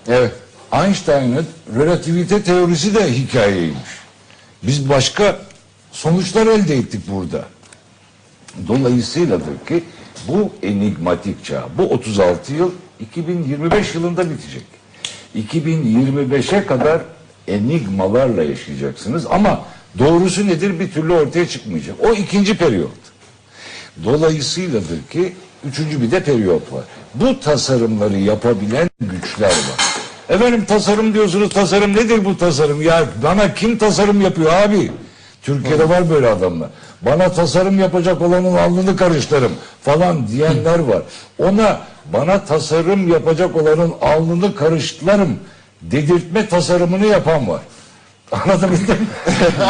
Evet. Einstein'ın relativite teorisi de hikayeymiş. Biz başka sonuçlar elde ettik burada. Dolayısıyladır ki bu enigmatik çağ. Bu 36 yıl 2025 yılında bitecek. 2025'e kadar enigmalarla yaşayacaksınız ama doğrusu nedir bir türlü ortaya çıkmayacak. O ikinci periyot. Dolayısıyladır ki üçüncü bir de periyot var. Bu tasarımları yapabilen güçler var. Efendim tasarım diyorsunuz tasarım nedir bu tasarım? Ya bana kim tasarım yapıyor abi? Türkiye'de var böyle adamlar. Bana tasarım yapacak olanın alnını karıştırırım falan diyenler var. Ona bana tasarım yapacak olanın alnını karıştırırım dedirtme tasarımını yapan var. *laughs* Anlatabildim mi?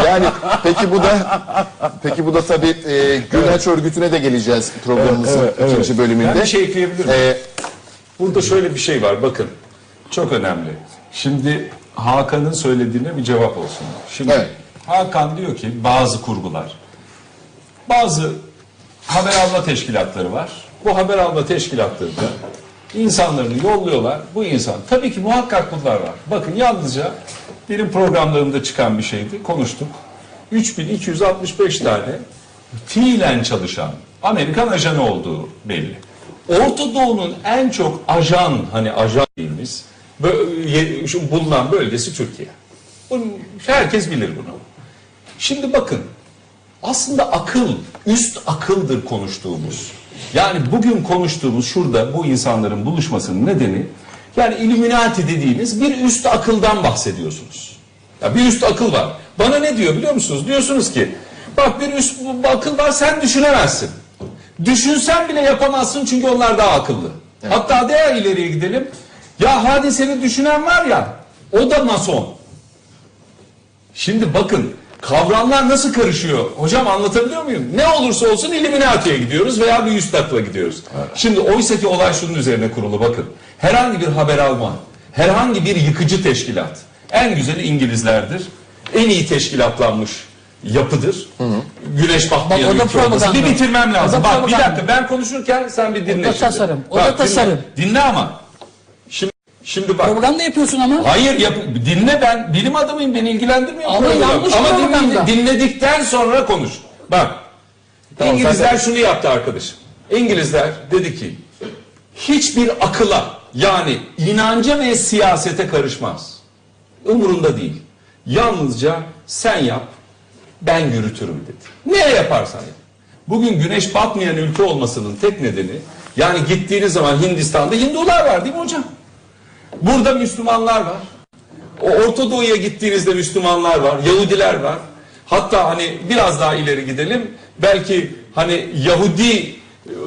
yani peki bu da peki bu da tabii e, Gülhaç örgütüne de geleceğiz programımızın Evet, evet, ikinci bölümünde. Ben bir şey ekleyebilir miyim? E, Burada şöyle bir şey var bakın. Çok önemli. Şimdi Hakan'ın söylediğine bir cevap olsun. Şimdi Evet. Hakan diyor ki bazı kurgular. Bazı haber alma teşkilatları var. bu haber alma teşkilatlarında insanlarını yolluyorlar. Bu insan tabii ki muhakkak bunlar var. Bakın yalnızca benim programlarımda çıkan bir şeydi. Konuştuk. 3265 tane fiilen çalışan Amerikan ajanı olduğu belli. Orta Doğu'nun en çok ajan hani ajan dediğimiz bulunan bölgesi Türkiye. Bunu, herkes bilir bunu. Şimdi bakın aslında akıl, üst akıldır konuştuğumuz. Yani bugün konuştuğumuz şurada bu insanların buluşmasının nedeni yani Illuminati dediğiniz bir üst akıldan bahsediyorsunuz. Ya bir üst akıl var. Bana ne diyor biliyor musunuz? Diyorsunuz ki bak bir üst bu akıl var sen düşünemezsin. Düşünsen bile yapamazsın çünkü onlar daha akıllı. Hatta daha ileriye gidelim. Ya hadiseni düşünen var ya o da mason. Şimdi bakın kavramlar nasıl karışıyor? Hocam anlatabiliyor muyum? Ne olursa olsun Illuminati'ye gidiyoruz veya bir üst akla gidiyoruz. Şimdi oysa ki olay şunun üzerine kurulu bakın. Herhangi bir haber alma, herhangi bir yıkıcı teşkilat. En güzeli İngilizlerdir. En iyi teşkilatlanmış yapıdır. Güneş batmayan Bak, o da ülke olması. Bir bitirmem O da lazım. Bak bir dakika ben konuşurken sen bir dinle. da şimdi. tasarım, o da Bak, dinle. tasarım. Dinle ama. Şimdi, bak. Propaganda yapıyorsun ama. Hayır yap, dinle ben bilim adamıyım beni ilgilendirmiyor. Ama program. yanlış Ama dinle- dinledikten sonra konuş. Bak İngilizler şunu yaptı arkadaşım. İngilizler dedi ki hiçbir akıla yani inanca ve siyasete karışmaz. Umurunda değil. Yalnızca sen yap ben yürütürüm dedi. Ne yaparsan yap. Bugün güneş batmayan ülke olmasının tek nedeni yani gittiğiniz zaman Hindistan'da Hindular var değil mi hocam? Burada Müslümanlar var. O Orta Doğu'ya gittiğinizde Müslümanlar var, Yahudiler var. Hatta hani biraz daha ileri gidelim. Belki hani Yahudi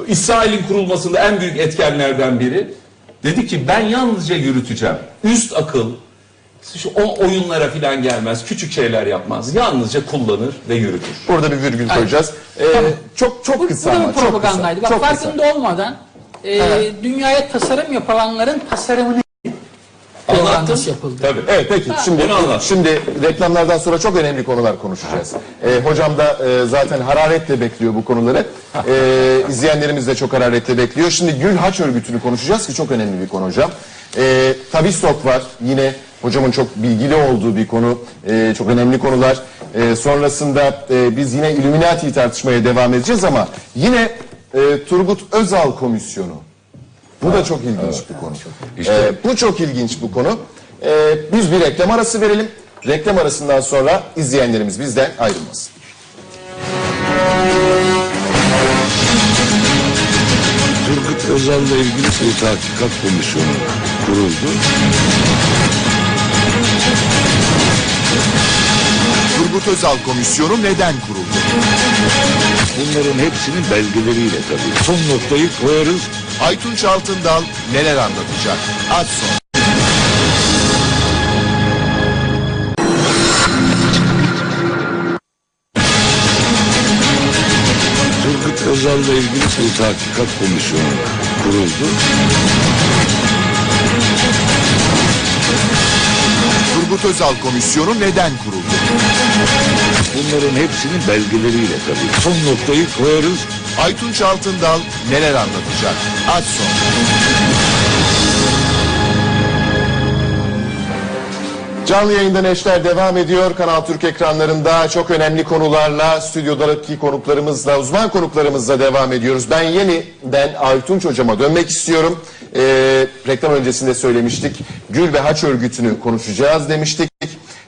İsrail'in kurulmasında en büyük etkenlerden biri. Dedi ki ben yalnızca yürüteceğim. Üst akıl şu o oyunlara filan gelmez. Küçük şeyler yapmaz. Yalnızca kullanır ve yürütür. Burada bir virgül koyacağız. Ee, Tamam. Çok çok Bu, kısa bu da ama çok kısa. propagandaydı. Bak Çok kısa. farkında olmadan e, dünyaya tasarım yapılanların tasarımını Anlattım. propagandası yapıldı. Tabii. Evet peki şimdi şimdi reklamlardan sonra çok önemli konular konuşacağız. Ee, hocam da e, zaten hararetle bekliyor bu konuları. Ee, izleyenlerimiz de çok hararetle bekliyor. Şimdi Gül Haç örgütünü konuşacağız ki çok önemli bir konu hocam. Ee, Tavistok var yine hocamın çok bilgili olduğu bir konu. Ee, çok önemli konular. Ee, sonrasında e, biz yine Illuminati'yi tartışmaya devam edeceğiz ama yine e, Turgut Özal Komisyonu. Bu da çok ilginç bir konu. Ee, bu çok ilginç bu konu. Ee, biz bir reklam arası verelim. Reklam arasından sonra izleyenlerimiz bizden ayrılmasın. Turgut Özal'la ilgili bir tahkikat komisyonu kuruldu. Turgut Özal Komisyonu neden kuruldu? Bunların hepsinin belgeleriyle tabii. Son noktayı koyarız. Aytunç Altındal neler anlatacak? Az sonra. Turgut Özal'la ilgili bir tahkikat komisyonu kuruldu. Turgut Özal Komisyonu neden kuruldu? Bunların hepsinin belgeleriyle tabii. Son noktayı koyarız. Aytunç Altındal neler anlatacak? Az sonra. Canlı yayında Neşter devam ediyor. Kanal Türk ekranlarında çok önemli konularla, stüdyodaki konuklarımızla, uzman konuklarımızla devam ediyoruz. Ben yeniden Aytunç hocama dönmek istiyorum. Ee, reklam öncesinde söylemiştik. Gül ve Haç örgütünü konuşacağız demiştik.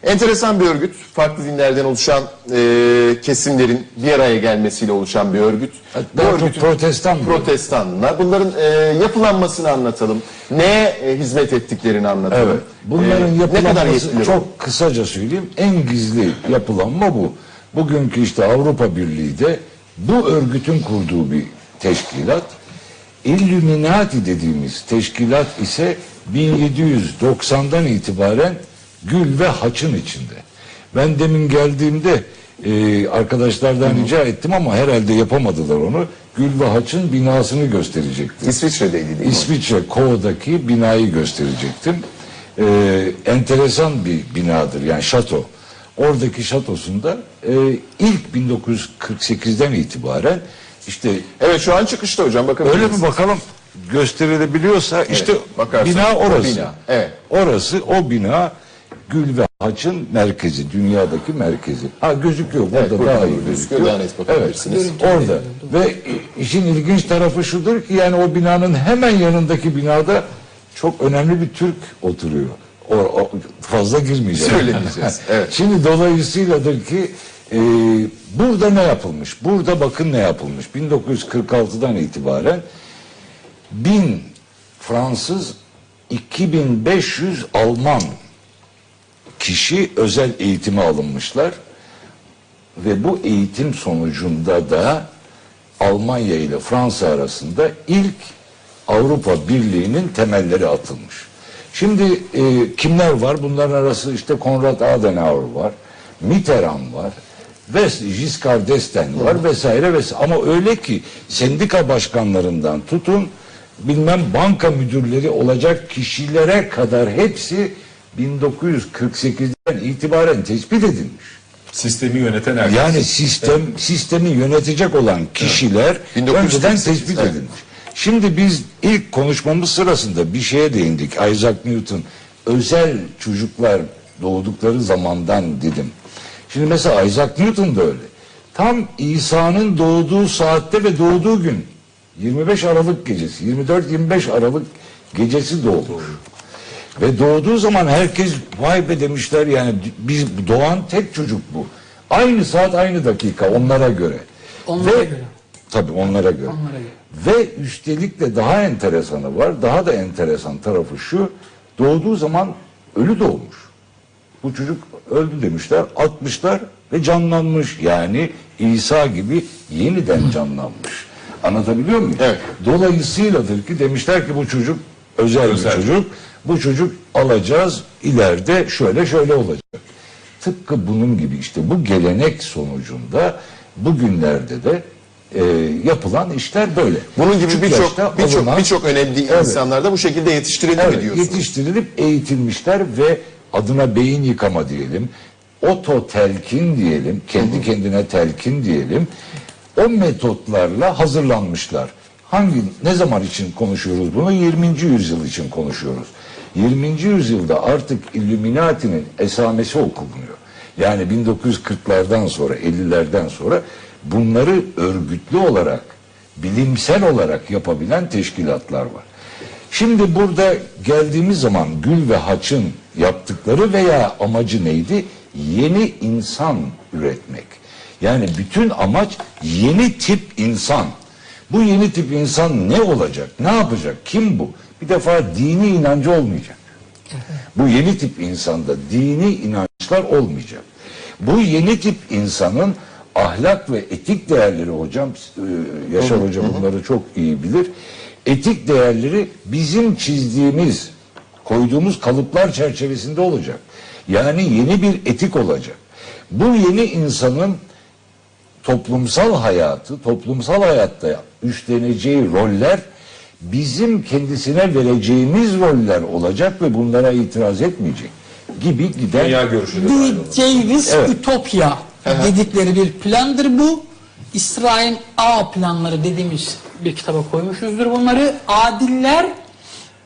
Enteresan bir örgüt. Farklı dinlerden oluşan e, kesimlerin bir araya gelmesiyle oluşan bir örgüt. Bu örgütün- protestan mı? protestanlar. Bunların e, yapılanmasını anlatalım. Neye e, hizmet ettiklerini anlatalım. Evet. Bunların E, ne kadar yapılanması yetkileri çok kısaca söyleyeyim. En gizli yapılanma bu. Bugünkü işte Avrupa Birliği de bu örgütün kurduğu bir teşkilat. Illuminati dediğimiz teşkilat ise 1790'dan itibaren Gül ve Haç'ın içinde. Ben demin geldiğimde e, arkadaşlardan rica ettim ama herhalde yapamadılar onu. Gül ve Haç'ın binasını gösterecektim. İsviçre'deydi değil mi? İsviçre Ko'daki binayı gösterecektim. Ee, enteresan bir binadır yani şato. Oradaki şatosunda e, ilk 1948'den itibaren işte Evet şu an çıkışta hocam bakın. öyle mi bakalım gösterilebiliyorsa işte bakarsan bina o orası. bina, evet. Orası o bina Gül ve Haç'ın merkezi, dünyadaki merkezi. Ha gözüküyor burada Evet, daha da iyi gözüküyor, daha net bakabilirsiniz. Evet, orada. Ve işin ilginç tarafı şudur ki yani o binanın hemen yanındaki binada çok önemli bir Türk oturuyor. O, o- fazla girmeyeceğim. Söylemeyeceğiz, *laughs* evet. Şimdi dolayısıyladır ki e, burada ne yapılmış? Burada bakın ne yapılmış. 1946'dan itibaren 1000 Fransız 2500 Alman kişi özel eğitime alınmışlar ve bu eğitim sonucunda da Almanya ile Fransa arasında ilk Avrupa Birliği'nin temelleri atılmış. Şimdi e, kimler var? Bunların arası işte Konrad Adenauer var, Mitterrand var, ve Giscard d'Estaing var vesaire vesaire. Ama öyle ki sendika başkanlarından tutun bilmem banka müdürleri olacak kişilere kadar hepsi 1948'den itibaren tespit edilmiş. Sistemi yöneten herkes. Yani sistem sistemi yönetecek olan kişiler 1948, önceden tespit evet. edilmiş. Şimdi biz ilk konuşmamız sırasında bir şeye değindik. Isaac Newton özel çocuklar doğdukları zamandan dedim. Şimdi mesela Isaac Newton da öyle. Tam İsa'nın doğduğu saatte ve doğduğu gün 25 Aralık gecesi 24-25 Aralık gecesi doğmuş. Ve doğduğu zaman herkes vay be demişler yani biz doğan tek çocuk bu. Aynı saat aynı dakika onlara göre. Onlara Ve, göre. Tabii onlara göre. Onlara göre. Ve üstelik de daha enteresanı var. Daha da enteresan tarafı şu. Doğduğu zaman ölü doğmuş. Bu çocuk öldü demişler. Atmışlar ve canlanmış. Yani İsa gibi yeniden canlanmış. Anlatabiliyor muyum? Evet. Dolayısıyladır ki demişler ki bu çocuk özel, Özel. bir çocuk. Bu çocuk alacağız ileride şöyle şöyle olacak. Tıpkı bunun gibi işte bu gelenek sonucunda bugünlerde de e, yapılan işler böyle. Bunun gibi birçok birçok birçok önemli Evet. insanlar da bu şekilde yetiştirildi mi Evet, diyorsunuz? yetiştirilip eğitilmişler ve adına beyin yıkama diyelim, oto telkin diyelim, kendi kendine telkin diyelim. O metotlarla hazırlanmışlar. Hangi ne zaman için konuşuyoruz bunu? 20. yüzyıl için konuşuyoruz. 20. yüzyılda artık Illuminati'nin esamesi okunuyor. Yani 1940'lardan sonra, 50'lerden sonra bunları örgütlü olarak, bilimsel olarak yapabilen teşkilatlar var. Şimdi burada geldiğimiz zaman Gül ve Haç'ın yaptıkları veya amacı neydi? Yeni insan üretmek. Yani bütün amaç yeni tip insan. Bu yeni tip insan ne olacak? Ne yapacak? Kim bu? Bir defa dini inancı olmayacak. Bu yeni tip insanda dini inançlar olmayacak. Bu yeni tip insanın ahlak ve etik değerleri hocam, e, Yaşar hocam bunları çok iyi bilir. Etik değerleri bizim çizdiğimiz, koyduğumuz kalıplar çerçevesinde olacak. Yani yeni bir etik olacak. Bu yeni insanın toplumsal hayatı, toplumsal hayatta üstleneceği roller bizim kendisine vereceğimiz roller olacak ve bunlara itiraz etmeyecek gibi giden Dünya görüşü de The dahil olan. Davis Evet. Ütopya dedikleri bir plandır bu. İsrail A planları dediğimiz bir kitaba koymuşuzdur bunları. Adiller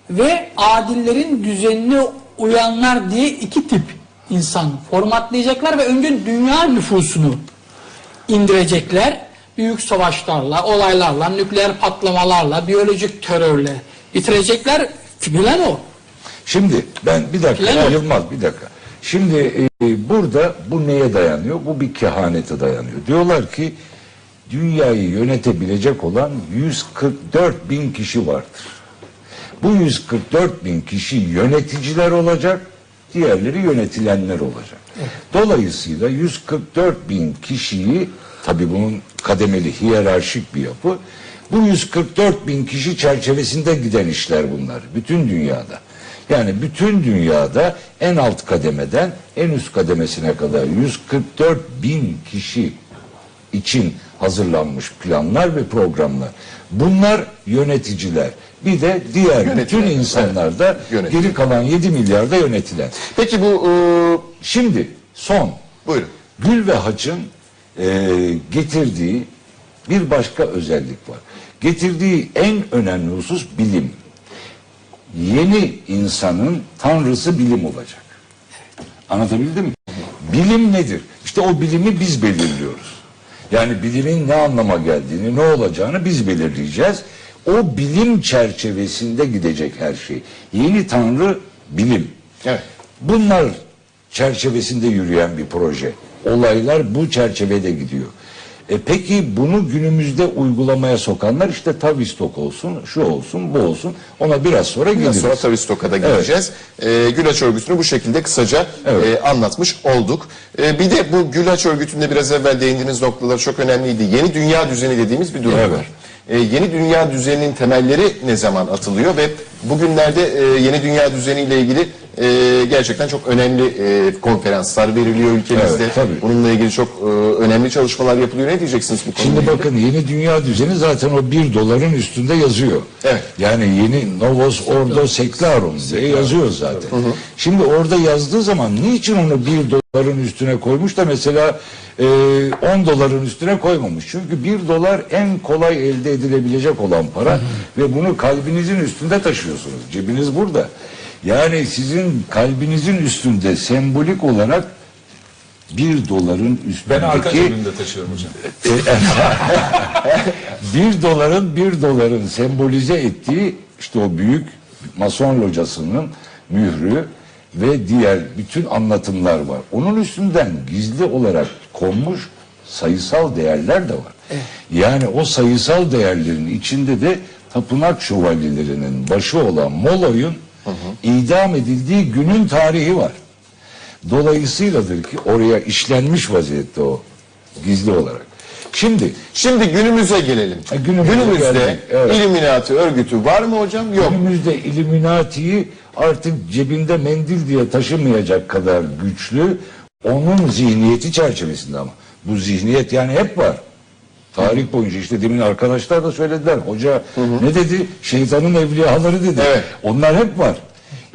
ve adillerin düzenine uyanlar diye iki tip insan formatlayacaklar ve önce dünya nüfusunu indirecekler. Büyük savaşlarla, olaylarla, nükleer patlamalarla, biyolojik terörle bitirecekler. Plan o. Şimdi ben bir dakika Plan. Yılmaz bir dakika. Şimdi e, burada bu neye dayanıyor? Bu bir kehanete dayanıyor. Diyorlar ki dünyayı yönetebilecek olan 144 bin kişi vardır. Bu 144 bin kişi yöneticiler olacak, diğerleri yönetilenler olacak. Dolayısıyla 144 bin kişiyi, tabi bunun kademeli, hiyerarşik bir yapı, bu 144 bin kişi çerçevesinde giden işler bunlar, bütün dünyada. Yani bütün dünyada en alt kademeden en üst kademesine kadar 144 bin kişi için hazırlanmış planlar ve programlar. Bunlar yöneticiler. Bir de diğer bütün Yönetilen, insanlar da evet, geri kalan 7 milyarda yönetilen. Peki bu e, Şimdi son buyurun. Gül ve Haç'ın e, getirdiği bir başka özellik var. Getirdiği en önemli husus bilim. Yeni insanın tanrısı bilim olacak. Anlatabildim mi? Bilim nedir? İşte o bilimi biz belirliyoruz. Yani bilimin ne anlama geldiğini, ne olacağını biz belirleyeceğiz. O bilim çerçevesinde gidecek her şey. Yeni tanrı bilim. Evet. Bunlar çerçevesinde yürüyen bir proje. Olaylar bu çerçevede gidiyor. E peki bunu günümüzde uygulamaya sokanlar işte Tavistock olsun, şu olsun, bu olsun. Ona biraz sonra Biraz geliriz. sonra Tavistok'a da geleceğiz. Ee, Gülaç örgütünü bu şekilde kısaca Evet. e, anlatmış olduk. E, bir de bu Gülaç örgütünde biraz evvel değindiğiniz noktalar çok önemliydi. Yeni dünya düzeni dediğimiz bir durum Evet. var. E, yeni dünya düzeninin temelleri ne zaman atılıyor ve bugünlerde e, yeni dünya düzeniyle ilgili e, gerçekten çok önemli e, konferanslar veriliyor ülkemizde. Evet, tabii. Bununla ilgili çok e, önemli çalışmalar yapılıyor. Ne diyeceksiniz bu konuda? Şimdi bakın yeni dünya düzeni zaten o bir doların üstünde yazıyor. Evet. Yani yeni Novos Ordo Seclarum diye yazıyor zaten. Şimdi orada yazdığı zaman niçin onu bir doların üstüne koymuş da mesela e, 10 doların üstüne koymamış. Çünkü bir dolar en kolay elde edilebilecek olan para ve bunu kalbinizin üstünde taşıyorsunuz. Cebiniz burada. Yani sizin kalbinizin üstünde sembolik olarak bir doların Ben arka üstündeki cebimde taşıyorum hocam. *laughs* bir doların bir doların sembolize ettiği işte o büyük mason locasının mührü ve diğer bütün anlatımlar var. Onun üstünden gizli olarak konmuş sayısal değerler de var. Yani o sayısal değerlerin içinde de tapınak şövalyelerinin başı olan Moloy'un idam edildiği günün tarihi var. Dolayısıyladır ki oraya işlenmiş vaziyette o gizli olarak. Şimdi Şimdi günümüze gelelim. Ha, günümüze Günümüzde geldik, evet. İlluminati örgütü var mı hocam? Yok. Günümüzde Illuminati'yi artık cebinde mendil diye taşımayacak kadar güçlü onun zihniyeti çerçevesinde ama. Bu zihniyet yani hep var. Tarih boyunca işte demin arkadaşlar da söylediler. Hoca ne dedi? Şeytanın evliyaları dedi. Evet. Onlar hep var.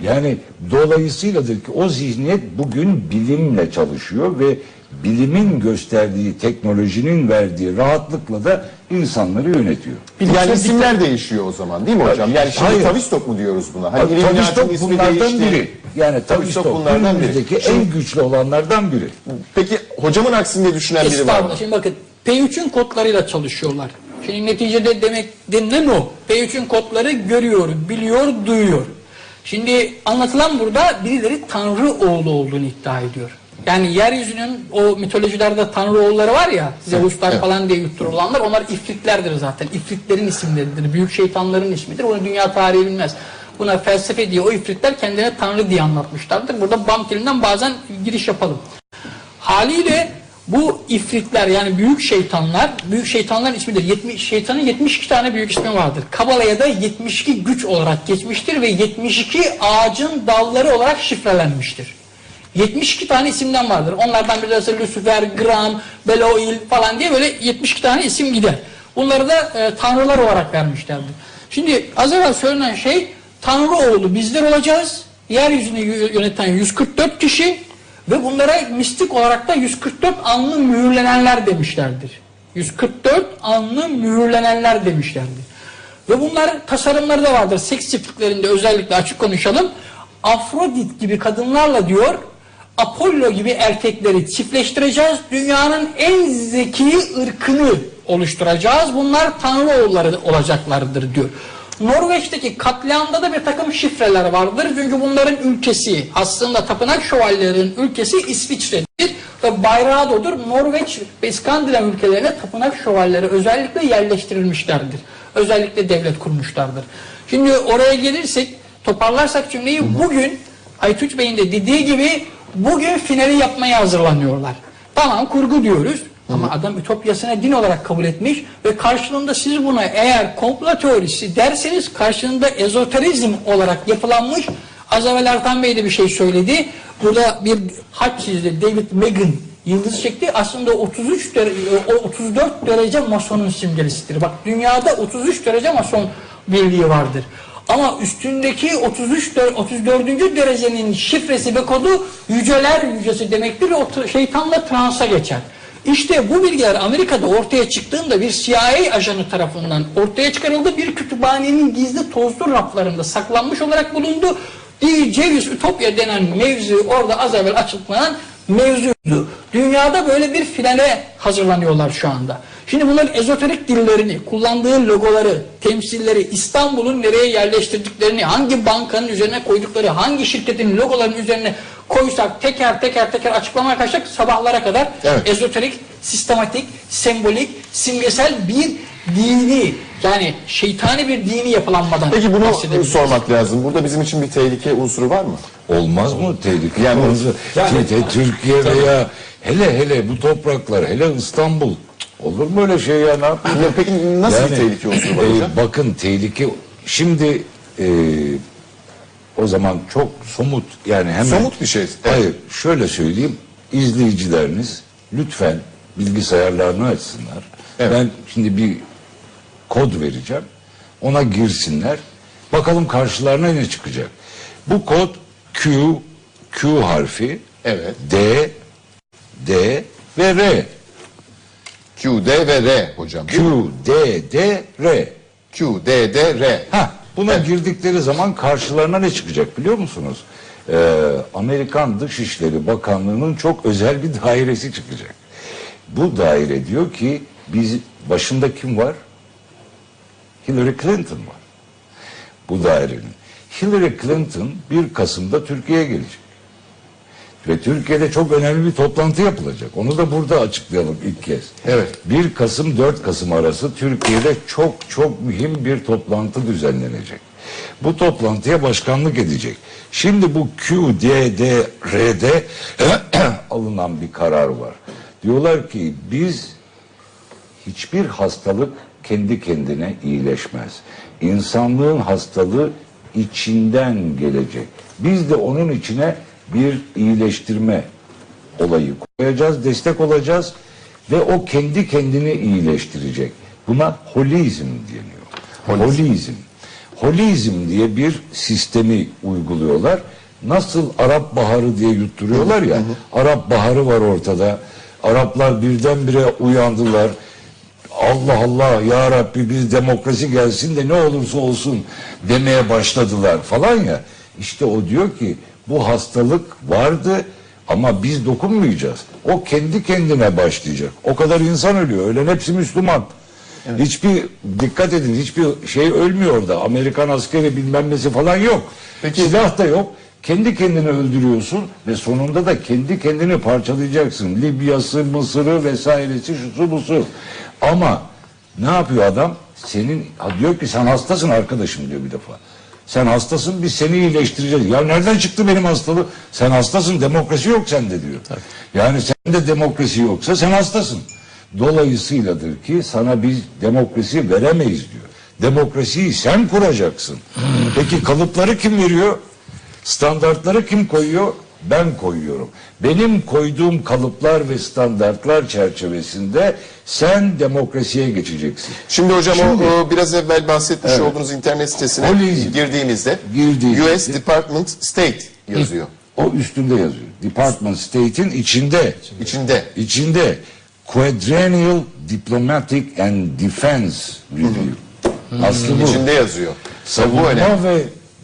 Yani dolayısıyladır ki o zihniyet bugün bilimle çalışıyor ve bilimin gösterdiği teknolojinin verdiği rahatlıkla da insanları yönetiyor. Yani isimler değişiyor o zaman değil mi hocam? Yani şimdi Hayır. Tavistok mu diyoruz buna? Hani Tavistock ismi bunlardan değişti. biri. Yani Tavistock Tavistock bunlardan biri. Şimdi- en güçlü olanlardan biri. Peki hocamın aksinde düşünen biri var mı? Şimdi bakın P3'ün kodlarıyla çalışıyorlar. Şimdi neticede demek denilen o. P3'ün kodları görüyor, biliyor, duyuyor. Şimdi anlatılan burada birileri Tanrı oğlu olduğunu iddia ediyor. Yani yeryüzünün o mitolojilerde Tanrı oğulları var ya, Zeus'lar evet. falan diye yutturulanlar, onlar ifritlerdir zaten. İfritlerin isimleridir, büyük şeytanların ismidir. Onu dünya tarihi bilmez. Buna felsefe diye o ifritler kendine Tanrı diye anlatmışlardır. Burada BAM bazen giriş yapalım. Haliyle bu ifritler yani büyük şeytanlar, büyük şeytanların ismidir. 70, şeytanın 72 tane büyük ismi vardır. Kabala'ya da 72 güç olarak geçmiştir ve 72 ağacın dalları olarak şifrelenmiştir. 72 tane isimden vardır. Onlardan biri de Lucifer, Gram, Beloil falan diye böyle 72 tane isim gider. Bunları da e, tanrılar olarak vermişlerdir. Şimdi az evvel söylenen şey Tanrı oğlu bizler olacağız. Yeryüzünü yö- yöneten 144 kişi ve bunlara mistik olarak da 144 anlı mühürlenenler demişlerdir. 144 anlı mühürlenenler demişlerdir. Ve bunlar tasarımları da vardır. Seks çiftliklerinde özellikle açık konuşalım. Afrodit gibi kadınlarla diyor Apollo gibi erkekleri çiftleştireceğiz. Dünyanın en zeki ırkını oluşturacağız. Bunlar tanrı oğulları olacaklardır diyor. Norveç'teki katliamda da bir takım şifreler vardır. Çünkü bunların ülkesi aslında tapınak şövalyelerinin ülkesi İsviçre'dir ve bayrağı da odur. Norveç ve İskandinav ülkelerine tapınak şövalyeleri özellikle yerleştirilmişlerdir. Özellikle devlet kurmuşlardır. Şimdi oraya gelirsek toparlarsak cümleyi bugün Aytunç Bey'in de dediği gibi bugün finali yapmaya hazırlanıyorlar. Tamam kurgu diyoruz ama adam ütopyasına din olarak kabul etmiş ve karşılığında siz buna eğer komplo teorisi derseniz karşılığında ezoterizm olarak yapılanmış az evvel Ertan Bey de bir şey söyledi. Burada bir haç çizdi David Megan yıldız çekti. Aslında 33 derece, o 34 derece masonun simgelisidir. Bak dünyada 33 derece mason birliği vardır. Ama üstündeki 33 dör- 34. derecenin şifresi ve kodu yüceler yücesi demektir o şeytanla transa geçer. İşte bu bilgiler Amerika'da ortaya çıktığında bir CIA ajanı tarafından ortaya çıkarıldı. Bir kütüphanenin gizli tozlu raflarında saklanmış olarak bulundu. Bir ceviz ütopya denen mevzu orada az evvel açıklanan mevzuydu. Dünyada böyle bir finale hazırlanıyorlar şu anda. Şimdi bunların ezoterik dillerini, kullandığı logoları, temsilleri, İstanbul'un nereye yerleştirdiklerini, hangi bankanın üzerine koydukları, hangi şirketin logolarının üzerine koysak teker teker teker açıklamaya kalksak sabahlara kadar Evet. ezoterik, sistematik, sembolik, simgesel bir dini yani şeytani bir dini yapılanmadan Peki bunu sormak lazım. Burada bizim için bir tehlike unsuru var mı? Olmaz mı tehlike? Yani- Yani, Yani- Türkiye veya hele hele bu topraklar, hele İstanbul. Olur mu öyle şey ya ne yapayım? Ya peki nasıl bir tehlike unsuru var hocam? bakın tehlike şimdi e, o zaman çok somut yani hemen. Somut bir şey, evet. Hayır şöyle söyleyeyim izleyicileriniz lütfen bilgisayarlarını açsınlar. Evet. Ben şimdi bir kod vereceğim. Ona girsinler. Bakalım karşılarına ne çıkacak. Bu kod Q, Q harfi, Evet. D, D ve R. Q, D ve R hocam. Q, D, D, R. Q, D, D, R. Ha, buna girdikleri zaman karşılarına ne çıkacak biliyor musunuz? Ee, Amerikan Dışişleri Bakanlığı'nın çok özel bir dairesi çıkacak. Bu daire diyor ki biz başında kim var? Hillary Clinton var. Bu dairenin. Hillary Clinton 1 Kasım'da Türkiye'ye gelecek. Ve Türkiye'de çok önemli bir toplantı yapılacak. Onu da burada açıklayalım ilk kez. Evet. 1 Kasım 4 Kasım arası Türkiye'de çok çok mühim bir toplantı düzenlenecek. Bu toplantıya başkanlık edecek. Şimdi bu QDDR'de *clears throat* alınan bir karar var. Diyorlar ki biz hiçbir hastalık kendi kendine iyileşmez. İnsanlığın hastalığı içinden gelecek. Biz de onun içine bir iyileştirme olayı koyacağız, destek olacağız ve o kendi kendini iyileştirecek. Buna holizm deniyor. Holizm. Holizm diye bir sistemi uyguluyorlar. Nasıl Arap Baharı diye yutturuyorlar ya. Arap Baharı var ortada. Araplar birdenbire uyandılar. Allah Allah ya Rabbi biz demokrasi gelsin de ne olursa olsun demeye başladılar falan ya. İşte o diyor ki bu hastalık vardı ama biz dokunmayacağız. O kendi kendine başlayacak. O kadar insan ölüyor. Ölen hepsi Müslüman. Hiçbir dikkat edin hiçbir şey ölmüyor orada. Amerikan askeri bilmem nesi falan yok. Peki- Silah da yok. Kendi kendini öldürüyorsun ve sonunda da kendi kendini parçalayacaksın. Libya'sı, Mısır'ı vesairesi, şusu busu. Ama ne yapıyor adam? Senin diyor ki sen hastasın arkadaşım diyor bir defa. Sen hastasın biz seni iyileştireceğiz. Ya nereden çıktı benim hastalığı? Sen hastasın demokrasi yok sende diyor. Yani sende demokrasi yoksa sen hastasın. Dolayısıyladır ki sana biz demokrasi veremeyiz diyor. Demokrasiyi sen kuracaksın. Peki kalıpları kim veriyor? Standartları kim koyuyor? Ben koyuyorum. Benim koyduğum kalıplar ve standartlar çerçevesinde sen demokrasiye geçeceksin. Şimdi hocam Şimdi- o, biraz evvel bahsetmiş Evet. olduğunuz internet sitesine Holizm. girdiğimizde Girdiğimizde- US Department State yazıyor. O üstünde yazıyor. Department State'in içinde. İçinde. İçinde Quadrennial Diplomatic and Defense Review. Aslı bu. İçinde yazıyor. Savunma ve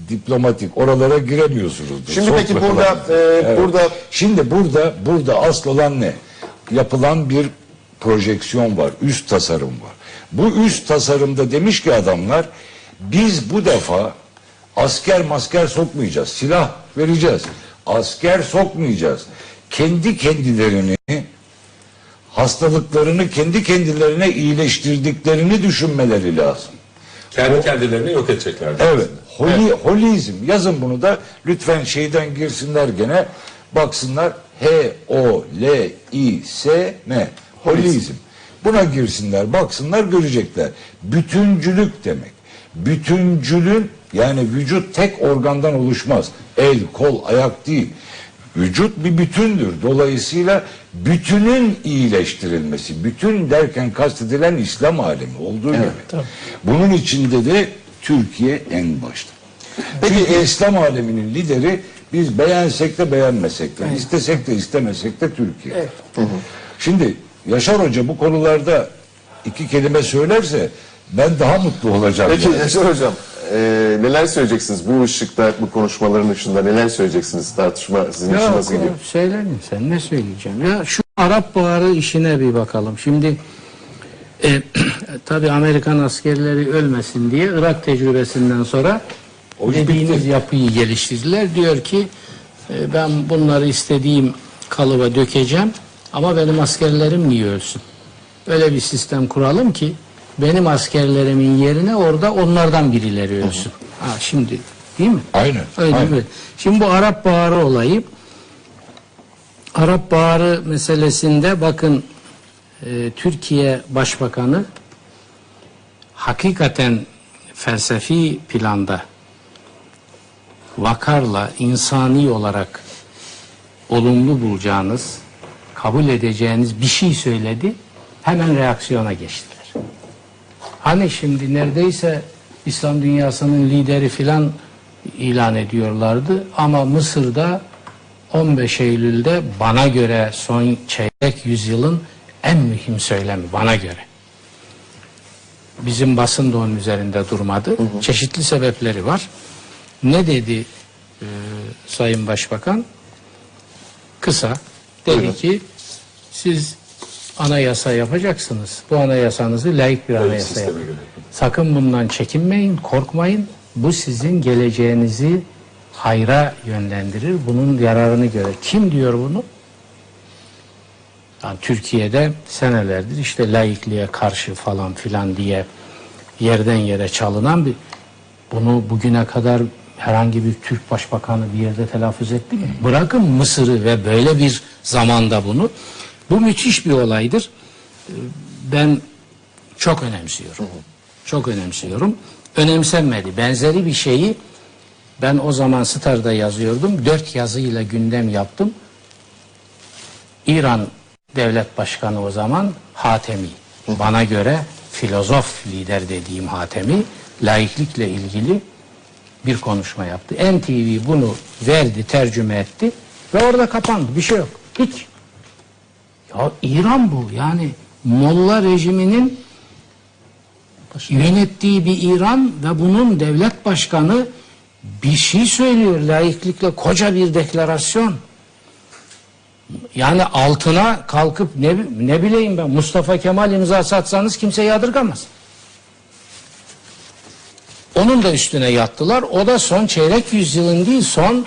diplomatik oralara giremiyorsunuz. Şimdi Sok peki burada, e, burada- şimdi burada burada asıl olan ne? Yapılan bir projeksiyon var, üst tasarım var. Bu üst tasarımda demiş ki adamlar biz bu defa asker masker sokmayacağız. Silah vereceğiz. Asker sokmayacağız. Kendi kendilerini hastalıklarını kendi kendilerine iyileştirdiklerini düşünmeleri lazım. Kendi kendilerini yok edecekler. Evet. Holi, Holizm. Yazın bunu da lütfen şeyden girsinler gene. Baksınlar H O L I S M. Holizm. Buna girsinler, baksınlar görecekler. Bütüncülük demek. Bütüncülün yani vücut tek organdan oluşmaz. El, kol, ayak değil. Vücut bir bütündür. Dolayısıyla bütünün iyileştirilmesi. Bütün derken kastedilen İslam alemi olduğu gibi. Bunun içinde de Türkiye en başta. Çünkü İslam aleminin lideri biz beğensek de beğenmesek de, istesek de istemesek de Türkiye. Şimdi Yaşar Hoca bu konularda iki kelime söylerse ben daha mutlu olacağım. Peki yani. Yaşar Hocam e, neler söyleyeceksiniz bu ışıkta bu konuşmaların ışığında neler söyleyeceksiniz tartışma sizin için Ya nasıl gidiyor? söyleyin sen ne söyleyeceğim? Ya şu Arap Baharı işine bir bakalım. Şimdi e, *clears throat* tabii Amerikan askerleri ölmesin diye Irak tecrübesinden sonra O dediğiniz bitti. yapıyı geliştirdiler. Diyor ki e, ben bunları istediğim kalıba dökeceğim ama benim askerlerim niye ölsün? Öyle bir sistem kuralım ki benim askerlerimin yerine orada onlardan birileri ölsün. Ha, şimdi değil mi? Aynen, Öyle aynen. mi? Şimdi bu Arap Baharı olayı Arap Baharı meselesinde bakın e, Türkiye Başbakanı hakikaten felsefi planda vakarla insani olarak olumlu bulacağınız, kabul edeceğiniz bir şey söyledi. Hemen reaksiyona geçtiler. Hani şimdi neredeyse İslam dünyasının lideri filan ilan ediyorlardı ama Mısır'da 15 Eylül'de bana göre son çeyrek yüzyılın en mühim söylemi bana göre. Bizim basın da onun üzerinde durmadı. Çeşitli sebepleri var. Ne dedi e, Sayın Başbakan? Kısa. Dedi ki siz anayasa yapacaksınız. Bu anayasanızı layık bir anayasa yapın. Sakın bundan çekinmeyin, korkmayın. Bu sizin geleceğinizi hayra yönlendirir. Bunun yararını görür. Kim diyor bunu? Yani Türkiye'de senelerdir işte laikliğe karşı falan filan diye yerden yere çalınan bir bunu bugüne kadar herhangi bir Türk başbakanı bir yerde telaffuz etti mi? Bırakın Mısır'ı ve böyle bir zamanda bunu. Bu müthiş bir olaydır. Ee, Ben çok önemsiyorum. Çok önemsiyorum. Önemsenmedi. Benzeri bir şeyi ben o zaman Star'da yazıyordum. Dört yazıyla gündem yaptım. İran devlet başkanı o zaman Hatemi. Bana göre filozof lider dediğim Hatemi laiklikle ilgili bir konuşma yaptı. NTV bunu verdi, tercüme etti ve orada kapandı. Bir şey yok. Hiç. Ya İran bu. Yani Molla rejiminin yönettiği bir İran ve bunun devlet başkanı bir şey söylüyor laiklikle koca bir deklarasyon. Yani altına kalkıp ne, ne bileyim ben Mustafa Kemal imzası atsanız kimse yadırgamaz. Onun da üstüne yattılar. O da son çeyrek yüzyılın değil son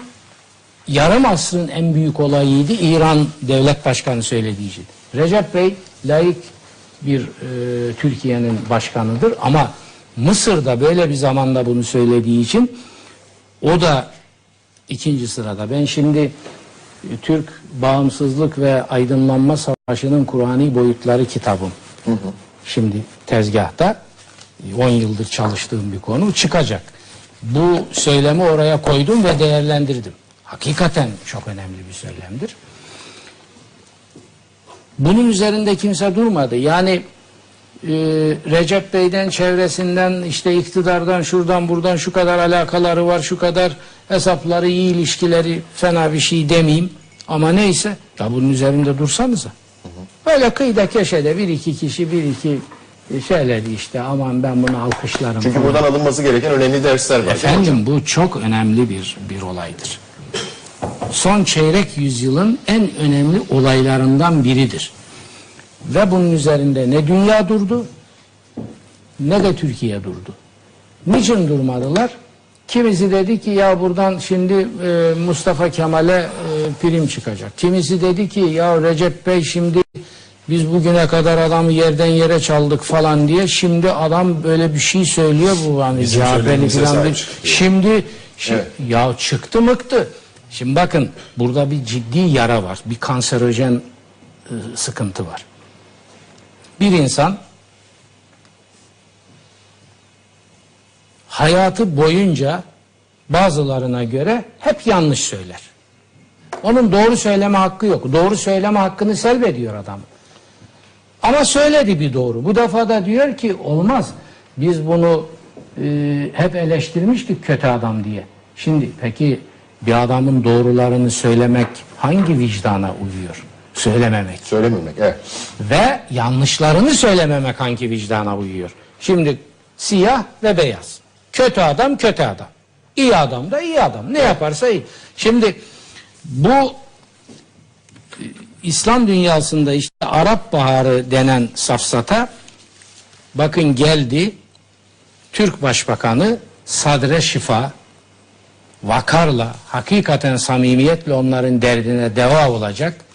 yarım asrın en büyük olayıydı. İran devlet başkanı söylediği için. Recep Bey layık bir e, Türkiye'nin başkanıdır ama Mısır'da böyle bir zamanda bunu söylediği için o da ikinci sırada. Ben şimdi Türk Bağımsızlık ve Aydınlanma Savaşı'nın Kur'ani boyutları kitabım. Şimdi tezgahta 10 yıldır çalıştığım bir konu çıkacak. Bu söylemi oraya koydum ve değerlendirdim. Hakikaten çok önemli bir söylemdir. Bunun üzerinde kimse durmadı. Yani e, Recep Bey'den, çevresinden, işte iktidardan, şuradan buradan şu kadar alakaları var, şu kadar hesapları, iyi ilişkileri fena bir şey demeyeyim. Ama neyse, ya bunun üzerinde dursanıza. Böyle kıyıda köşede bir iki kişi, bir iki şeyleri işte aman ben bunu alkışlarım. Çünkü falan. buradan alınması gereken önemli dersler var. Efendim bu çok önemli bir bir olaydır. Son çeyrek yüzyılın en önemli olaylarından biridir. Ve bunun üzerinde ne dünya durdu ne de Türkiye durdu. Niçin durmadılar? Kimisi dedi ki ya buradan şimdi e, Mustafa Kemal'e e, prim çıkacak. Kimisi dedi ki ya Recep Bey şimdi biz bugüne kadar adamı yerden yere çaldık falan diye şimdi adam böyle bir şey söylüyor bu hani CHP'li falan bir-. Şimdi şi- Evet. ya çıktı mıktı. Şimdi bakın burada bir ciddi yara var. Bir kanserojen e, sıkıntı var. Bir insan hayatı boyunca bazılarına göre hep yanlış söyler. Onun doğru söyleme hakkı yok. Doğru söyleme hakkını selbediyor adam. Ama söyledi bir doğru. Bu defa da diyor ki olmaz. Biz bunu e, hep eleştirmiştik kötü adam diye. Şimdi peki bir adamın doğrularını söylemek hangi vicdana uyuyor? Söylememek. Söylememek. Evet. Ve yanlışlarını söylememek hangi vicdana uyuyor. Şimdi siyah ve beyaz. Kötü adam kötü adam. İyi adam da iyi adam. Ne yaparsa iyi. Şimdi bu e, İslam dünyasında işte Arap Baharı denen safsata bakın geldi Türk Başbakanı Sadre Şifa vakarla, hakikaten samimiyetle onların derdine deva olacak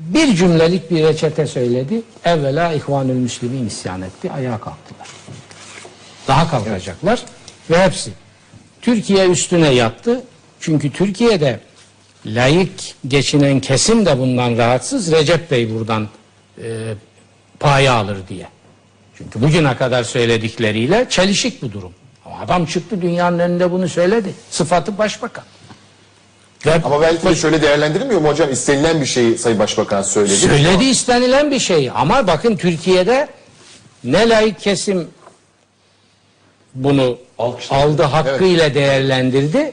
bir cümlelik bir reçete söyledi. Evvela İhvanül Müslümin isyan etti. Ayağa kalktılar. Daha kalkacaklar. Ve hepsi. Türkiye üstüne yattı. Çünkü Türkiye'de layık geçinen kesim de bundan rahatsız. Recep Bey buradan e, paya alır diye. Çünkü bugüne kadar söyledikleriyle çelişik bu durum. Ama adam çıktı dünyanın önünde bunu söyledi. Sıfatı başbakan. Ve Ama belki de şöyle değerlendirilmiyor mu hocam? İstenilen bir şeyi Sayın Başbakan söyledi. Söyledi istenilen bir şey ama bakın Türkiye'de ne layık kesim bunu aldı hakkıyla değerlendirdi.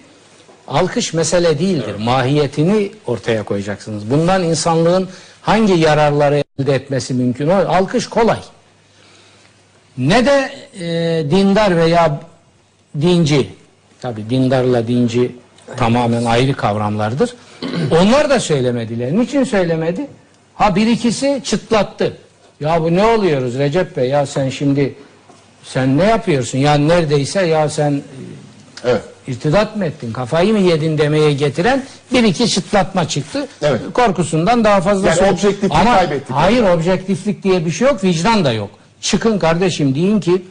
Alkış mesele değildir. Mahiyetini ortaya koyacaksınız. Bundan insanlığın hangi yararları elde etmesi mümkün? O alkış kolay. Ne de e, dindar veya dinci, tabi dindarla dinci tamamen ayrı kavramlardır. Onlar da söylemediler. Niçin söylemedi? Ha bir ikisi çıtlattı. Ya bu ne oluyoruz Recep Bey ya sen şimdi sen ne yapıyorsun? Ya neredeyse ya sen Evet. irtidat mı ettin? Kafayı mı yedin demeye getiren bir iki çıtlatma çıktı. Evet. Korkusundan daha fazla Yani objektiflik Ama kaybettik. Hayır objektiflik diye bir şey yok. Vicdan da yok. Çıkın kardeşim deyin ki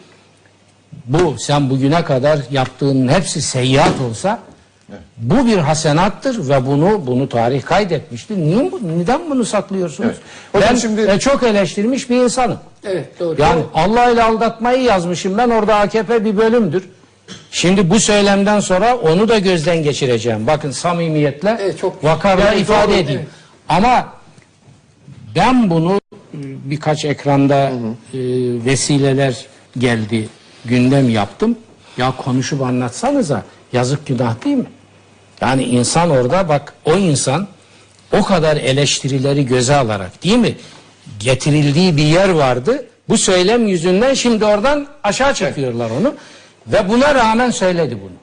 bu sen bugüne kadar yaptığının hepsi seyyiat olsa bu bir hasenattır ve bunu bunu tarih kaydetmiştir. Niye bu, neden bunu saklıyorsunuz? Evet. Hocam ben şimdi- e, çok eleştirmiş bir insanım. Evet doğru. Yani Allah ile aldatmayı yazmışım ben orada AKP bir bölümdür. Şimdi bu söylemden sonra onu da gözden geçireceğim. Bakın samimiyetle Evet, çok- vakarla Evet, ifade doğru, edeyim. evet. Ama ben bunu e, birkaç ekranda e, vesileler geldi gündem yaptım. Ya konuşup anlatsanıza yazık günah değil mi? Yani insan orada bak o insan o kadar eleştirileri göze alarak değil mi? Getirildiği bir yer vardı. Bu söylem yüzünden şimdi oradan aşağı çekiyorlar onu. Ve buna rağmen söyledi bunu.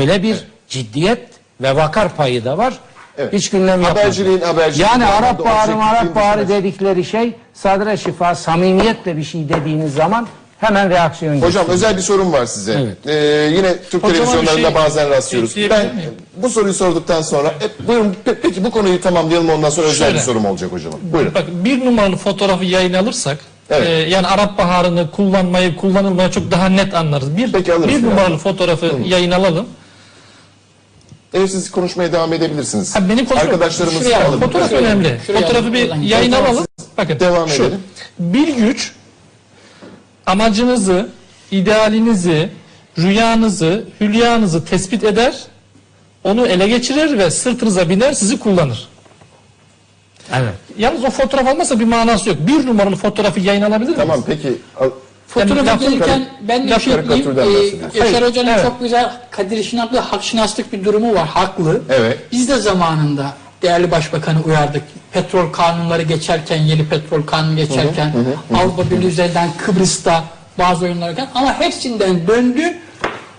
Böyle bir ciddiyet ve vakar payı da var. Evet. Hiç gündem yapmadı. Haberciliğin haberciliği Yani Arap objektifliğin Arap Baharı dışında- dedikleri şey sadre şifa samimiyetle bir şey dediğiniz zaman hemen reaksiyon Hocam gösteriyor. özel bir sorum var size. Evet. Ee, yine Türk Hocama bir televizyonlarında şey bazen rastlıyoruz. ekleyebilir Ben miyim? bu soruyu sorduktan sonra e, buyurun pe- peki bu konuyu tamamlayalım ondan sonra özel Şöyle. bir sorum olacak hocama. Buyurun. Bak bir numaralı fotoğrafı yayın alırsak Evet. e, yani Arap Baharı'nı kullanmayı kullanılmayı çok daha net anlarız. Bir, Peki, alırız bir ya. numaralı fotoğrafı yayın alalım. Evet siz konuşmaya devam edebilirsiniz. Ha, benim fotoğraf- Arkadaşlarımız Şuraya alalım. Fotoğraf önemli. şuraya Fotoğrafı bir alalım. yayın Tamam, alalım. Bakın devam şu. edelim. Bir güç amacınızı, idealinizi, rüyanızı, hülyanızı tespit eder, onu ele geçirir ve sırtınıza biner, sizi kullanır. Evet. Yalnız o fotoğraf olmasa bir manası yok. Bir numaralı fotoğrafı yayın alabilir miyiz? Tamam peki. Fotoğrafa laf- gelirken ben de bir şey ekleyeyim. Ee. Yaşar Hoca'nın evet. çok güzel Kadir İşinatlı hak şinaslık bir durumu var. Haklı. Evet. Biz de zamanında değerli başbakanı uyardık. Petrol kanunları geçerken, yeni petrol kanunu geçerken, Avrupa Birliği üzerinden Kıbrıs'ta bazı oyunlar varken ama hepsinden döndü.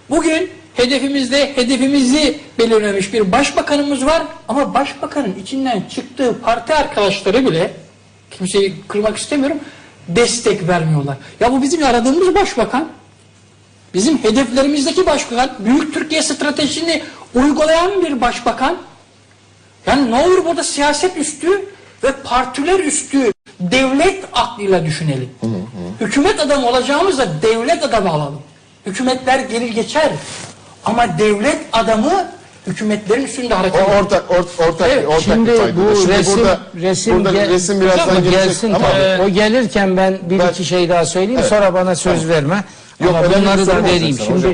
Bugün hedefimizde hedefimizi belirlemiş bir başbakanımız var ama başbakanın içinden çıktığı parti arkadaşları bile kimseyi kırmak istemiyorum destek vermiyorlar. Ya bu bizim aradığımız başbakan. Bizim hedeflerimizdeki başbakan, Büyük Türkiye stratejisini uygulayan bir başbakan. Yani ne olur burada siyaset üstü ve partiler üstü devlet aklıyla düşünelim. Hükümet adamı olacağımızda devlet adamı alalım. Hükümetler gelir geçer. Ama devlet adamı hükümetlerin üstünde hareket eder. ortak or- ortak Evet, ortak şimdi bir bu Şimdi resim burada, resim, burada gel- resim birazdan gelecek gelsin ama tabii. o gelirken ben bir Ben- iki şey daha söyleyeyim Evet. sonra bana söz verme. Yok, Ama bunları da vereyim. Şimdi hocam.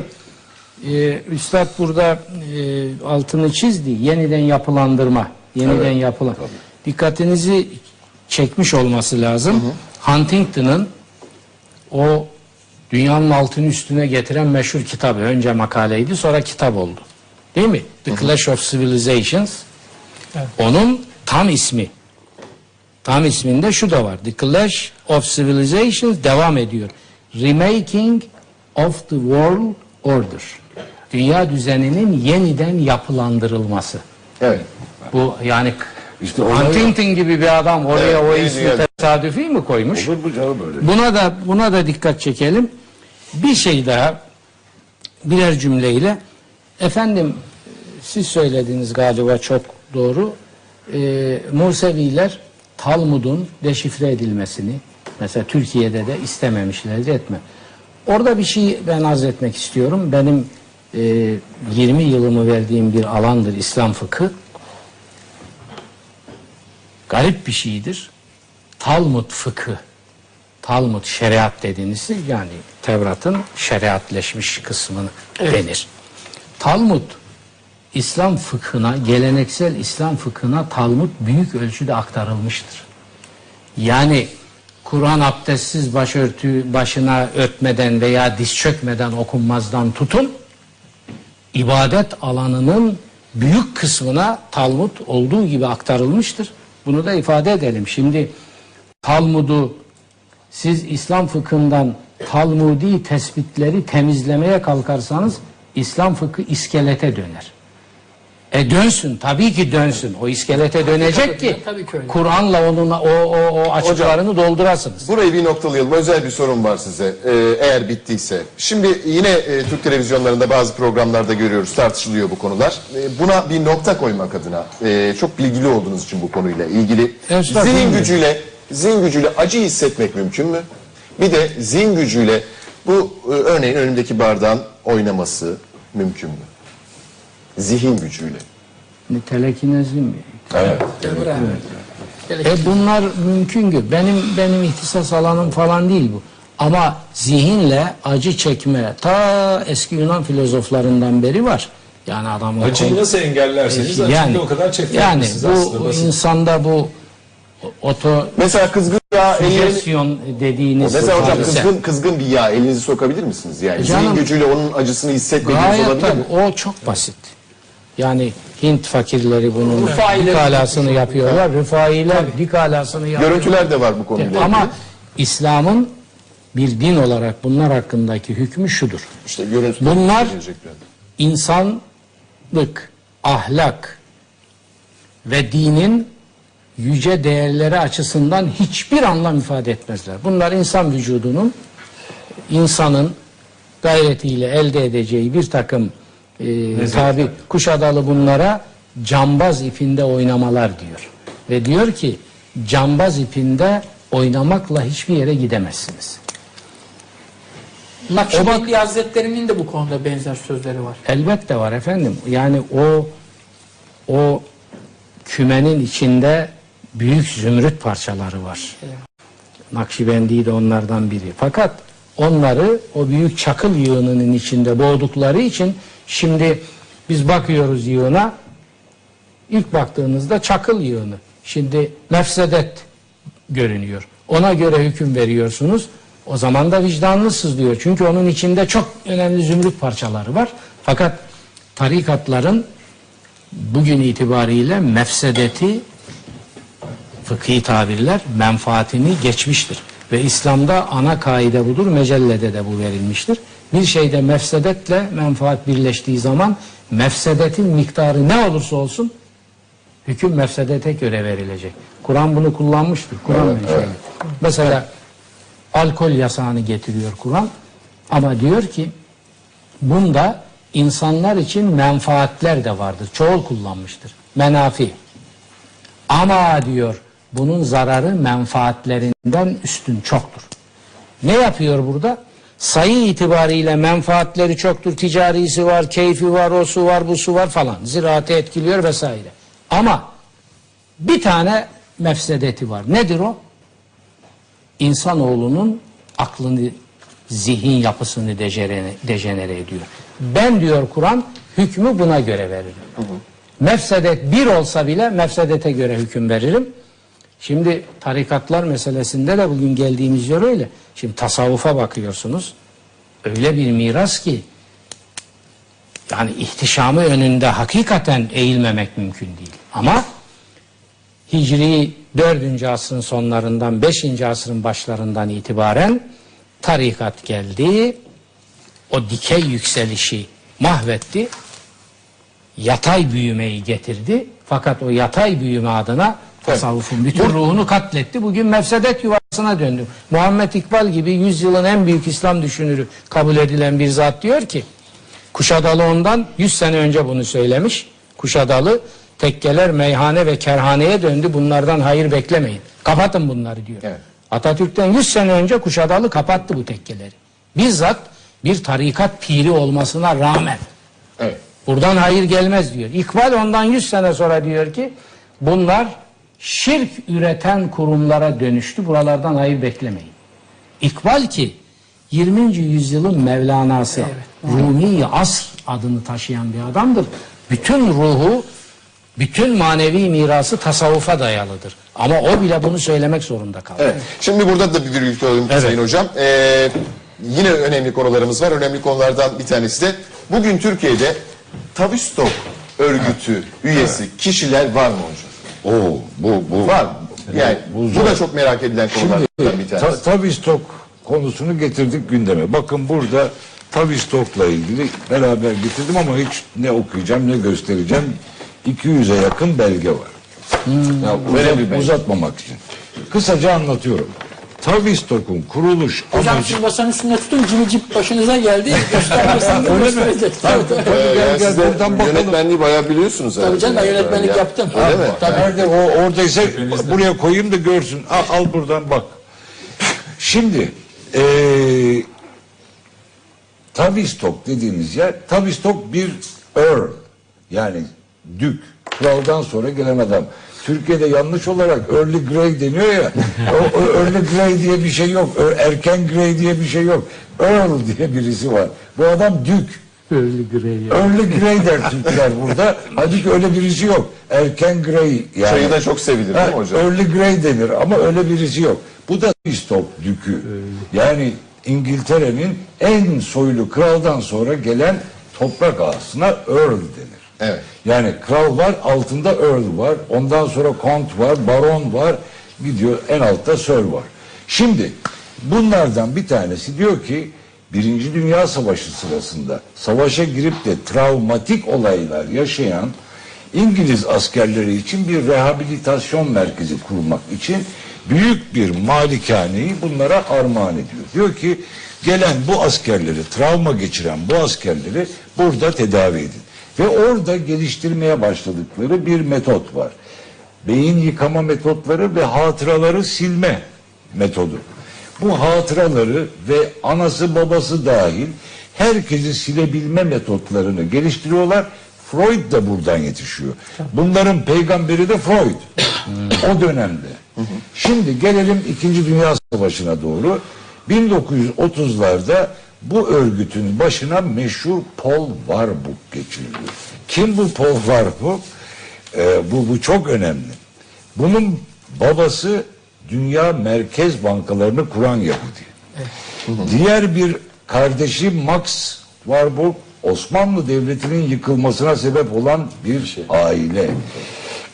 E, Üstad burada e, altını çizdi. Yeniden yapılandırma. Yeniden yapılan. Dikkatinizi çekmiş olması lazım. Huntington'ın o dünyanın altını üstüne getiren meşhur kitabı. Önce makaleydi sonra kitap oldu. Değil mi? The Clash of Civilizations. Onun tam ismi. Tam isminde şu da var. The Clash of Civilizations devam ediyor. Remaking of the World Order. Dünya düzeninin yeniden yapılandırılması. Evet. Bu yani İşte Huntington gibi bir adam oraya Evet, o ismi dünya- tesadüfi mi koymuş? Olur mu canım öyle? Buna da buna da dikkat çekelim. Bir şey daha birer cümleyle efendim siz söylediğiniz galiba çok doğru. Ee, Museviler Talmud'un deşifre edilmesini mesela Türkiye'de de istememişlerdi etme. Orada bir şey ben arz etmek istiyorum. Benim e, 20 yılımı verdiğim bir alandır İslam fıkı. Garip bir şeydir. Talmud fıkı Talmud şeriat dediğiniz yani Tevrat'ın şeriatleşmiş kısmını denir. Talmud İslam fıkhına, geleneksel İslam fıkhına Talmud büyük ölçüde aktarılmıştır. Yani Kur'an abdestsiz başörtü başına örtmeden veya diz çökmeden okunmazdan tutun, ibadet alanının büyük kısmına Talmud olduğu gibi aktarılmıştır. Bunu da ifade edelim. Şimdi Talmud'u siz İslam fıkhından Talmudi tespitleri temizlemeye kalkarsanız İslam fıkhı iskelete döner. E dönsün tabii ki dönsün. O iskelete dönecek ki. Kur'an'la onun o, o, o açıklarını doldurasınız. Burayı bir noktalayalım. Özel bir sorum var size. Ee, eğer bittiyse. Şimdi yine e, Türk televizyonlarında bazı programlarda görüyoruz. Tartışılıyor bu konular. E, buna bir nokta koymak adına e, çok bilgili olduğunuz için bu konuyla ilgili. Estağfurullah. Zihin gücüyle zihin gücüyle acı hissetmek mümkün mü? Bir de zihin gücüyle bu e, örneğin önümdeki bardağın oynaması mümkün mü? Zihin gücüyle. Telekinezi mi? Evet. E bunlar mümkün ki. Benim benim ihtisas alanım falan değil bu. Ama zihinle acı çekme ta eski Yunan filozoflarından beri var. Yani adam o Acıyı nasıl engellerseniz acıyı o kadar yani çektirebilirsiniz aslında. bu basit. insanda bu oto Mesela kızgın yağ suggestion dediğiniz Mesela hocam kızgın, kızgın bir yağ elinizi sokabilir misiniz? Yani Canım- zihin gücüyle onun acısını hissetmediğiniz olabilir mi? tabii. O çok basit. Yani Hint fakirleri bunun Rıfailer- dik alasını yapıyorlar. Rıfailer dik alasını yapıyorlar. Görüntüler de var bu konuyla Ama. İslam'ın bir din olarak bunlar hakkındaki hükmü şudur. İşte görüntüler Bunlar- gelecek birazdan. İnsanlık, ahlak ve dinin yüce değerleri açısından hiçbir anlam ifade etmezler. Bunlar insan vücudunun, insanın gayretiyle elde edeceği bir takım e, tabi Kuşadalı bunlara cambaz ipinde oynamalar diyor. Ve diyor ki cambaz ipinde oynamakla hiçbir yere gidemezsiniz. Nakşibendi Hazretleri'nin de bu konuda benzer sözleri var. Elbette var efendim. Yani o o kümenin içinde büyük zümrüt parçaları var. Nakşibendi de onlardan biri. Fakat onları o büyük çakıl yığınının içinde boğdukları için şimdi biz bakıyoruz yığına ilk baktığınızda çakıl yığını. Şimdi mefsedet görünüyor. Ona göre hüküm veriyorsunuz. O zaman da vicdanlı sızlıyor. Çünkü onun içinde çok önemli zümrüt parçaları var. Fakat tarikatların bugün itibariyle mefsedeti fıkhi tabirler menfaatini geçmiştir. Ve İslam'da ana kaide budur, mecellede de bu verilmiştir. Bir şeyde mefsedetle menfaat birleştiği zaman mefsedetin miktarı ne olursa olsun hüküm mefsedete göre verilecek. Kur'an bunu kullanmıştır. Kur'an böyle şey. Mesela alkol yasağını getiriyor Kur'an ama diyor ki bunda insanlar için menfaatler de vardır. Çoğul kullanmıştır. Menafi. Ama diyor bunun zararı menfaatlerinden üstün çoktur. Ne yapıyor burada? Sayı itibariyle menfaatleri çoktur. Ticarisi var, keyfi var, o su var, bu su var falan. Ziraatı etkiliyor vesaire. Ama bir tane mefsedeti var. Nedir o? İnsanoğlunun aklını, zihin yapısını dejenere, dejenere ediyor. Ben diyor Kur'an hükmü buna göre veririm. Mefsedet bir olsa bile mefsedete göre hüküm veririm. Şimdi tarikatlar meselesinde de bugün geldiğimiz yer öyle. Şimdi tasavvufa bakıyorsunuz. Öyle bir miras ki yani ihtişamı önünde hakikaten eğilmemek mümkün değil. Ama Hicri 4. asrın sonlarından 5. asrın başlarından itibaren tarikat geldi. O dikey yükselişi mahvetti. Yatay büyümeyi getirdi. Fakat o yatay büyüme adına tasavvufun bütün ruhunu katletti. Bugün mefsedet yuvasına döndü. Muhammed İkbal gibi yüzyılın en büyük İslam düşünürü kabul edilen bir zat diyor ki Kuşadalı ondan 100 sene önce bunu söylemiş. Kuşadalı tekkeler meyhane ve kerhaneye döndü. Bunlardan hayır beklemeyin. Kapatın bunları diyor. Evet. Atatürk'ten 100 sene önce Kuşadalı kapattı bu tekkeleri. Bizzat bir tarikat piri olmasına rağmen Evet. buradan hayır gelmez diyor. İkbal ondan 100 sene sonra diyor ki bunlar şirk üreten kurumlara dönüştü. Buralardan hayır beklemeyin. İkbal ki 20. yüzyılın Mevlana'sı Rumi Asr adını taşıyan bir adamdır. Bütün ruhu, bütün manevi mirası tasavvufa dayalıdır. Ama o bile bunu söylemek zorunda kaldı. Evet. Şimdi burada da bir virgül koyalım Sayın Hocam. Ee, yine önemli konularımız var. Önemli konulardan bir tanesi de bugün Türkiye'de Tavistock örgütü üyesi kişiler var mı hocam? Oo, bu bu Var? Yani bu bu, da çok merak edilen konulardan bir Ta, tanesi. Tavistok konusunu getirdik gündeme. Bakın burada Tavistok'la ilgili beraber getirdim ama hiç ne okuyacağım ne göstereceğim. 200'e yakın belge var. Ya uzat- belge. uzatmamak için. Kısaca anlatıyorum. Tavistok'un kuruluş Hocam amacı... siz masanın üstünde tutun cimicip başınıza geldi. Göstermezseniz Öyle mi? gösterecek. Tabii, Tabii, tabii, Ee, gel, gel, de buradan bakalım. yönetmenliği bayağı biliyorsunuz. Tabii canım ben yönetmenlik Ya. yaptım. Öyle mi? Tabii. Nerede o oradaysa buraya koyayım da görsün. Al, al buradan bak. Şimdi eee Tavistock dediğimiz yer Tavistock bir earl yani dük kraldan sonra gelen adam. Türkiye'de yanlış olarak early grey deniyor ya. o, o early grey diye bir şey yok. Ö- Erken grey diye bir şey yok. Earl diye birisi var. Bu adam dük. Öyle grey. Early grey der Türkler burada. Halbuki öyle birisi yok. Erken grey yani. Çayı da çok sevilir değil mi Ha, hocam? Early grey denir ama öyle birisi yok. Bu da Tavistock dükü. Yani İngiltere'nin en soylu kraldan sonra gelen toprak ağasına Earl denir. Evet. Yani kral var, altında Earl var, ondan sonra Kont var, Baron var, gidiyor en altta Sir var. Şimdi bunlardan bir tanesi diyor ki Birinci Dünya Savaşı sırasında savaşa girip de travmatik olaylar yaşayan İngiliz askerleri için bir rehabilitasyon merkezi kurmak için büyük bir malikaneyi bunlara armağan ediyor. Diyor ki gelen bu askerleri, travma geçiren bu askerleri burada tedavi edin. Ve orada geliştirmeye başladıkları bir metot var. Beyin yıkama metotları ve hatıraları silme metodu. Bu hatıraları ve anası babası dahil herkesi silebilme metotlarını geliştiriyorlar. Freud da buradan yetişiyor. Bunların peygamberi de Freud. o dönemde. Şimdi gelelim İkinci Dünya Savaşı'na doğru. 1930'larda bu örgütün başına meşhur Paul Warburg geçiriliyor. Kim bu Paul Warburg? Ee, bu, bu çok önemli. Bunun babası Dünya Merkez Bankalarını kuran Yahudi. Diğer bir kardeşi Max Warburg Osmanlı Devleti'nin yıkılmasına sebep olan bir aile.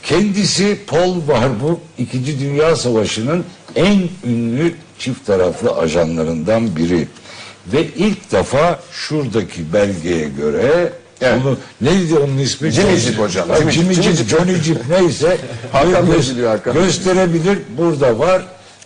Kendisi Paul Warburg İkinci Dünya Savaşı'nın en ünlü çift taraflı ajanlarından biri. Ve ilk defa şuradaki belgeye göre Evet. onu neydi onun ismi? Jeep hocam. Ha, Jimmy Jimmy, Jeep, Jeep, Jimmy Jeep. Johnny Jeep neyse *laughs* Hakan gö- Hakan gösterebilir. Burada var.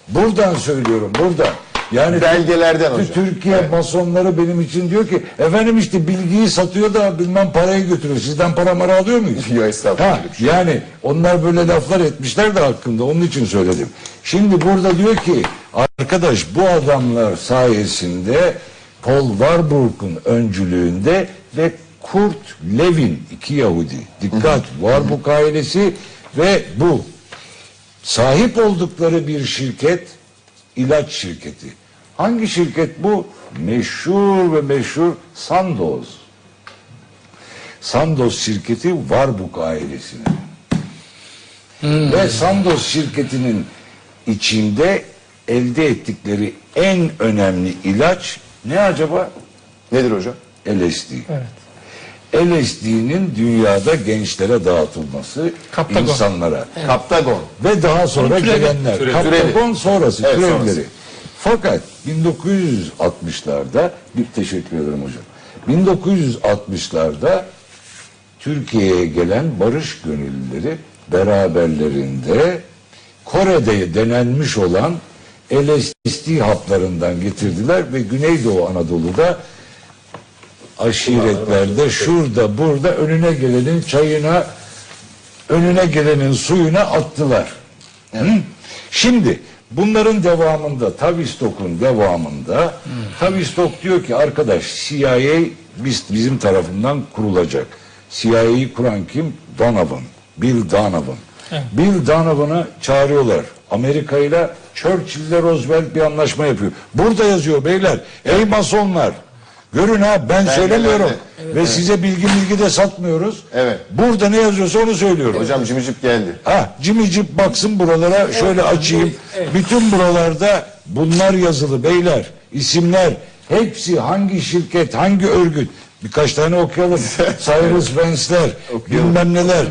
Buradan söylüyorum. Burada. Yani Belgelerden hocam. Türkiye masonları benim için diyor ki efendim işte bilgiyi satıyor da bilmem parayı götürüyor. Sizden para mara alıyor muyuz? Yok, estağfurullah, Ha, şey yani onlar böyle laflar etmişler de hakkında onun için söyledim. Şimdi burada diyor ki arkadaş bu adamlar sayesinde Paul Warburg'un öncülüğünde ve Kurt Levin iki Yahudi dikkat Warburg ailesi ve bu sahip oldukları bir şirket ilaç şirketi. Hangi şirket bu? Meşhur ve meşhur Sandoz. Sandoz şirketi Warburg ailesine. Ve Sandoz şirketinin içinde elde ettikleri en önemli ilaç ne acaba? Nedir hocam? LSD. LSD'nin dünyada gençlere dağıtılması, Kaptagon. insanlara. Kaptagon. Ve daha sonra Türevi. gelenler. Türevi. Kaptagon sonrası, Evet, türevleri. sonrası. Fakat 1960'larda, bir teşekkür ederim hocam. 1960'larda Türkiye'ye gelen barış gönüllüleri beraberlerinde Kore'de denenmiş olan LSD haplarından getirdiler ve Güneydoğu Anadolu'da aşiretlerde şurada burada önüne gelenin çayına önüne gelenin suyuna attılar. Hı? Şimdi bunların devamında Tavistock'un devamında Tavistock diyor ki arkadaş CIA biz, bizim tarafından kurulacak. CIA'yı kuran kim? Donovan. Bill Donovan. Bill Donovan'ı çağırıyorlar. Amerika ile Churchill ile Roosevelt bir anlaşma yapıyor. Burada yazıyor beyler. Ey masonlar. Görün ha ben söylemiyorum. Ve size bilgi bilgi de satmıyoruz. Evet. Burada ne yazıyorsa onu söylüyorum. Hocam cimicip geldi. Ha cimicip baksın buralara şöyle açayım. Bütün buralarda bunlar yazılı beyler. isimler hepsi hangi şirket, hangi örgüt. Birkaç tane okuyalım. *laughs* Cyrus Vance'ler, bilmem neler.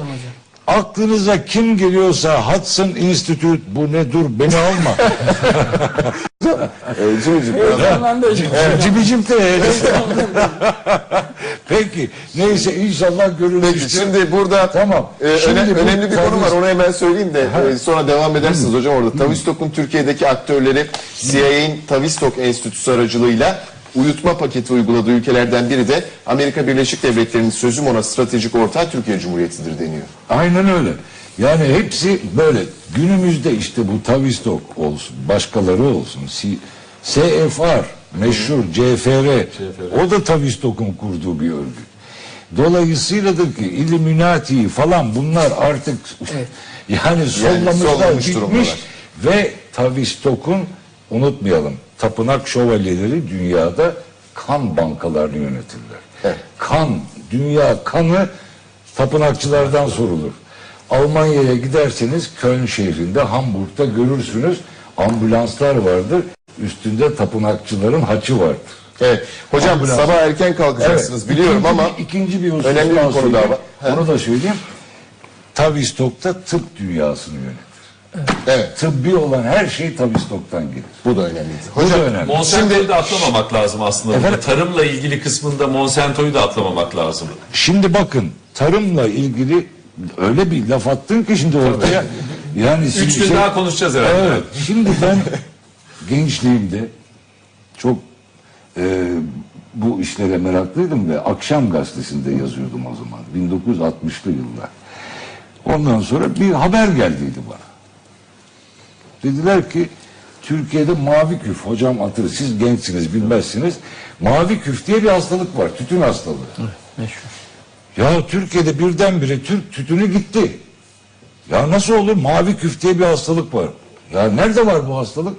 Aklınıza kim geliyorsa Hudson Institute bu ne dur beni alma. *laughs* Cimicip. Evet, Cimicip de. Peki neyse inşallah görülmüştür. Peki şimdi burada Tamam. e, Şimdi öne- bu önemli bir konu var. Onu hemen söyleyeyim de e, sonra devam edersiniz hocam orada. Tavistock'un Türkiye'deki aktörleri CIA'in Tavistock Enstitüsü aracılığıyla uyutma paketi uyguladığı ülkelerden biri de Amerika Birleşik Devletleri'nin sözüm ona stratejik ortağı Türkiye Cumhuriyeti'dir deniyor. Aynen öyle. Yani hepsi böyle. Günümüzde işte bu Tavistock olsun, başkaları olsun, C- CFR, meşhur CFR, o da Tavistock'un kurduğu bir örgüt. Dolayısıyladır ki Illuminati falan bunlar artık *laughs* yani sollamışlar, sollamış bitmiş durumdalar. ve Tavistock'un unutmayalım tapınak şövalyeleri dünyada kan bankalarını yönetirler. Evet. Kan, dünya kanı tapınakçılardan sorulur. Almanya'ya giderseniz Köln şehrinde, Hamburg'da görürsünüz ambulanslar vardır. Üstünde tapınakçıların haçı vardır. Evet. Hocam Ambulans. sabah erken kalkacaksınız biliyorum İkinci ama ikinci bir husus önemli bir konu daha var. Onu da söyleyeyim. Tavistock'ta tıp dünyasını yönetir. Evet Tıbbi olan her şey Tavistock'tan gelir. bu da önemliydi. Bu da Hocam önemli. Monsanto'yu da atlamamak lazım aslında. Efendim? Tarımla ilgili kısmında Monsanto'yu da atlamamak lazım. Şimdi bakın tarımla ilgili öyle bir laf attın ki şimdi ortaya. Yani Üç şimdi gün şey- daha konuşacağız herhalde. Evet. Şimdi ben gençliğimde çok e, bu işlere meraklıydım ve Akşam Gazetesi'nde yazıyordum o zaman. 1960'lı yıllar. Ondan sonra bir haber geldiydi bana. Dediler ki Türkiye'de mavi küf hocam hatır siz gençsiniz bilmezsiniz. Mavi küf diye bir hastalık var. Tütün hastalığı. Ya Türkiye'de birdenbire Türk tütünü gitti. Ya nasıl olur? Mavi küf diye bir hastalık var. Ya nerede var bu hastalık?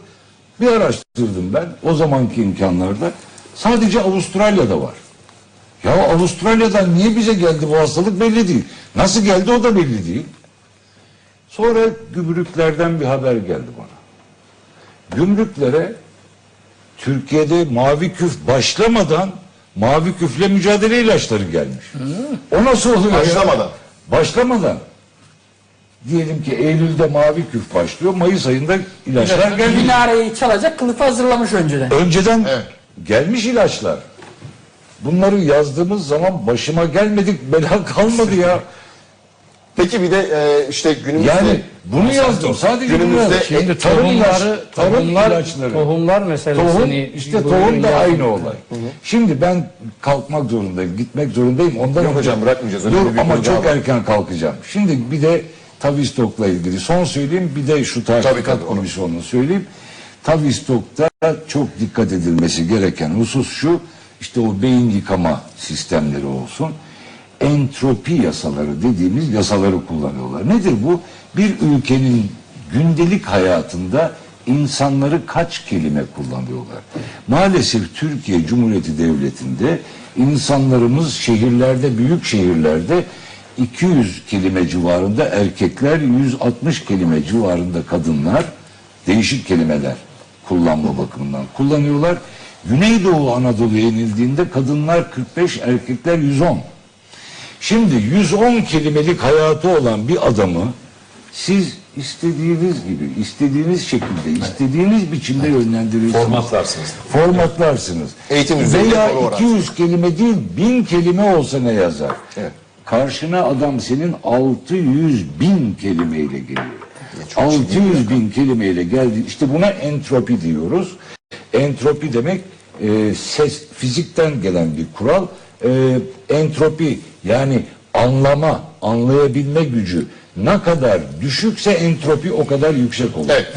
Bir araştırdım ben o zamanki imkanlarda. Sadece Avustralya'da var. Ya Avustralya'dan niye bize geldi bu hastalık belli değil. Nasıl geldi o da belli değil. Sonra gümrüklerden bir haber geldi bana. Gümrüklere Türkiye'de mavi küf başlamadan mavi küfle mücadele ilaçları gelmiş. O nasıl oluyor ya? Başlamadan. Başlamadan. Diyelim ki Eylül'de mavi küf başlıyor. Mayıs ayında ilaçlar gelmiş. Minareyi çalacak kılıfı hazırlamış önceden. Önceden Evet. gelmiş ilaçlar. Bunları yazdığımız zaman başıma gelmedik bela kalmadı ya. *laughs* peki bir de e, işte günümüzde Yani bunu yazdım. Sadece bunu Günümüzde yazdım. Şimdi tohumları, tarım tohumlar, ilaçları. tohumlar meselesini Tohum, işte bugün tohum da yazdım. aynı olay. Şimdi ben kalkmak zorundayım, gitmek zorundayım. Ondan Yok önce- hocam, bırakmayacağız. Dur ama çok var. erken kalkacağım. Şimdi bir de Tavistock'la ilgili son söyleyeyim. Bir de şu tahkikat komisyonunu söyleyeyim. Tavistock'ta çok dikkat edilmesi gereken husus şu. işte o beyin yıkama sistemleri olsun. Entropi yasaları dediğimiz yasaları kullanıyorlar. Nedir bu? Bir ülkenin gündelik hayatında insanları kaç kelime kullanıyorlar. Maalesef Türkiye Cumhuriyeti Devleti'nde insanlarımız şehirlerde, büyük şehirlerde 200 kelime civarında erkekler, 160 kelime civarında kadınlar değişik kelimeler kullanma bakımından kullanıyorlar. Güneydoğu Anadolu'ya inildiğinde kadınlar 45, erkekler 110. Şimdi 110 kelimelik hayatı olan bir adamı siz istediğiniz gibi, istediğiniz şekilde, istediğiniz biçimde yönlendirirsiniz. Formatlarsınız. Formatlarsınız. Eğitim üzerinde Veya oransız. 200 kelime değil, 1000 kelime olsa ne yazar? Evet. Karşına adam senin 600 bin kelimeyle geliyor. 600 bin kelimeyle geldi. İşte buna entropi diyoruz. Entropi demek e, ses, fizikten gelen bir kural. E, entropi yani anlama, anlayabilme gücü ne kadar düşükse entropi o kadar yüksek olur. Evet.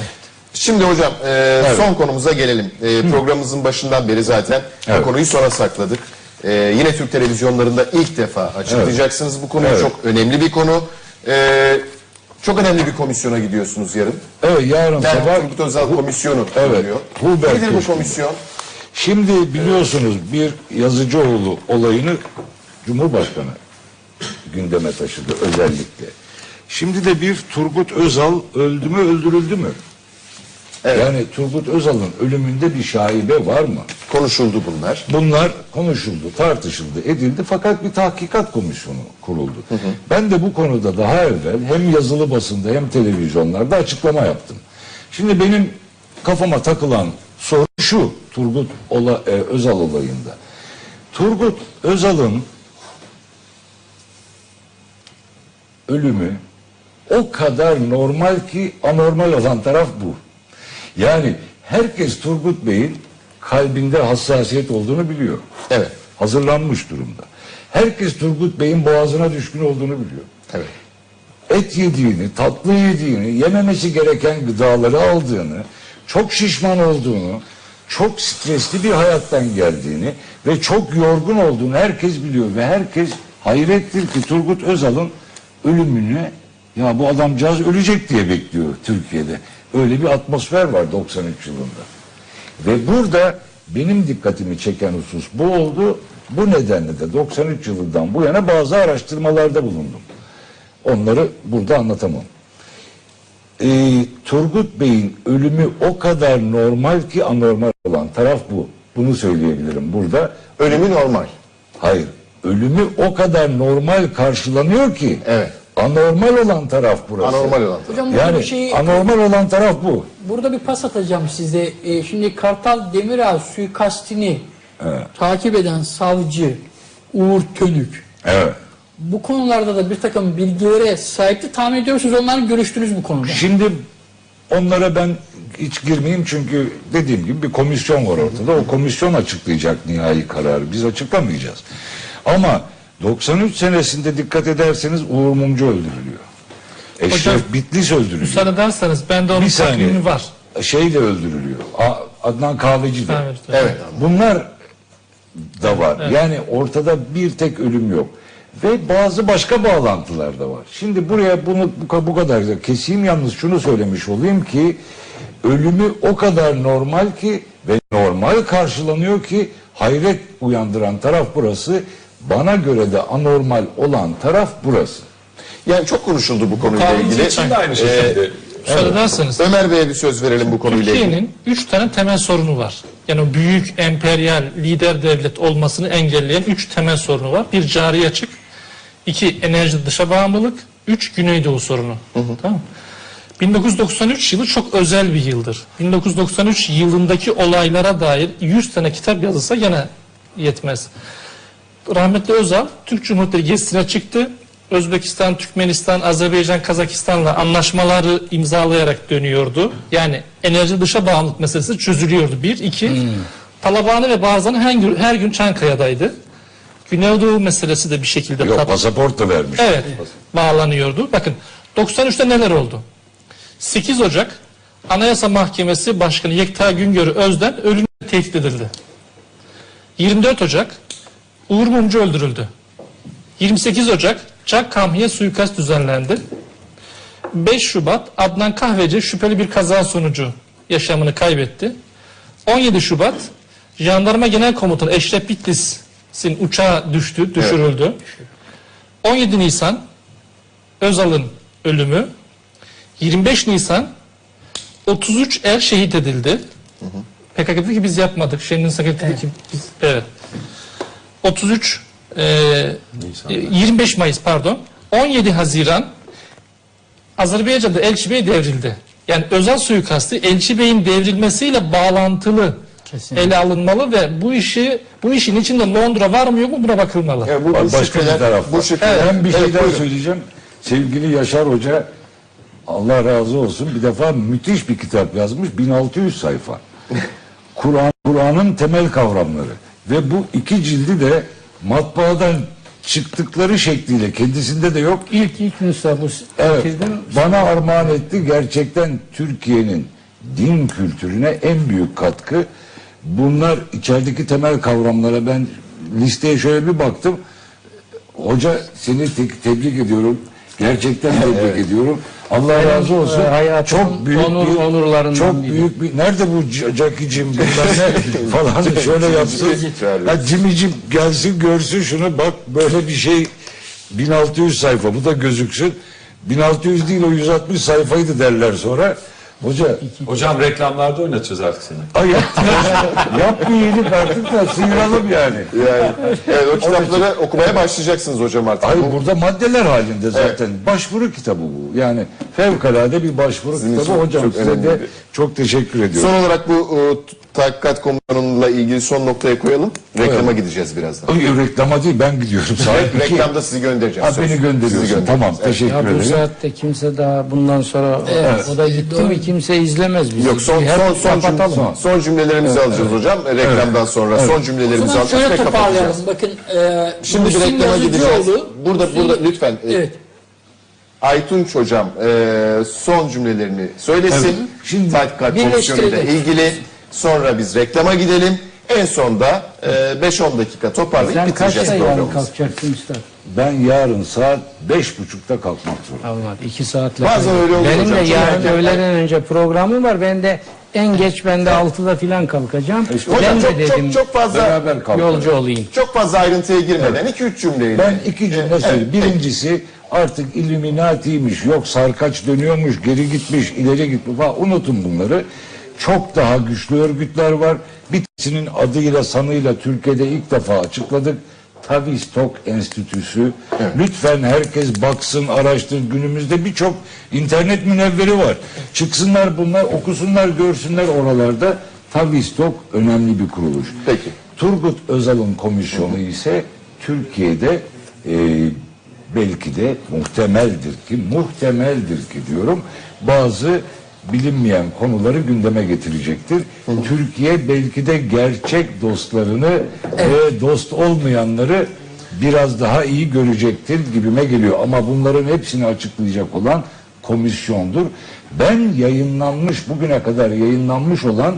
Şimdi hocam e, son konumuza gelelim. E, programımızın başından beri zaten Evet. konuyu sona sakladık. E, yine Türk televizyonlarında ilk defa açıklayacaksınız bu konuyu. Evet. Çok önemli bir konu. E, çok önemli bir komisyona gidiyorsunuz yarın. Evet yarın Ben sabah Turgut Özal komisyonu Evet. oluyor. Nedir bu komisyon? Şimdi biliyorsunuz bir Yazıcıoğlu olayını Cumhurbaşkanı gündeme taşıdı özellikle. Şimdi de bir Turgut Özal öldü mü öldürüldü mü? Yani Turgut Özal'ın ölümünde bir şaibe var mı? Konuşuldu bunlar. Bunlar konuşuldu, tartışıldı, edildi fakat bir tahkikat komisyonu kuruldu. Ben de bu konuda daha evvel hem yazılı basında hem televizyonlarda açıklama yaptım. Şimdi benim kafama takılan şu Turgut Ola, e, Özal olayında. Turgut Özal'ın ölümü o kadar normal ki anormal olan taraf bu. Yani herkes Turgut Bey'in kalbinde hassasiyet olduğunu biliyor. Evet. Hazırlanmış durumda. Herkes Turgut Bey'in boğazına düşkün olduğunu biliyor. Evet. Et yediğini, tatlı yediğini, yememesi gereken gıdaları aldığını, çok şişman olduğunu, çok stresli bir hayattan geldiğini ve çok yorgun olduğunu herkes biliyor ve herkes hayrettir ki Turgut Özal'ın ölümünü ya bu adamcağız ölecek diye bekliyor Türkiye'de. Öyle bir atmosfer var 93 yılında. Ve burada benim dikkatimi çeken husus bu oldu. Bu nedenle de 93 yılından bu yana bazı araştırmalarda bulundum. Onları burada anlatamam. Ee, Turgut Bey'in ölümü o kadar normal ki anormal olan taraf bu. Bunu söyleyebilirim burada. Ölümü normal. Hayır. Ölümü o kadar normal karşılanıyor ki Evet. anormal olan taraf burası. Anormal olan taraf. Hocam burada Yani bir şey anormal olan taraf bu. Burada bir pas atacağım size. Ee, şimdi Kartal Demirağ suikastini takip eden savcı Uğur Tönük. Evet. Bu konularda da bir takım bilgilere sahipti. Tahmin ediyorsunuz onlarla görüştünüz bu konuda. Şimdi onlara ben hiç girmeyeyim çünkü dediğim gibi bir komisyon var ortada. O komisyon açıklayacak nihai kararı. Biz açıklamayacağız. Ama 93 senesinde dikkat ederseniz Uğur Mumcu öldürülüyor. Eşref Hocam, Bitlis öldürülüyor. Müsaade ederseniz ben de onun takvimi var. Şeyle öldürülüyor. A- Adnan Kahveci de. Evet. Evet. Bunlar da var. Yani ortada bir tek ölüm yok. Ve bazı başka bağlantılar da var. Şimdi buraya bunu bu, bu kadar da keseyim yalnız şunu söylemiş olayım ki ölümü o kadar normal ki ve normal karşılanıyor ki hayret uyandıran taraf burası. Bana göre de anormal olan taraf burası. Yani çok konuşuldu bu konuyla Kanuncu ilgili. için de aynı şekilde. Müsaade ederseniz. Ömer Bey'e bir söz verelim bu konuyla ilgili. Türkiye'nin üç tane temel sorunu var. Yani o büyük emperyal lider devlet olmasını engelleyen üç temel sorunu var. Bir cari açık, iki enerji dışa bağımlılık, üç Güneydoğu sorunu. Tamam mı? 1993 yılı çok özel bir yıldır. 1993 yılındaki olaylara dair 100 tane kitap yazılsa gene yetmez. Rahmetli Özal Türk Cumhuriyeti gezisine çıktı. Özbekistan, Türkmenistan, Azerbaycan, Kazakistan'la anlaşmaları imzalayarak dönüyordu. Yani enerji dışa bağımlılık meselesi çözülüyordu. Bir, iki, Talabani ve Barzani her gün, her gün Çankaya'daydı. Güneydoğu meselesi de bir şekilde Yok pasaport da vermiş. Evet, bağlanıyordu. Bakın 93'te neler oldu? 8 Ocak Anayasa Mahkemesi Başkanı Yekta Güngör Özden ölümle tehdit edildi. 24 Ocak Uğur Mumcu öldürüldü. 28 Ocak Çakkami'ye suikast düzenlendi. 5 Şubat Adnan Kahveci şüpheli bir kaza sonucu yaşamını kaybetti. 17 Şubat Jandarma Genel Komutanı Eşref Bitlis'in uçağı düştü, düşürüldü. 17 Nisan Özal'ın ölümü. 25 Nisan 33 er şehit edildi. PKK dedi ki biz yapmadık. Şenlin Sakatı dedi ki biz evet. 33 e, e, 25 Mayıs pardon 17 Haziran Azerbaycan'da Elçi Bey devrildi. Yani özel suikastı Elçi Bey'in devrilmesiyle bağlantılı Kesinlikle. ele alınmalı ve bu işi bu işin içinde Londra var mı yok mu buna bakılmalı. Ya bu, bu başka bir şifreler, taraf bu var. şifreler. Ben bir şey Evet, daha buyurun. söyleyeceğim. Sevgili Yaşar Hoca Allah razı olsun bir defa müthiş bir kitap yazmış 1600 sayfa. *laughs* Kur'an Kur'an'ın temel kavramları ve bu iki cildi de matbaadan çıktıkları şekliyle kendisinde de yok. İlk ilk nüsha bu Evet, bana armağan etti. Gerçekten Türkiye'nin din kültürüne en büyük katkı. Bunlar içerideki temel kavramlara ben listeye şöyle bir baktım. Hoca seni te- tebrik ediyorum. Gerçekten *laughs* tebrik ediyorum. Allah razı olsun. e, hayatımın Çok büyük onur- bir onurlarından çok biri. büyük bir nerede bu Jackie'cim *laughs* falan şöyle yapsın. Ha, Jimmy'cim gelsin görsün şunu bak böyle bir şey 1600 sayfa bu da gözüksün. 1600 değil o 160 sayfaydı derler sonra. Hoca Hocam reklamlarda oynatacağız artık seni. ay yap, yap bir iyilik artık da sıyıralım yani. Yani, evet, o kitapları okumaya başlayacaksınız hocam artık. Hayır Bu- burada maddeler halinde zaten. Başvuru kitabı bu. Yani fevkalade bir başvuru Sizin kitabı. için Hocam çok size de çok teşekkür ediyorum. Son olarak bu e, tahkikat komisyonuyla ilgili son noktaya koyalım. Reklama gideceğiz birazdan. Ay, reklama değil ben gidiyorum. Saat iki. reklamda sizi göndereceğim. Ha, söz. beni Sizi gönderiyorsun. göndereceğiz. Tamam Evet. teşekkür Ya bu ederim. saatte kimse daha bundan sonra o da gitti mi kimse izlemez bizi. Yok son Hep son son, kapatalım. cüm- son cümlelerimizi alacağız hocam. Reklamdan sonra son cümlelerimizi alacağız ve şöyle toparlayalım. kapatacağız. Bakın e, Şimdi bir reklama gideceğiz. Yazıcıoğlu- Burada burada lütfen e, Evet. Aytunç hocam e, son cümlelerini söylesin. Evet. Şimdi birleştirelim. komisyonuyla ilgili sonra biz reklama gidelim. En sonda e, 5-10 dakika toparlayıp Sen bitireceğiz kaçta programımızı. kalkacaksın üstad? Ben yarın saat beş buçukta kalkmak zorundayım. Olmadı. iki saatle. Bazen öyle oluyor Benim hocam. de Çok yarın erken- öğleden önce programım var. Ben de en geç ben de altıda filan kalkacağım. Hocam ben çok, de çok, dedim çok fazla Beraber kalkalım. yolcu olayım. çok fazla ayrıntıya girmeden 2-3 cümleyle. Ben iki cümle söyleyeyim. Birincisi artık Illuminati'ymiş, yok sarkaç dönüyormuş, geri gitmiş, ileri gitmiş falan unutun bunları. Çok daha güçlü örgütler var. Bir tanesinin adıyla sanıyla Türkiye'de ilk defa açıkladık. Tavistock Enstitüsü. Lütfen herkes baksın, araştır. Günümüzde birçok internet münevveri var. Çıksınlar bunlar, okusunlar, görsünler oralarda. Tavistock önemli bir kuruluş. Peki. Turgut Özal'ın komisyonu ise Türkiye'de e, belki de muhtemeldir ki muhtemeldir ki diyorum bazı bilinmeyen konuları gündeme getirecektir. Türkiye belki de gerçek dostlarını ve dost olmayanları biraz daha iyi görecektir gibime geliyor. Ama bunların hepsini açıklayacak olan komisyondur. Ben yayınlanmış bugüne kadar yayınlanmış olan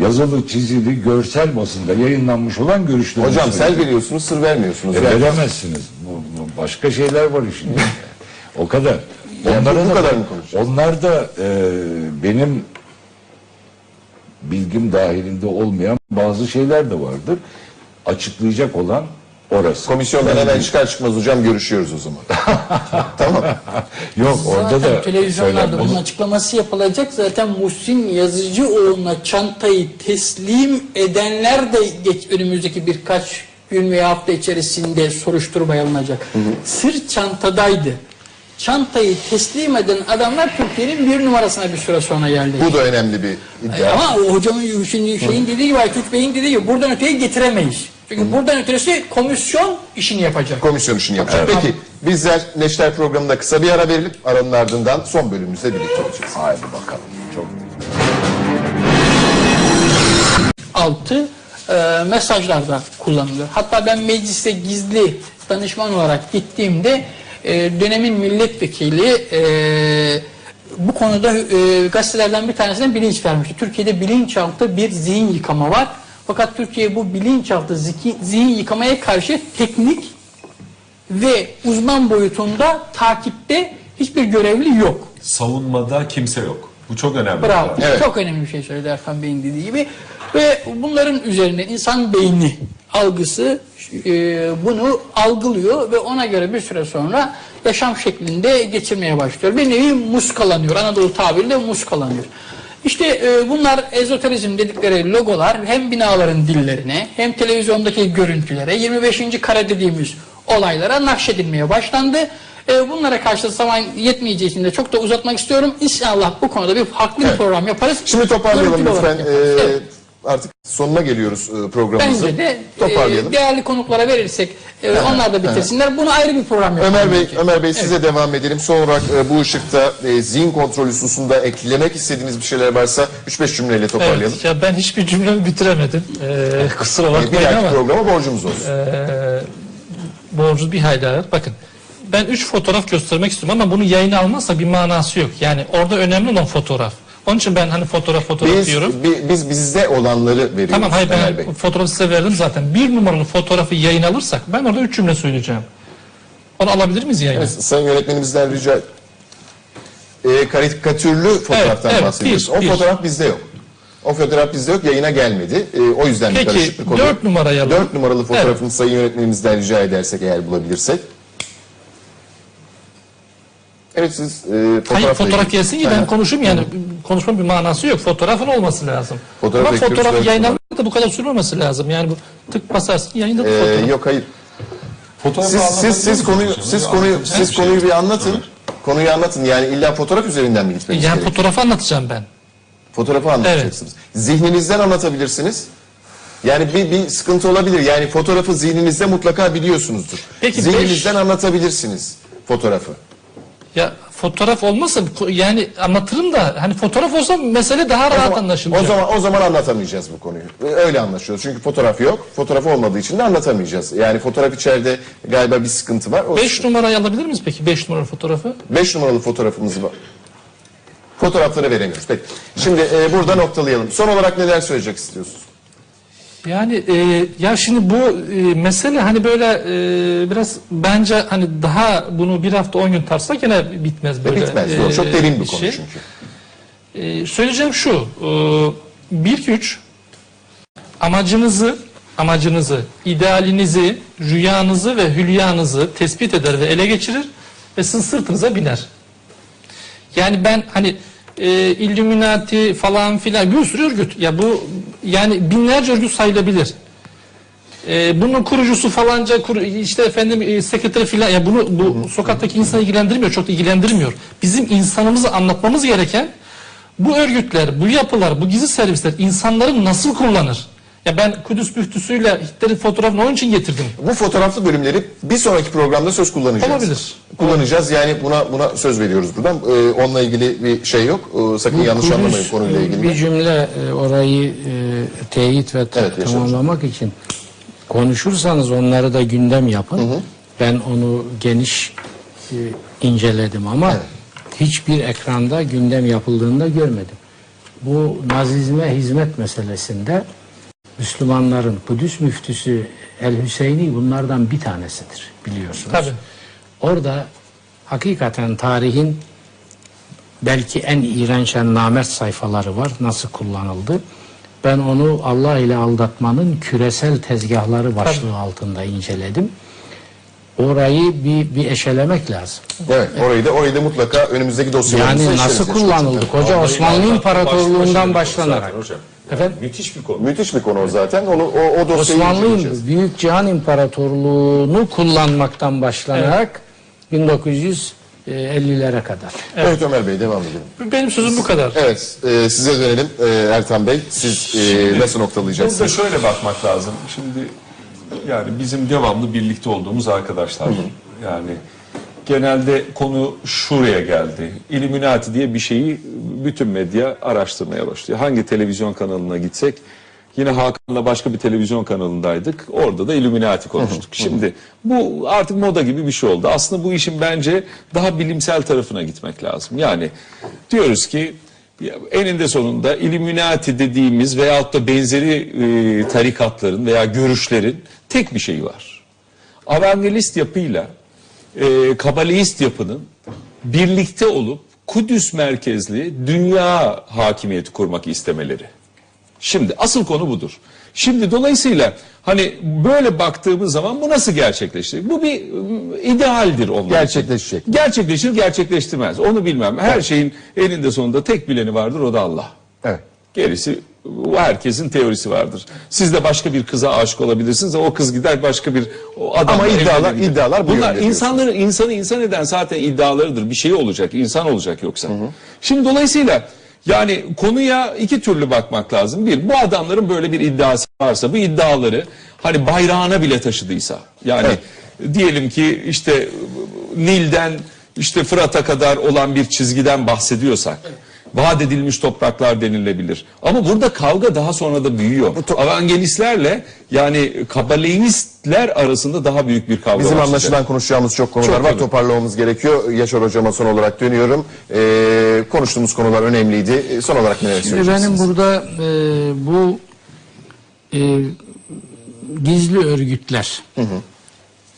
yazılı, çizili, görsel basında yayınlanmış olan görüşlerimi Hocam söyleyeceğim. veriyorsunuz, sır vermiyorsunuz. E, veremezsiniz. Bu, bu başka şeyler var işin. *laughs* o kadar. Onlara bu da- kadar mı konuşacağız? Onlar da e, benim bilgim dahilinde olmayan bazı şeyler de vardır. Açıklayacak olan orası. Komisyondan hemen çıkar çıkmaz hocam görüşüyoruz o zaman. *laughs* tamam. Yok orada da televizyonlarda bunun açıklaması yapılacak. Zaten Muhsin Yazıcıoğlu'na çantayı teslim edenler de geç, önümüzdeki birkaç gün veya hafta içerisinde soruşturmaya alınacak. Sırt çantadaydı. Çantayı teslim eden adamlar Türkiye'nin bir numarasına bir süre sonra geldi. Bu da önemli bir iddia. Ama o hocamın şimdi şeyin dediği gibi Aykut Bey'in dediği gibi buradan öteye getiremeyiz. Çünkü buradan ötesi komisyon işini yapacak. Komisyon işini yapacak. Peki bizler Neşter programında kısa bir ara verelim. Aranın ardından son bölümümüzde birlikte olacağız. Haydi bakalım. Çok altı e, mesajlarda kullanılıyor. Hatta ben mecliste gizli danışman olarak gittiğimde e, dönemin milletvekili e, bu konuda e, gazetelerden bir tanesine bilinç vermişti. Türkiye'de bilinçaltı bir zihin yıkama var. Fakat Türkiye bu bilinçaltı ziki, zihin yıkamaya karşı teknik ve uzman boyutunda takipte hiçbir görevli yok. Savunmada kimse yok. Bu çok önemli. Bravo. Evet. Çok önemli bir şey söyledi Erkan Bey'in dediği gibi. Ve bunların üzerinden insan beyni algısı e, bunu algılıyor ve ona göre bir süre sonra yaşam şeklinde geçirmeye başlıyor. Bir nevi muskalanıyor. Anadolu tabiriyle muskalanıyor. İşte e, bunlar ezoterizm dedikleri logolar hem binaların dillerine hem televizyondaki görüntülere 25. kare dediğimiz olaylara nakşedilmeye başlandı. E, bunlara karşı zaman yetmeyeceği için de çok da uzatmak istiyorum. İnşallah bu konuda bir farklı bir program yaparız. Şimdi toparlayalım lütfen. Ee, Evet. Artık sonuna geliyoruz e, programımızın. Bence de Toparlayalım. e, değerli konuklara verirsek e, onlar da bitirsinler. Bunu ayrı bir program yapalım. Ömer Bey. Ömer Bey size devam edelim. Son olarak e, bu ışıkta e, zihin kontrolü hususunda eklemek istediğiniz bir şeyler varsa 3-5 cümleyle toparlayalım. Evet, ya ben hiçbir cümlemi bitiremedim. Ee, kusura E, bir bakmayın dahaki ama programa borcumuz olsun. ee, borcuz bir hayli ağır. Bakın ben üç fotoğraf göstermek istiyorum ama bunu yayına almazsa bir manası yok. Yani orada önemli olan fotoğraf. Onun için ben hani fotoğraf fotoğraf Biz, diyorum. bi- biz bizde olanları veriyoruz Tamam hayır Ömer Bey. ben fotoğrafı size verdim zaten. Bir numaralı fotoğrafı yayın alırsak ben orada üç cümle söyleyeceğim. Onu alabilir miyiz yayına? Evet, Sayın yönetmenimizden rica e, karikatürlü fotoğraftan evet, bahsediyoruz. bir, o bir. fotoğraf bizde yok. O fotoğraf bizde yok, yayına gelmedi. E, o yüzden bir Peki, karışıklık oluyor. dört numarayı alalım. Dört numaralı fotoğrafını sayın yönetmenimizden rica edersek eğer bulabilirsek. Evet siz e, fotoğrafla Hayır fotoğraf ilgili- gelsin ki ben Aha. konuşayım yani konuşmanın bir manası yok. Fotoğrafın olması lazım. Fotoğraf Ama bekliyoruz, fotoğrafı yayınlanmak da bu kadar sürmemesi lazım. Yani bu tık basarsın yayında da E, fotoğraf. yok hayır. Fotoğrafı Siz, anlatabiliyor siz, siz musunuz? konuyu siz konuyu Anlatabilir siz misiniz? konuyu bir anlatın. Konuyu anlatın. Yani illa fotoğraf üzerinden mi gitmeniz Yani gerekiyor? fotoğrafı anlatacağım ben. Fotoğrafı anlatacaksınız. Zihninizden anlatabilirsiniz. Yani bir, bir sıkıntı olabilir. Yani fotoğrafı zihninizde mutlaka biliyorsunuzdur. Peki Zihninizden anlatabilirsiniz fotoğrafı. Ya fotoğraf olmasa ko- yani anlatırım da hani fotoğraf olsa mesele daha O rahat zaman, anlaşılacak. o zaman o zaman anlatamayacağız bu konuyu. Öyle anlaşıyoruz. Çünkü fotoğraf yok. Fotoğraf olmadığı için de anlatamayacağız. Yani fotoğraf içeride galiba bir sıkıntı var. O 5 numarayı alabilir miyiz peki 5 numaralı fotoğrafı? 5 numaralı fotoğrafımız var. Fotoğrafları veremiyoruz. Peki. Şimdi e, burada noktalayalım. Son olarak neler söyleyecek istiyorsunuz? Yani e, ya şimdi bu e, mesele hani böyle e, biraz bence hani daha bunu bir hafta 10 gün tartsak gene bitmez böyle. bitmez. e. Çok derin bir konu şey. çünkü. E, söyleyeceğim şu. E, bir iki üç amacınızı amacınızı, idealinizi, rüyanızı ve hülyanızı tespit eder ve ele geçirir ve sizin sırtınıza biner. Yani ben hani e, Illuminati falan filan bir sürü örgüt. Ya bu yani binlerce örgüt sayılabilir. E, bunun kurucusu falanca kuru, işte efendim e, sekreteri filan ya bunu bu sokaktaki insanı ilgilendirmiyor çok da ilgilendirmiyor. Bizim insanımızı anlatmamız gereken bu örgütler, bu yapılar, bu gizli servisler insanları nasıl kullanır? Ya ben Kudüs müftüsüyle Hitler'in fotoğrafını onun için getirdim. Bu fotoğraflı bölümleri bir sonraki programda söz kullanacağız. Olabilir. Kullanacağız yani buna buna söz veriyoruz buradan. Ee, onunla ilgili bir şey yok. Ee, sakın yanlış Kudüs, anlamayın konuyla ilgili. Bir cümle e, orayı e, teyit ve Evet, tamamlamak için konuşursanız onları da gündem yapın. Ben onu geniş e, inceledim ama hiçbir ekranda gündem yapıldığını da görmedim. Bu nazizme hizmet meselesinde Müslümanların Kudüs müftüsü El Hüseyini bunlardan bir tanesidir biliyorsunuz. Tabii. Orada hakikaten tarihin belki en iğrenç en namert sayfaları var. Nasıl kullanıldı? Ben onu Allah ile aldatmanın küresel tezgahları başlığı altında inceledim. Orayı bir, bir eşelemek lazım. Evet, orayı da orayı da mutlaka önümüzdeki dosyalarımızda Yani nasıl kullanıldı? Koca Osmanlı İmparatorluğundan başlanarak. hocam. Efendim? Müthiş bir konu. Müthiş bir konu o zaten. Onu o, o dosyayı. Osmanlı Büyük Cihan İmparatorluğu'nu kullanmaktan başlanarak 1950'lere kadar. Evet. Ömer Bey devam edelim. Benim sözüm bu kadar. Evet e, size dönelim e, Ertan Bey. Siz e, nasıl Burada noktalayacaksınız? şöyle bakmak lazım. Şimdi yani bizim devamlı birlikte olduğumuz arkadaşlar. Yani genelde konu şuraya geldi. Illuminati diye bir şeyi bütün medya araştırmaya başlıyor. Hangi televizyon kanalına gitsek yine Hakan'la başka bir televizyon kanalındaydık. Orada da Illuminati konuştuk. Şimdi bu artık moda gibi bir şey oldu. Aslında bu işin bence daha bilimsel tarafına gitmek lazım. Yani diyoruz ki eninde sonunda Illuminati dediğimiz veyahut da benzeri e, tarikatların veya görüşlerin tek bir şeyi var. Avangelist yapıyla e, kabalist yapının birlikte olup Kudüs merkezli dünya hakimiyeti kurmak istemeleri. Şimdi asıl konu budur. Şimdi dolayısıyla hani böyle baktığımız zaman bu nasıl gerçekleşecek? Bu bir ım, idealdir onlar için. Gerçekleşecek. Gerçekleşir, gerçekleştirmez. Onu bilmem. Her şeyin eninde sonunda tek bileni vardır o da Allah. Evet. Gerisi bu herkesin teorisi vardır. Siz de başka bir kıza aşık olabilirsiniz. O kız gider başka bir o adamla Ama iddialar- evlenebilir. iddialar bu Bunlar yönde insanları insanı insan eden zaten iddialarıdır. Bir şey olacak, insan olacak yoksa. Şimdi dolayısıyla yani konuya iki türlü bakmak lazım. Bir, bu adamların böyle bir iddiası varsa, bu iddiaları hani bayrağına bile taşıdıysa, yani diyelim ki işte Nil'den işte Fırat'a kadar olan bir çizgiden bahsediyorsak, vaat edilmiş topraklar denilebilir. Ama burada kavga daha sonra da büyüyor. Evangelistlerle yani kabaleyistler arasında daha büyük bir kavga Bizim başlayacak. anlaşılan konuşacağımız çok konular Çok var. tabii. Toparlamamız gerekiyor. Yaşar hocama son olarak dönüyorum. Ee, konuştuğumuz konular önemliydi. Ee, Son olarak neler Şimdi söyleyeceksiniz? benim burada e, bu e, gizli örgütler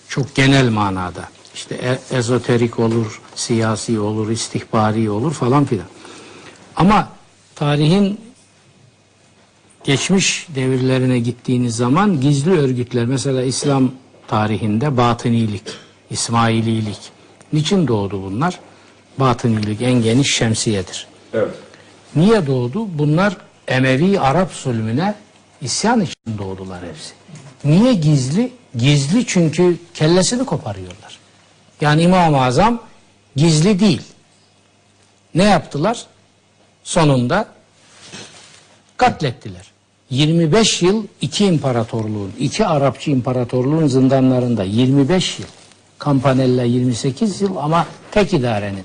çok genel manada işte e- ezoterik olur, siyasi olur, istihbari olur falan filan. Ama tarihin geçmiş devirlerine gittiğiniz zaman gizli örgütler mesela İslam tarihinde batınilik, İsmaililik. Niçin doğdu bunlar? Batınilik en geniş şemsiyedir. Evet. Niye doğdu? Bunlar Emevi Arap zulmüne isyan için doğdular hepsi. Niye gizli? Gizli çünkü kellesini koparıyorlar. Yani İmam-ı Azam gizli değil. Ne yaptılar? Sonunda katlettiler. 25 yıl iki imparatorluğun, iki Arapçı imparatorluğun zindanlarında 25 yıl. Campanella 28 yıl ama tek idarenin.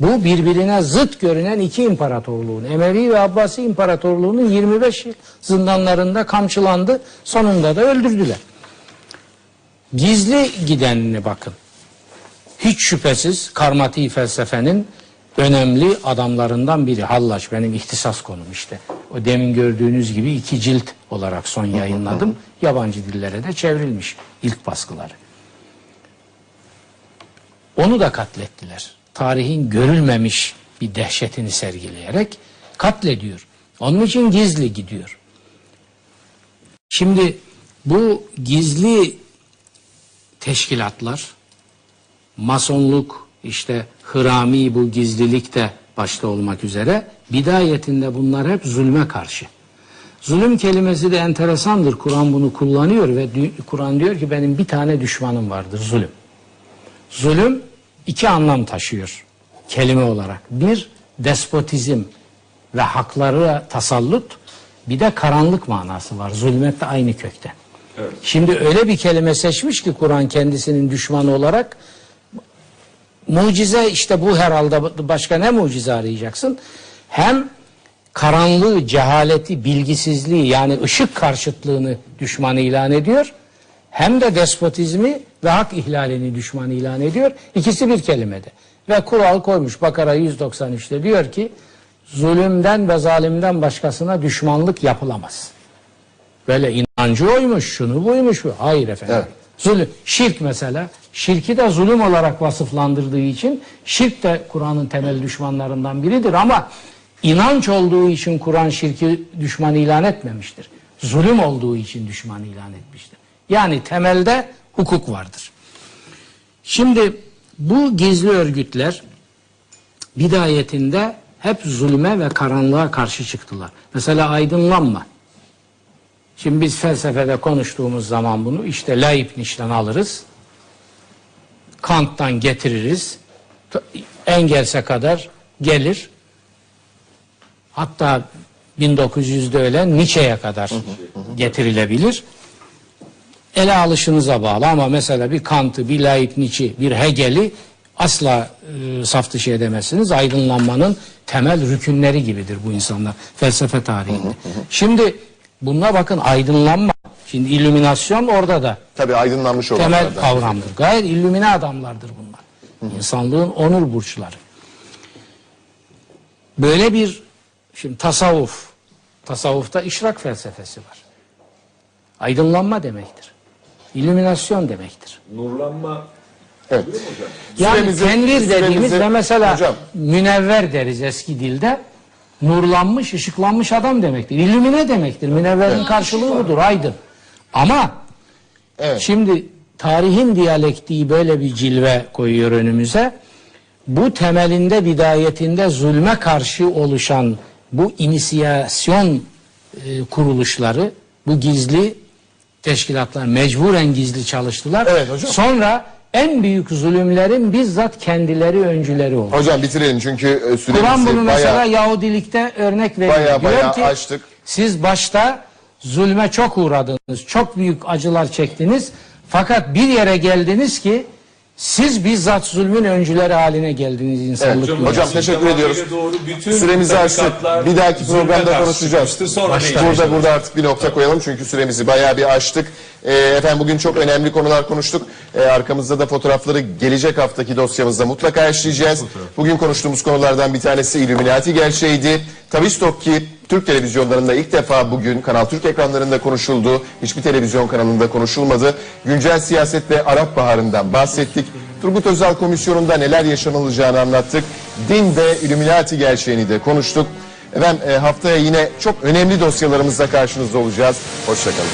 Bu birbirine zıt görünen iki imparatorluğun, Emevi ve Abbasi imparatorluğunun 25 yıl zindanlarında kamçılandı. Sonunda da öldürdüler. Gizli gidenine bakın. Hiç şüphesiz karmati felsefenin önemli adamlarından biri. Hallaç benim ihtisas konum işte. O demin gördüğünüz gibi iki cilt olarak son yayınladım. *laughs* Yabancı dillere de çevrilmiş ilk baskıları. Onu da katlettiler. Tarihin görülmemiş bir dehşetini sergileyerek katlediyor. Onun için gizli gidiyor. Şimdi bu gizli teşkilatlar, masonluk, işte hırami bu gizlilik de başta olmak üzere bidayetinde bunlar hep zulme karşı. Zulüm kelimesi de enteresandır. Kur'an bunu kullanıyor ve Kur'an diyor ki benim bir tane düşmanım vardır zulüm. Zulüm iki anlam taşıyor kelime olarak. Bir despotizm ve hakları tasallut bir de karanlık manası var. Zulmet de aynı kökten. Şimdi öyle bir kelime seçmiş ki Kur'an kendisinin düşmanı olarak mucize işte bu herhalde başka ne mucize arayacaksın? Hem karanlığı, cehaleti, bilgisizliği yani ışık karşıtlığını düşman ilan ediyor. Hem de despotizmi ve hak ihlalini düşman ilan ediyor. İkisi bir kelimede. Ve kural koymuş Bakara 193'te diyor ki zulümden ve zalimden başkasına düşmanlık yapılamaz. Böyle inancı oymuş, şunu buymuş. bu. Hayır efendim. Evet. Zulüm, şirk mesela. Şirki de zulüm olarak vasıflandırdığı için şirk de Kur'an'ın temel düşmanlarından biridir ama inanç olduğu için Kur'an şirki düşman ilan etmemiştir. Zulüm olduğu için düşman ilan etmiştir. Yani temelde hukuk vardır. Şimdi bu gizli örgütler bidayetinde hep zulme ve karanlığa karşı çıktılar. Mesela aydınlanma. Şimdi biz felsefede konuştuğumuz zaman bunu işte Leibniz'den alırız. Kant'tan getiririz. Engels'e kadar gelir. Hatta 1900'de ölen Nietzsche'ye kadar getirilebilir. Ele alışınıza bağlı ama mesela bir Kant'ı, bir Leibniz'i, bir Hegel'i asla e, saf dışı edemezsiniz. Aydınlanmanın temel rükünleri gibidir bu insanlar felsefe tarihinde. Şimdi bununla bakın aydınlanma. Şimdi illüminasyon orada da Tabii aydınlanmış temel olanlardan. kavramdır. Gayet illümine adamlardır bunlar. İnsanlığın onur burçları. Böyle bir şimdi tasavvuf. Tasavvufta işrak felsefesi var. Aydınlanma demektir. İllüminasyon demektir. Nurlanma Evet. Yani Süremizi- tenvir dediğimiz süremizi- ve mesela Hocam. münevver deriz eski dilde. Nurlanmış, ışıklanmış adam demektir. İllümine demektir. Münevverin karşılığı budur, aydın. Ama Evet. şimdi tarihin diyalektiği böyle bir cilve koyuyor önümüze. Bu temelinde bidayetinde zulme karşı oluşan bu inisiyasyon e, kuruluşları, bu gizli teşkilatlar mecburen gizli çalıştılar. Evet hocam. Sonra en büyük zulümlerin bizzat kendileri öncüleri oldu. Hocam bitirelim çünkü e, süremiz Kur'an bunu mesela. Yahudilikte örnek veriyor. Baya baya açtık. siz başta zulme çok uğradınız, çok büyük acılar çektiniz. Fakat bir yere geldiniz ki siz bizzat zulmün öncüleri haline geldiniz insanlık. Evet, hocam teşekkür ediyoruz. doğru. Bütün Süremizi açtık. Bir dahaki programda konuşacağız. Sonra burada burada artık bir nokta koyalım çünkü süremizi bayağı bir açtık. Ee, efendim bugün çok önemli konular konuştuk. Ee, arkamızda da fotoğrafları gelecek haftaki dosyamızda mutlaka işleyeceğiz. Bugün konuştuğumuz konulardan bir tanesi Illuminati gerçeğiydi. Tavistok ki Türk televizyonlarında ilk defa bugün Kanal Türk ekranlarında konuşuldu. Hiçbir televizyon kanalında konuşulmadı. Güncel siyaset ve Arap Baharı'ndan bahsettik. Turgut Özal Komisyonu'nda neler yaşanılacağını anlattık. Din ve Illuminati gerçeğini de konuştuk. Efendim e, haftaya yine çok önemli dosyalarımızla karşınızda olacağız. Hoşçakalın.